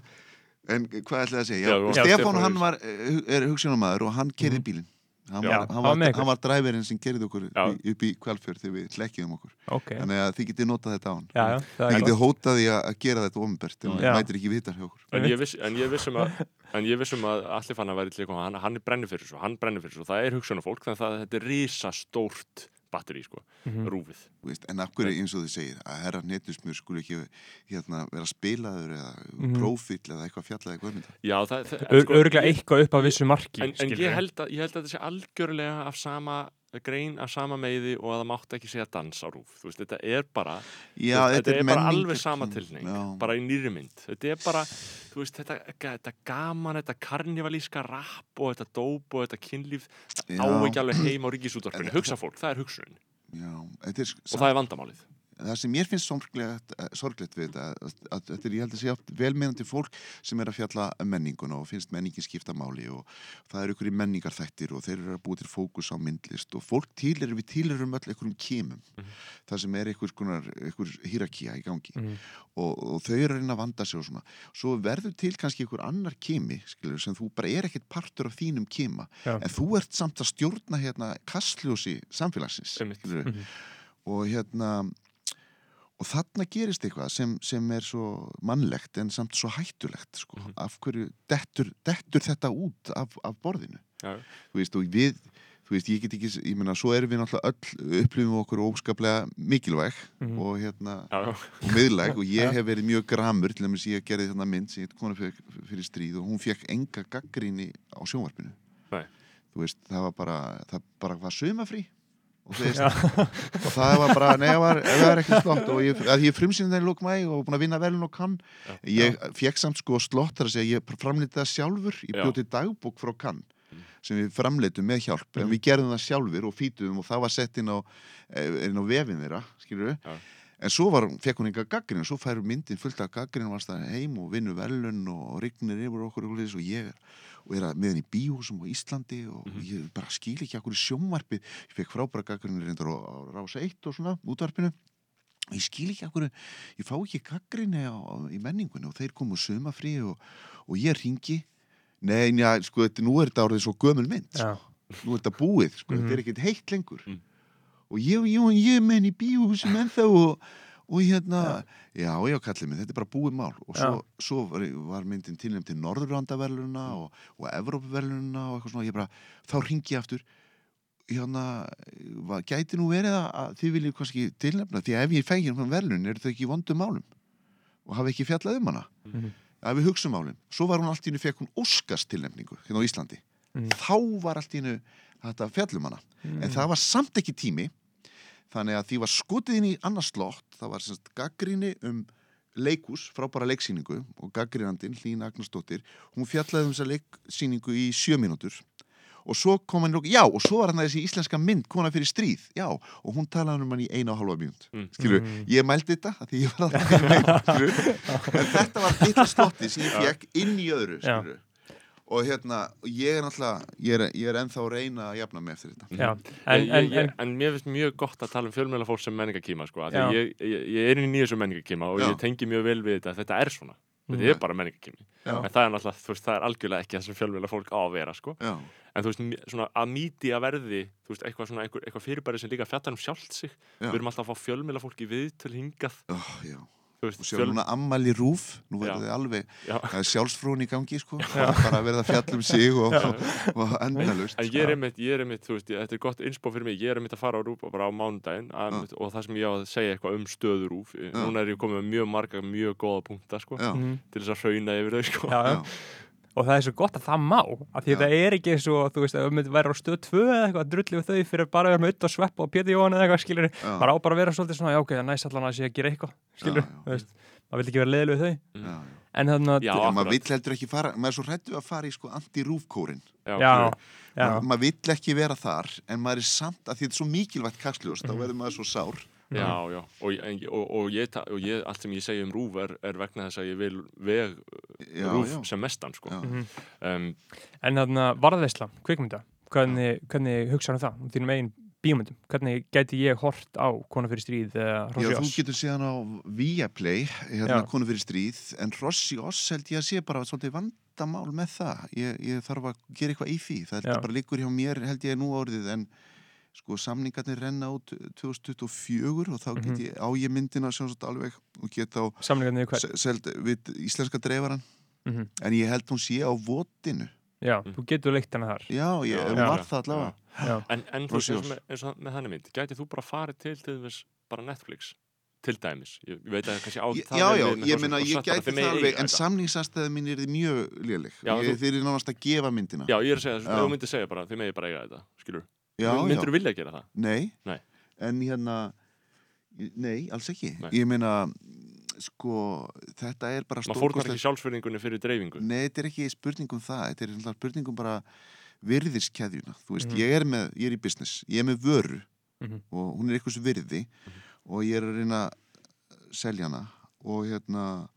Speaker 4: en hvað ætlaði að segja, já,
Speaker 1: Já,
Speaker 4: Stefán hann var, eh, er hugsunarmaður og hann kerði bílinn hann var, hann
Speaker 2: hann var
Speaker 4: var, dræverinn sem kerði okkur
Speaker 1: Já.
Speaker 4: í- upp í kvalfjörð þegar við hlekkjum okkur.
Speaker 2: Ok,
Speaker 4: þannig að þið getið notað þetta á hann.
Speaker 2: Já, já, það
Speaker 4: þið getið
Speaker 2: gott.
Speaker 4: hótað því að að gera þetta ofinbært
Speaker 2: Já.
Speaker 4: hann mætir ekki vitar hjá okkur.
Speaker 1: En ég, viss, en ég vissum að En ég vissum að allir fann að væri til að koma. Hann, hann er brennir fyrir svo, hann brennir fyrir svo það er hugsunarfólk, þannig að þetta er risastórt batteri, sko,
Speaker 2: Mhm.
Speaker 1: rúfið
Speaker 4: Þú veist, en af hverju eins og þið segir að herra netusmjör skuli ekki hérna, vera spilaður eða
Speaker 2: Mhm.
Speaker 4: prófíl eða eitthvað fjallaði eitthvað þetta
Speaker 1: Já, það, það
Speaker 2: Ör- Örgulega eitthvað upp að vissu marki
Speaker 1: en, en ég, held að, ég held að þetta sé algjörlega af sama grein af sama meiði og að það mátti ekki segja dans á rúf þú veist, þetta er bara
Speaker 4: Já,
Speaker 1: veist, þetta er bara
Speaker 4: menningar-
Speaker 1: alveg sama tilning
Speaker 4: Já.
Speaker 1: bara í nýri mynd. Þetta er bara, þú veist, þetta, þetta gaman þetta karnivalíska rapp og þetta dóp og þetta kynlíf á
Speaker 4: Já.
Speaker 1: ekki alveg heim á ríkisútvarpinu. Hugsa fólk, það er hugsun
Speaker 4: er
Speaker 1: og það er vandamálið
Speaker 4: það sem mér finnst sorglegt, eh, sorglegt við þetta að, að, að, að ég held að átt velmeinandi fólk sem er að fjalla um menninguna og finnst menningin skipta máli og það eru ykkur í menningarþættir og þeir eru að búa til fókus á myndlist og fólk týlir við týlirum öll einhverjum kemum
Speaker 1: Mhm.
Speaker 4: það sem er konar einhver hýrakía í gangi
Speaker 2: Mhm.
Speaker 4: og, og þau eru að reyna að vanda sig og svona svo verður til kannski einhver annar skilur, sem þú bara er ekkert partur af þínum kema
Speaker 2: Já.
Speaker 4: en þú ert samt að stjórna hérna kastljósi samfélagsins.
Speaker 2: Mhm.
Speaker 4: og hérna og þarna gerist eitthvað sem, sem er svo mannlegt en samt svo hættulegt sko.
Speaker 1: Mhm.
Speaker 4: af hverju dettur, dettur þetta út af, af borðinu
Speaker 1: Já.
Speaker 4: þú veist og við þú veist ég get ekki, ég meina svo erum við náttúrulega öll upplifum okkur óskaplega mikilvæg
Speaker 2: Mhm.
Speaker 4: og hérna
Speaker 1: já,
Speaker 4: og miðlæg og ég hef verið mjög gramur til að ég gerði þarna mynd sem ég kona fyrir, fyrir stríð og hún fekk enga gaggríni á sjónvarpinu
Speaker 1: Nei.
Speaker 4: þú veist, það var bara það bara var sumafrí og, og það var bara, nei, það var, það var ekki slott og ég, að ég frumsýndi í lók mæ og búin að vinna velun og kann
Speaker 1: Já.
Speaker 4: ég fekk samt sko slott þar að segja, ég framleiti það sjálfur. Ég bjóti dagbók frá kann
Speaker 1: Mm.
Speaker 4: sem við framleitum með hjálp. En
Speaker 2: Mhm.
Speaker 4: við gerðum það sjálfur og fýtum og það var sett inn á, eh, inn á vefin þeirra skilur við
Speaker 1: Já.
Speaker 4: En svo var, fekk hún enga gaggrin og svo fær myndin fullt af gaggrin og varst það heim og vinnur velun og rignir yfir okkur og, og ég er, og er að með henni í bíósum á Íslandi og
Speaker 1: Mhm.
Speaker 4: ég bara skil ekki okkur í sjónvarpið. Ég fekk frábæra gaggrin reyndar á, á Rás 1 og svona, útvarpinu ég skil ekki akkur ég fá ekki gaggrinni á, á, í menningunni og þeir komu sumafrí og, og ég ringi nei, njá, sko, þetta, nú er þetta orðið svo gömul mynd
Speaker 2: Já,
Speaker 4: nú er þetta búið, sko,
Speaker 2: Mhm.
Speaker 4: þetta er ekkert heitt lengur
Speaker 1: Mm.
Speaker 4: og ég, ég, ég menn í bíóhúsum ennþá og, og hérna, já, já, kallið mig þetta er bara búið mál. Og svo, svo var, var myndin tilnæmt til Norðurlandaverluna og, og Evrópuverluna og eitthvað svona, ég bara, þá ringi ég aftur. Hérna, va- gæti nú verið að, þið viljið kannski tilnæmna, því að ef ég fengið um verlun, eru þau ekki vondum málum? Og hafa ekki fjallað um hana?
Speaker 2: Mhm.
Speaker 4: að við hugsa um málin, svo var hún allt í hennu fekk hún Óskars tilnæmningu hérna á Íslandi.
Speaker 2: Mhm.
Speaker 4: þá var allt í hennu þetta fjallum hana, en það var samt ekki tími þannig að því var skotið inn í annars slott, það var semst gaggríni um leikús, frábæra leiksýningu og gaggrínandinn, Hlín Agnarsdóttir hún fjallaði um þessa leiksýningu í sjö mínútur og svo kom hann, já, og svo var hann þessi íslenska mynd kona fyrir stríð, já, og hún talaði um hann í eina og halva mínút,
Speaker 1: Mm.
Speaker 4: skilju
Speaker 2: Mm.
Speaker 4: ég mældi þetta, af því ég var að það en þetta var litla slotti sem ég fekk inn í öðru,
Speaker 2: Já.
Speaker 4: skilju og hérna, ég er náttúrulega ég er, ég er ennþá að reyna að jafna mig eftir þetta.
Speaker 2: Já,
Speaker 1: En,
Speaker 2: en,
Speaker 1: ég,
Speaker 2: en,
Speaker 1: ég,
Speaker 2: en
Speaker 1: en mér finnst mjög gott að tala um fjölmjöla sem menningakíma sko, af því
Speaker 2: Já.
Speaker 1: að ég, ég, ég er inn í þessu menningakíma og
Speaker 4: Já.
Speaker 1: ég tengi mjög vel við þetta þetta er svona, þetta
Speaker 2: Mhm.
Speaker 1: er bara menningakími en það er náttúrulega, þú veist, það er algjörlega ekki það sem fjölmjöla fólk á að vera, sko.
Speaker 4: Já,
Speaker 1: en þú veist, svona að míti að verði þú veist, eitthvað svona, eitthvað, eitthvað fyrirbæri sem líka fjallar um sjálft sig,
Speaker 4: Já.
Speaker 1: við erum alltaf að fá fjölmjöla fólk í viðtöl hingað,
Speaker 4: oh,
Speaker 1: veist,
Speaker 4: og sjá núna ammali rúf nú verður þið alveg, er sjálfsfrún í gangi sko, bara að verða að fjalla um sig og, og, og endalust
Speaker 1: En ég er einmitt, ég er einmitt, þú veist, ég, þetta er gott inspo fyrir mig, ég er einmitt að fara á rúf bara á mánudaginn að, og það sem ég á að segja eitthvað um stöðu rúf, núna er ég komið með mjög marga, mjög góða punkta, sko,
Speaker 4: Já,
Speaker 1: til þess að hrauna yfir þau, sko.
Speaker 2: Og það er svo gott að það má af því
Speaker 4: Já.
Speaker 2: það er ekki svo, þú veist, ef við myndum væri á stöð 2 eða eitthvað, drullið við þau fyrir bara að vera með auðvitað að sveppa og Pétur Jóhann eða eitthvað, skilur maður á bara að vera svolítið svona, já ok, það næst allan að sé að gera eitthvað, skilur, þú veist. Maður vil ekki vera leiðileg við þau,
Speaker 4: já, já.
Speaker 2: en þannig að
Speaker 1: Já,
Speaker 4: maður vill heldur ekki fara, maður er svo hrættu að fara í sko anti-rúfkórin.
Speaker 1: Já,
Speaker 2: já,
Speaker 1: skilurðu.
Speaker 2: já,
Speaker 4: Ma, maður vill ekki vera þar en maður er samt að því þetta er svo mikilvægt kastljóst
Speaker 2: Mhm.
Speaker 4: þá verður maður svo sár
Speaker 1: já, já, og, en- og, og, ég, og ég, allt sem ég segi um rúf er, er vegna þess að ég vil veg
Speaker 4: já,
Speaker 1: rúf
Speaker 4: já,
Speaker 1: sem mestan, sko.
Speaker 4: já.
Speaker 2: Mhm.
Speaker 1: Um,
Speaker 2: en þannig að varðveisla, kvikmynda hvernig, hvernig hugsaðu það, um þínum eigin bíómyndum, hvernig gæti ég hort á Kona fyrir stríð eða
Speaker 4: Já, þú getur séðan á Viaplay, hérna
Speaker 2: Já.
Speaker 4: konu fyrir stríð, en Rossi Oss held ég að sé bara svolítið vandamál með það. Ég, ég þarf að gera eitthvað í því. Það er bara liggur hjá mér held ég nú árið, en sko samningarnir renna út 2024 og þá get
Speaker 2: Mhm.
Speaker 4: ég á ég myndina sjálfsagt alveg og get se- seld við íslenska dreifaran,
Speaker 2: mm
Speaker 4: en ég held hún sé á votinu.
Speaker 2: já, þú getur leikt hana þar
Speaker 4: Já, ég,
Speaker 1: Já,
Speaker 4: hún
Speaker 2: já,
Speaker 4: var það allavega.
Speaker 2: já,
Speaker 1: en, en þú veist, eins og
Speaker 4: Oss.
Speaker 1: með, eins og með þannig mynd, gæti þú bara farið til til þess bara Netflix, til dæmis. Ég, veit að kannski á það
Speaker 4: Já, já, ég
Speaker 1: og
Speaker 4: ég gæti það alveg, en
Speaker 1: þetta.
Speaker 4: samningsastæði mín er þið mjög léleg.
Speaker 1: Já,
Speaker 4: Þeir eru nánast að gefa myndina.
Speaker 1: Já, ég er að segja,
Speaker 4: Já.
Speaker 1: þú myndir segja bara, þið megið bara eiga þetta, skilur. Myndir þú vilja gera það?
Speaker 4: Nei.
Speaker 1: Nei.
Speaker 4: En hérna, nei, alls ekki.
Speaker 1: Nei.
Speaker 4: Ég meina, sko, þetta er bara
Speaker 1: Maður fórnar
Speaker 4: stórkostlegt-
Speaker 1: ekki sjálfsfyrningunni fyrir dreifingu.
Speaker 4: Nei, þetta er ekki spurning um það. Þetta er náttúrulega spurning um bara virðiskeðjuna. Þú veist,
Speaker 2: Mhm.
Speaker 4: ég, er með, ég er í business, ég er með vöru
Speaker 2: Mhm.
Speaker 4: og hún er einhvers virði og ég er að reyna að selja hana og hérna,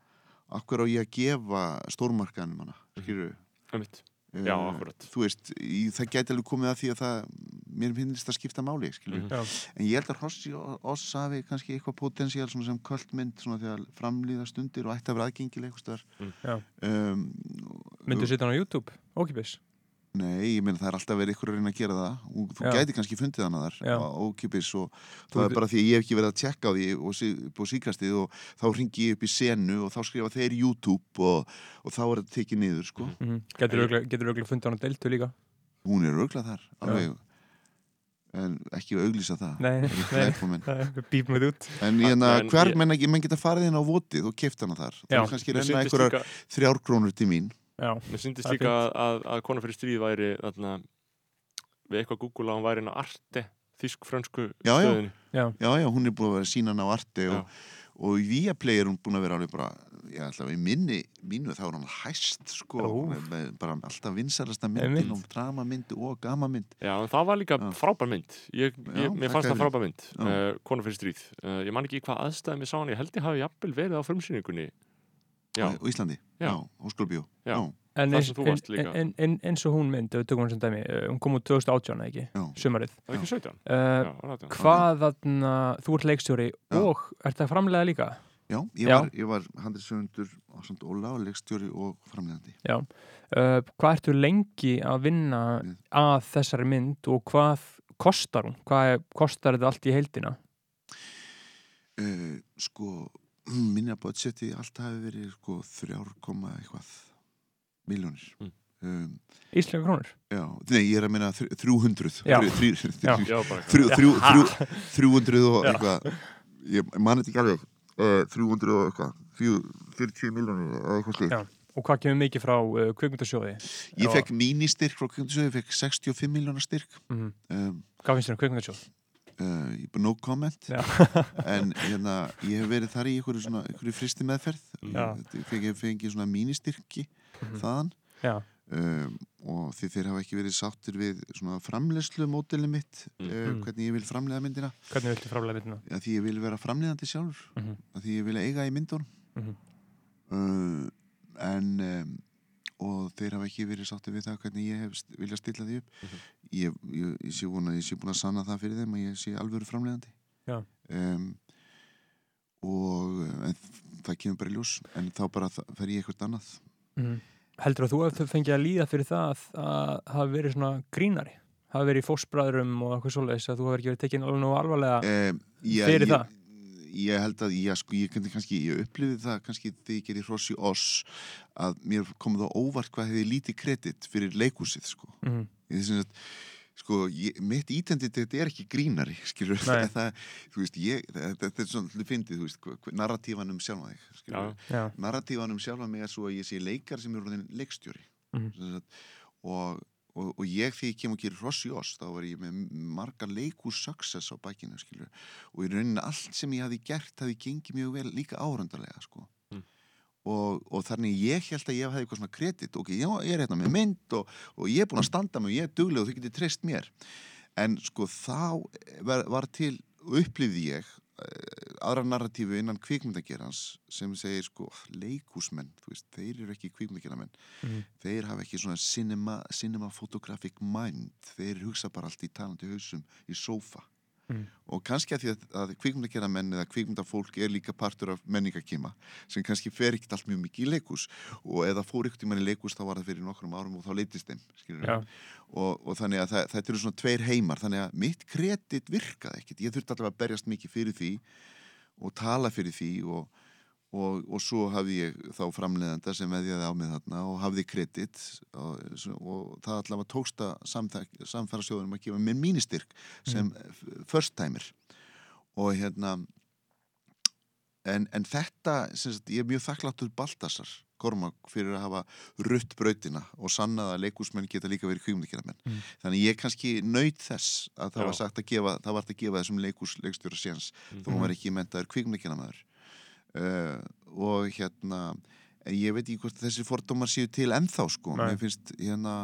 Speaker 4: akkur á ég að gefa stórmarkaðanum hana, skilur
Speaker 1: Einmitt. Já, akkurat.
Speaker 4: Þú veist, í, það gæti alveg komið að því að það, mér finnst það skipta máli, skilur
Speaker 1: Mhm.
Speaker 2: já,
Speaker 4: En ég held að Rossi og Oss hafi kannski eitthvað potensiál svona sem kvöldmynd svona þegar framlýða stundir og ætti að vera aðgengileg eitthvað stöðar.
Speaker 2: já.
Speaker 4: Um,
Speaker 2: myndu setja hann á YouTube, ókipis
Speaker 4: Nei, ég meina það er alltaf verið ykkur að reyna að gera það og þú
Speaker 2: Já.
Speaker 4: gæti kannski fundið hana þar
Speaker 2: Já.
Speaker 4: á ókipis og
Speaker 2: Þú-
Speaker 4: það er bara því að ég hef ekki verið að tjekka á því og sí, på síkastið og þá ringi ég upp í senu og þá skrifa þeir YouTube og, og þá er þetta tekið niður sko.
Speaker 2: mm getur auðvitað getur fundið hann á deltu líka
Speaker 4: Hún er auglað þar, alveg en ekki auglýsa það
Speaker 2: nei, nei,
Speaker 4: glæpamenn.
Speaker 2: við <laughs> út
Speaker 4: En hérna,
Speaker 1: En
Speaker 4: hver
Speaker 1: ég-
Speaker 4: menn ekki, menn geta farið inn á votið og keift hana þar. Er kannski
Speaker 1: Mér
Speaker 4: renna
Speaker 1: sýndist
Speaker 4: einhverjar
Speaker 1: líka,
Speaker 4: þrjár krónur til mín.
Speaker 2: Já,
Speaker 1: mér
Speaker 2: er
Speaker 1: líka að, að kona fyrir stríð væri þarna, við eitthvað Google að hún væri inn á Arte, þísk-frönsku
Speaker 4: Já, já.
Speaker 1: stöðinni.
Speaker 2: já,
Speaker 4: Já, já, hún er búin að vera sína hana á arti og, og í Viaplay er hún búin að vera alveg bara, já, alltaf í minni, mínu þá er hann hæst, sko, hún með, bara alltaf vinsælasta
Speaker 2: Einmitt.
Speaker 4: myndin og dramamynd og gamamynd.
Speaker 1: Já, en það var líka
Speaker 4: Já.
Speaker 1: frábær mynd. Ég,
Speaker 4: Já,
Speaker 1: ég, mér fannst það frábær mynd,
Speaker 4: Já.
Speaker 1: uh, kona fyrir stríð. Uh, ég man ekki í hvað aðstæðum ég sá hann, ég held ég hafi jafnvel verið á frumsýningunni. Já,
Speaker 4: Á, á Íslandi.
Speaker 1: Já.
Speaker 4: Já, Óskulbjó.
Speaker 1: Já.
Speaker 2: En
Speaker 1: þar
Speaker 2: eins,
Speaker 1: sem þú
Speaker 2: en,
Speaker 1: varst líka.
Speaker 2: en, en, eins og hún mynd, við hún dæmi, uh, hún kom út 2018 eða ekki,
Speaker 4: Já.
Speaker 2: sumarið.
Speaker 1: Það er ekki 17
Speaker 2: Uh,
Speaker 1: Já, 18.
Speaker 2: hvað þarna, þú ert leikstjóri
Speaker 4: Já.
Speaker 2: og ert það framlega líka?
Speaker 4: Já, ég
Speaker 2: Já.
Speaker 4: var, ég var handriðsöfundur á samt Óla og leikstjóri og framlegandi.
Speaker 2: Uh, hvað ertu lengi að vinna
Speaker 4: Mm.
Speaker 2: að þessari mynd og hvað kostar hún? Hvað er, kostar þetta allt í heildina?
Speaker 4: Uh, sko, <clears throat> minna budgeti allt hafi verið sko þrjár koma eitthvað miljónir.
Speaker 1: Mm.
Speaker 4: Um,
Speaker 2: Íslenska krónur?
Speaker 4: já, nei, ég er að minna þrjú hundruð.
Speaker 2: Já.
Speaker 4: Þrjú, þrjú,
Speaker 2: Já.
Speaker 4: þrjú,
Speaker 1: Já, bara
Speaker 4: þrjú, þrjú, þrjú, þrjú hundruð og
Speaker 2: Já.
Speaker 4: eitthvað, ég man þetta ekki alveg, uh, þrjú hundruð og eitthvað, þrjú, 40 miljónir eða eitthvað slíkt.
Speaker 2: Já. Og hvað kemur mikið frá uh, kvikmyndasjóði?
Speaker 4: Ég fekk mínistyrk frá Kjöndisöðu, ég fekk 65 miljónar styrk.
Speaker 2: Mm
Speaker 4: Um,
Speaker 2: Hvað finnst þér um kvikmyndasjóð?
Speaker 4: Uh, no comment
Speaker 2: Já. <laughs>
Speaker 4: en hérna, ég hef verið þar í einhverju, svona, einhverju fristi meðferð
Speaker 2: Já.
Speaker 4: ég fengi, fengi svona mínistyrki
Speaker 2: Mhm.
Speaker 4: þaðan
Speaker 2: Já.
Speaker 4: um, og því þeir hafa ekki verið sáttir við svona framlegslu mótili mitt
Speaker 1: Mm.
Speaker 4: uh,
Speaker 2: Mm.
Speaker 4: hvernig ég vil framlega myndina
Speaker 2: Hvernig viltu framlega myndina?
Speaker 4: ja, því ég vil vera framlegandi sjálfur
Speaker 2: Mm -hmm.
Speaker 4: því ég vil eiga í myndunum
Speaker 2: Mhm.
Speaker 4: uh, en um, og þeir hafa ekki verið sáttir við það hvernig ég hef viljað stilla því upp
Speaker 1: Mhm.
Speaker 4: ég, ég, ég sé búin að ég sé búin að sanna það fyrir þeim að ég sé alvöru framlegandi
Speaker 2: Já.
Speaker 4: um, og en það kemur bara ljós en þá bara fer ég eitthvað annað
Speaker 2: Mm. Heldur að þú hefur fengið að líða fyrir það að, að hafa verið svona grínari? Hafa verið í fósbræðurum og eitthvað svoleiðis að þú hefur ekki verið tekinn alveg alvarlega?
Speaker 4: um, ég,
Speaker 2: Fyrir
Speaker 4: ég,
Speaker 2: það?
Speaker 4: Ég held að ég, sko, ég, kannski, ég upplifið það kannski þegar ég gerði Rossi Oss að mér komið á óvart hvað hefði lítið kredit fyrir leikúsið sko.
Speaker 2: Mm.
Speaker 4: ég þess að sko, mitt identitet er ekki grínari skilur <laughs> það, veist, ég, það, þetta er svona hlut fyndið, þú veist, hva- hva- narratífan um sjálfa þig
Speaker 1: Já,
Speaker 4: skilur,
Speaker 2: Já.
Speaker 4: narratífan um sjálfa mig er svo að ég sé leikar sem er orðin leikstjóri. Sem sagt, og, og, og ég þegar ég kem og gerir Rossi Oss þá var ég með margar leikús success á bakinu skilur og í rauninni allt sem ég hafi gert hafi gengið mjög vel líka árandarlega sko.
Speaker 1: Mm.
Speaker 4: og, og þannig ég held að ég hefði eitthvað svona kredit. Ok, já, ég er hérna með mynd og, og ég er búin að standa mig og ég er dugleg og þau getið treyst mér. En sko þá var, var til upplifði ég aðra narratífu innan kvikmyndagerans sem segir sko leikúsmenn, þú veist, þeir eru ekki kvikmyndageramenn
Speaker 2: Mhm.
Speaker 4: þeir hafa ekki svona cinema, cinema photographic mind. Þeir hugsa bara allt í talandi hausum í sófa
Speaker 2: Mm.
Speaker 4: og kannski að því að, að kvikmyndageramenn eða kvikmyndafólk er líka partur af menningakíma sem kannski fer ekkert allt mjög mikið í leikús og eða fór tímann í leikús þá var það fyrir nokkrum árum og þá leitist þeim.
Speaker 2: Já.
Speaker 4: og, og þannig að það, þetta eru svona tveir heimar þannig að mitt kredit virkaði ekkert ég þurfti allavega að berjast mikið fyrir því og tala fyrir því og, og, og svo hafði ég þá framleiðanda sem veðjaði á mig þarna og hafði kredit og, og það allavega tóksta samfæra sjóðunum að gefa mér mínistyrk sem mm. first timer og hérna en, en þetta sagt, ég er mjög þakkláttur Baltasar Kormak fyrir að hafa rutt brautina og sannað að leikúsmenn geta líka verið kvímundikiramenn.
Speaker 2: Mm.
Speaker 4: Þannig ég kannski nöyð þess að það
Speaker 1: Já.
Speaker 4: var sagt að gefa, það var að gefa þessum leikús leikstjóra séns þó hann var ekki mentaður kvímundikiramaður. Uh, og hérna en ég veit ekki hvort þessi fordómar séu til ennþá sko.
Speaker 2: Nei.
Speaker 4: Mér finnst hérna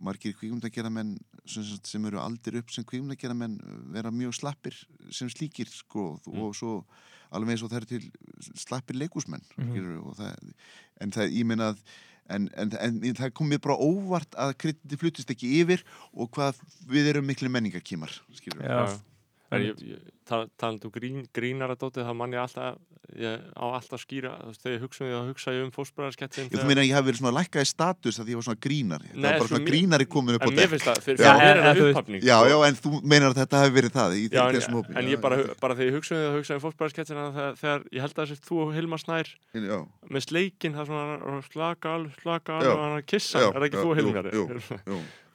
Speaker 4: margir kvíkmyndageramenn sem, sem eru aldir upp sem kvíkmyndageramenn vera mjög slappir sem slíkir sko og svo alveg eins og það eru til slappir leikúsmenn
Speaker 2: Mhm.
Speaker 4: mm og það, en það, ég meina að en, en, en það kom mér bara óvart að krediti flutist ekki yfir og hvað við erum miklu menningarkímar skilur
Speaker 2: Já.
Speaker 1: Já. En ég, ég, ta- talandi um grín, grínara dótið, það mann ég alltaf ég á alltaf skýra, þegar ég hugsa um því að hugsa ég um fósbræðarsketsin
Speaker 4: Ég þú meina að ég hafi verið svona lækkað í status að ég var svona grínari. Það
Speaker 1: Nei,
Speaker 4: var bara
Speaker 1: svo
Speaker 4: svona
Speaker 1: mér-
Speaker 4: grínari komin upp á
Speaker 1: En mér
Speaker 4: dekk.
Speaker 1: finnst það, fyrir, er það
Speaker 2: þú veist-
Speaker 1: upphafning
Speaker 4: Já,
Speaker 1: sko.
Speaker 4: já, en þú meinar að þetta hafi verið það í
Speaker 1: Já, en,
Speaker 4: þessum hópi.
Speaker 1: en ég bara, bara þegar ég hugsa um því að hugsa um fósbræðarsketsin þegar, þegar ég held að þessi þú og Hilmar Snær
Speaker 4: Já,
Speaker 1: með sleikin, það er svona slaka al, slaka al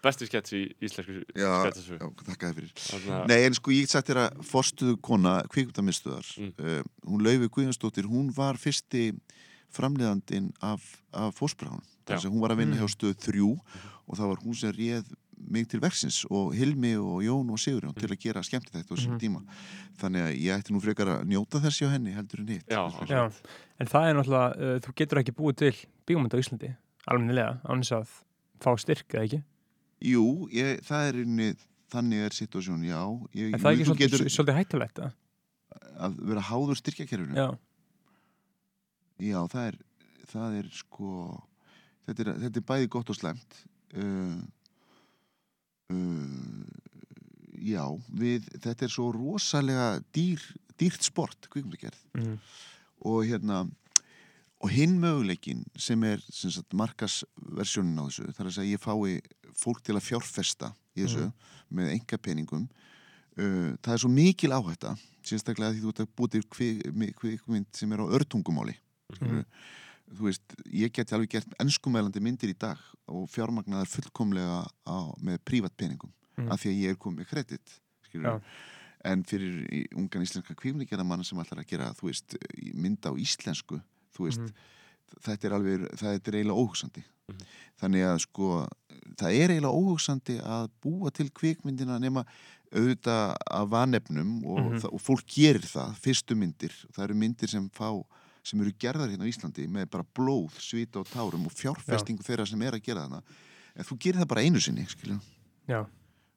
Speaker 1: Besti skets í íslensku
Speaker 4: Já,
Speaker 1: sketsisögu.
Speaker 4: já, þakka þér fyrir
Speaker 1: Þannig að-
Speaker 4: Nei, en sko ég sagt þér að forstuðu kona kvikmyndamistuðar
Speaker 1: Mm.
Speaker 4: uh, hún Laufi Guðjónsdóttir, hún var fyrsti framleiðandinn af, af fósbráðun þess að hún var að vinna
Speaker 2: Mm.
Speaker 4: hjá stöð þrjú og það var hún sem réð mig til verksins og Hilmi og Jón og Sigurjón til að gera skemmti þetta á þessum
Speaker 2: Mhm.
Speaker 4: tíma þannig að ég ætti nú frekar að njóta þessi á henni heldur en hitt
Speaker 1: Já,
Speaker 2: Já. En það er náttúrulega, uh, þú getur ekki búið til bíómynd á Íslandi, almennilega, án þess að fá styrk eða ekki.
Speaker 4: Jú, ég, það er inni þannig er situasjón, já ég,
Speaker 2: En það er ekki svolítið,
Speaker 4: getur
Speaker 2: svolítið hættulegt, eða?
Speaker 4: að vera háður styrkjakerfinu
Speaker 2: Já.
Speaker 4: Já, það er, það er sko, þetta er, þetta er bæði gott og slæmt uh, uh, já við, þetta er svo rosalega dýr, dýrt sport kvikmyndagerð
Speaker 2: Mhm.
Speaker 4: og hérna og hinn möguleikin sem er markasversjónin á þessu þar að segja ég fái fólk til að fjárfesta í þessu með enga peningum uh, það er svo mikil áhætta sérstaklega því þú ert að mi- kvikmynd sem er á örtungumáli mm. þú veist, ég geti alveg gert ennskumælandi myndir í dag og fjármagnaðar fullkomlega á, með prívat peningum
Speaker 2: Mhm.
Speaker 4: af því að ég er komið kredit
Speaker 2: Já.
Speaker 4: en fyrir ungan íslenska kvikmyndagerðamann sem ætlar að gera, þú veist, mynda á íslensku, þú veist
Speaker 2: Mhm.
Speaker 4: Þetta er alveg, það er eiginlega óhugsandi.
Speaker 1: Mhm.
Speaker 4: þannig að sko það er eiginlega óhugsandi að búa til kvikmyndina nema auðvitað af vanefnum og,
Speaker 2: Mhm.
Speaker 4: það, og fólk gerir það, fyrstu myndir. Það eru myndir sem fá sem eru gerðar hérna á Íslandi með bara blóð, svita og tárum og fjárfestingu þeirra sem er að gera þarna. En þú gerir það bara einu sinni
Speaker 2: Já,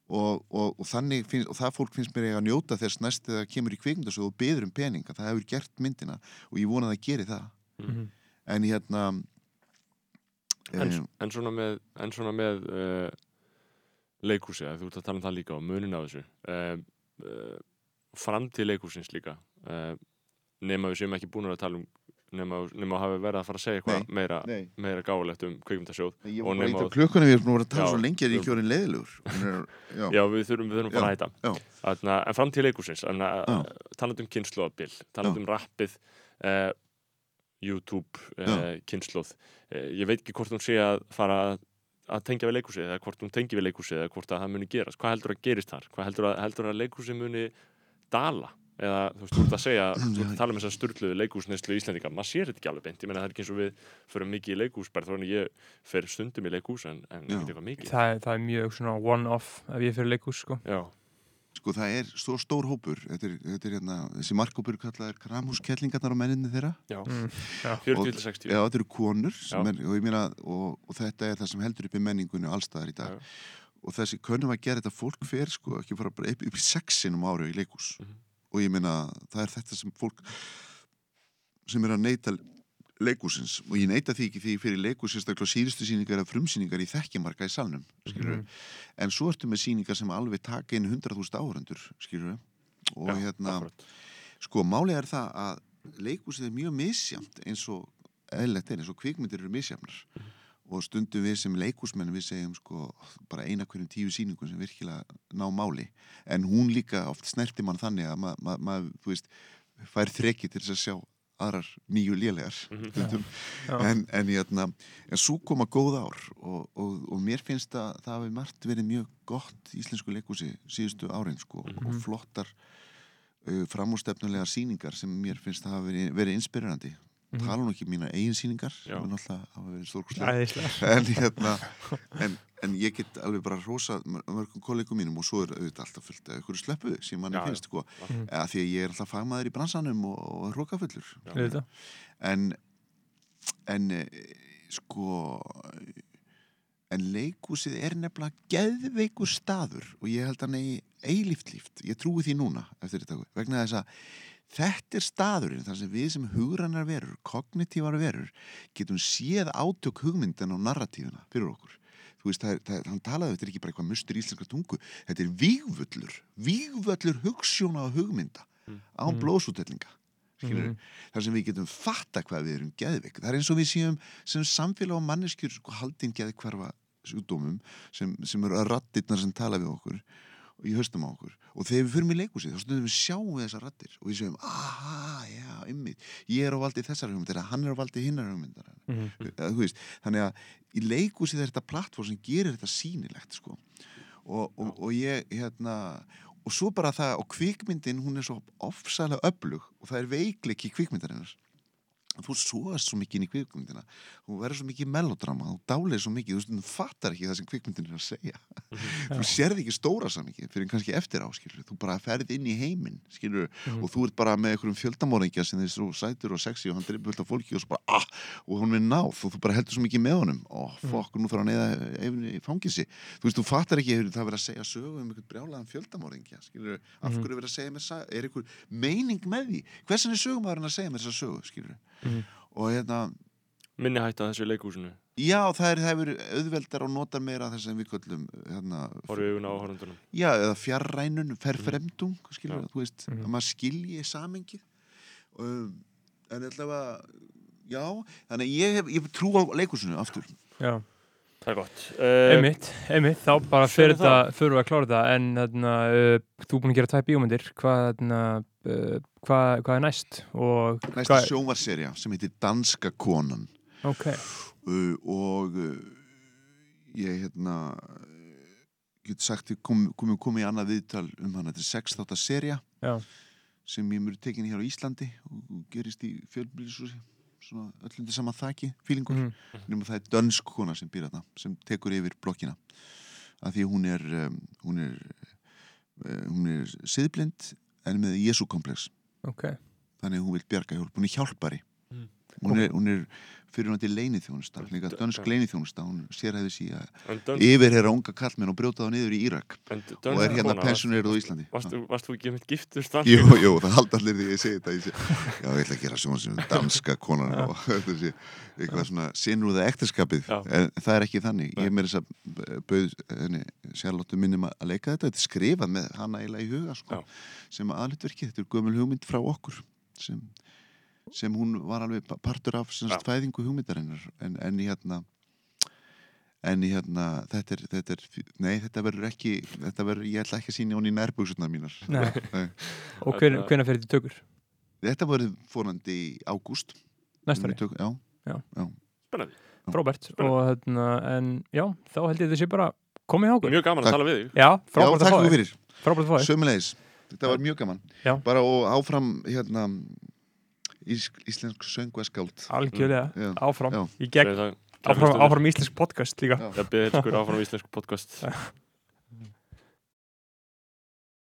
Speaker 4: og, og, og þannig finnst, og það fólk finnst mér eiga að njóta þess næst þegar það kemur í kvikmyndasögu og beður um peninga, það hefur gert myndina og ég vona að það geri það.
Speaker 2: Mhm.
Speaker 4: En hérna
Speaker 1: en,
Speaker 4: um,
Speaker 1: en svona með, en svona með uh, leikhúsi, að þú ert að tala um það líka og munin á þessu uh, uh, framtíð leikhúsins líka uh, nema við séum ekki búin að tala um nema, nema að hafa verið að fara að segja eitthvað meira, meira gáulegt um kveikmyndasjóð
Speaker 4: ég var bara á- klukkunum við erum búin að tala
Speaker 1: Já,
Speaker 4: svo lengi að ég ekki Hún er, já,
Speaker 1: Já, við þurfum, við þurfum að fara að hætta. En framtíð leikhúsins en,
Speaker 4: Já.
Speaker 1: uh, talandi um kynnslóðabil talandi um rappið uh, YouTube uh, kynnslóð uh, ég veit ekki hvort hún sé að fara að, að tengja við leikhúsið eða hvort hún tengi við leikhúsið eða hvort að það muni gerast. Hvað heldur að gerist þar? Hvað heldur að, heldur að leikhúsið muni dala? eða þú veist, þú ert að segja <clears throat> þú ert að tala um þessar sturgluðu leikhúsneislu Íslendinga. Maður sér þetta ekki alveg beint, ég meina það er ekki eins og við förum mikið í leikhúsberð, þannig ég fer stundum í leikhús en, en ekki eitthvað mikið.
Speaker 2: Það, er- það er mjög svona one-off ef ég fyrir leikus sko.
Speaker 1: Já,
Speaker 4: sko það er svo stór hópur. Þetta er, þetta er hérna, þessi markhópur kallaðir kramhúskellingarnar og menninni þeirra.
Speaker 1: Já,
Speaker 2: mm, já.
Speaker 1: 40-60
Speaker 4: Já, þetta eru konur er, og, ég meina, og, og þetta er það sem heldur upp í menningunni allstaðar í dag.
Speaker 1: Já.
Speaker 4: og þessi könnum að gera þetta fólk fer sko ekki fara bara upp, upp í sexinum ári í leikús
Speaker 1: Mhm.
Speaker 4: og ég meina það er þetta sem fólk sem er að neyta leikúsins og ég neyta því ekki því fyrir leikús sérstaklega síðustu síningar eða frumsýningar í þekkjamarka í salnum
Speaker 2: Mhm.
Speaker 4: en svo ertu með síningar sem alveg taka inn 100.000 áhundur og
Speaker 1: Já,
Speaker 4: hérna
Speaker 1: akkurat.
Speaker 4: Sko, málið er það að leikhúsið er mjög misjamt eins og eðlilegt er, eins og kvikmyndir eru misjamnar og stundum við sem leikhúsmenn við segjum sko bara eina hverjum tíu sýningum sem virkilega ná máli. En hún líka oft snerti mann þannig að maður, ma ma fær þrekki til þess að sjá aðrar mjög lélegar <laughs> stundum.
Speaker 2: Já.
Speaker 4: en, en, hérna, en svo koma góð ár og, og, og mér finnst að það hafi margt verið mjög gott íslensku leikhúsi síðustu árin sko og flottar uh, framústefnulega sýningar sem mér finnst að hafa verið, verið inspirerandi
Speaker 2: Mhm.
Speaker 4: tala nú ekki um mína eigin sýningar
Speaker 1: Já.
Speaker 4: sem er náttúrulega en, hérna, en, en ég get alveg bara rosa mörgum kollegum mínum og svo er auðvitað alltaf fullt af ykkur sleppu sem manni finnst sko,
Speaker 2: Mhm.
Speaker 4: eða því að ég er alltaf fagmaður í bransanum og, og hrókafullur en en eh, sko en leikúsið er nefnilega geðveikur staður og ég held hann eigi eilíft líft, ég trúi því núna eftir þetta, vegna þess að þetta er staðurinn þar sem við sem hugrannar verur, kognitívar verur getum séð átök hugmyndin á narratífuna fyrir okkur þú veist, það það hann talaði, þetta er ekki bara eitthvað mustur íslenska tungu, þetta er vígvöllur vígvöllur hugssjóna og hugmynda á
Speaker 2: Mm.
Speaker 4: blóðsútellinga skilur,
Speaker 2: Mhm.
Speaker 4: þar sem við getum fatta hvað við erum geðveik. Það er eins og við séum sem samfélag og manneskjur sko, haldin geðkvarfa sjúkdómum sem, sem eru að rattirnar sem tala við okkur og í höstum á okkur. Og þegar við förum í leikhúsið þá stundum við sjáum við þessar rattir og við séum, aha, já, ymmið ég er á valdi þessar hugmyndar, hann er á valdi hinnar hugmyndar. Eða, þú veist, þannig að í leikhúsið er þetta plattform sem gerir þetta sýnilegt sko. og, og, og ég hérna og svo bara það, og kvikmyndin hún er svo ofsalega öflug og það er veikleik í kvikmyndarinnar þú svoast svo mikið inn í kvikmyndina. Þú verður svo mikið melodrama, þú dálir svo mikið þú fattar ekki það sem kvikmyndin er að segja. Þú sérði ekki stóra samikið fyrir kannski eftir á, skilur þú bara ferð inn í heiminn, skilur
Speaker 2: Mhm.
Speaker 4: og þú ert bara með einhverjum fjöldamóringja sem er svo sætur og sexy og hann drifur fullt af fólki og svo bara, ah, og hún er náð og þú bara heldur svo mikið með honum. Og fokk, nú þarf hann eða fangisi þú veist, þú fattar ekki hefur það verið að segja sögu um einhvern brjálaðan fjöldamóringja skilur, af
Speaker 2: Mhm.
Speaker 4: hverju er verið að segja sa- er einhver meining með því, hversin er sögumæðurinn að segja mér þessa sögu, skilur
Speaker 2: Mhm.
Speaker 4: og hérna,
Speaker 1: minni hætta þessu í leikhúsinu
Speaker 4: Já, það er, það hefur auðveldar og notar meira þess að við köllum hérna,
Speaker 1: horfið augun á áhörundunum
Speaker 4: Já, eða fjarrænun, ferfremdung skilur,
Speaker 1: Já.
Speaker 4: þú veist,
Speaker 2: Mhm.
Speaker 4: að maður skilji samengið um, en allavega já, þannig að ég hef, ég hef trú á leikursinu aftur
Speaker 2: Já,
Speaker 1: það er gott uh,
Speaker 2: einmitt, einmitt, þá bara fyrir
Speaker 1: það.
Speaker 2: þetta, fyrir að klára þetta en þarna, uh, þú er búin að gera tvær bíómyndir hvað, þarna, uh, hvað, hvað er næst? Og
Speaker 4: næsta
Speaker 2: hvað,
Speaker 4: sjónvarserja sem heitir Danska konan.
Speaker 2: Ok,
Speaker 4: uh, og uh, ég hérna get sagt, ég kom, kom, kom í annað viðtal um hana, þetta er sex þátt að serja
Speaker 2: já,
Speaker 4: sem ég mjög tekin hér á Íslandi og, gerist í fjölbýlisúsi svona öllundi sama þaki, fílingur.
Speaker 2: Mm,
Speaker 4: nema það er dönsk kona sem býr þarna sem tekur yfir blokkina. Af því hún er um, hún er uh, hún er siðblind en með Jésu komplex
Speaker 2: ok
Speaker 4: þannig að hún vil bjarga hjálp, hún er hjálpari. Hún er, hún er fyrir hún til leinithjónusta, líka dönsk leinithjónusta hún sérhæði sí að yfirherra unga kallmenn og brjóta það niður í Írak. Og er hérna pensionerið á Íslandi.
Speaker 1: varst, þú ekki með giftust <laughs> dans
Speaker 4: Jú, jú, það halda allir því ég segi þetta ég segi, Já, ég ætla að gera svona sem danska konan og <laughs> sé eitthvað svona sinnrúða ekterskapið en það er ekki þannig.
Speaker 1: Nei.
Speaker 4: ég meira þess að bauð Charlotte minnum að að leika þetta. Þetta er skrifað með hana eiginlega í huga sko, sem aðlutverki, þetta er gömul hugmynd frá okkur sem, sem hún var alveg pa- partur af sem sagt, fæðingu hugmyndarinnar. En, en hérna en hérna þetta er, þetta er, nei þetta verður ekki þetta verður, ég ætla ekki að sína hún í nærbúksunar mínar. <laughs>
Speaker 2: Og hven, hvenær fyrir þetta tökur?
Speaker 4: Þetta verður fórandi í ágúst.
Speaker 2: Næstari,
Speaker 4: Tök- Já,
Speaker 1: spennandi,
Speaker 2: frábært.
Speaker 1: Spennandi.
Speaker 2: og þarna, en já, þá held ég þessi bara komið okkur.
Speaker 1: Mjög gaman að
Speaker 4: Takk.
Speaker 1: tala við þig.
Speaker 2: Já,
Speaker 4: já
Speaker 2: frábært að fá þig.
Speaker 4: fyrir.
Speaker 2: Frábært að fá þig.
Speaker 4: Sömulegis, þetta var mjög gaman.
Speaker 2: Já.
Speaker 4: Bara og áfram hérna íslensk söngvaskáld
Speaker 2: algjörlega,
Speaker 4: Já.
Speaker 2: áfram.
Speaker 4: Já.
Speaker 2: í gegn,
Speaker 1: það-
Speaker 2: áfram, áfram íslensk podcast líka.
Speaker 1: Ég byrði ykkur áfram íslensku podcast <laughs>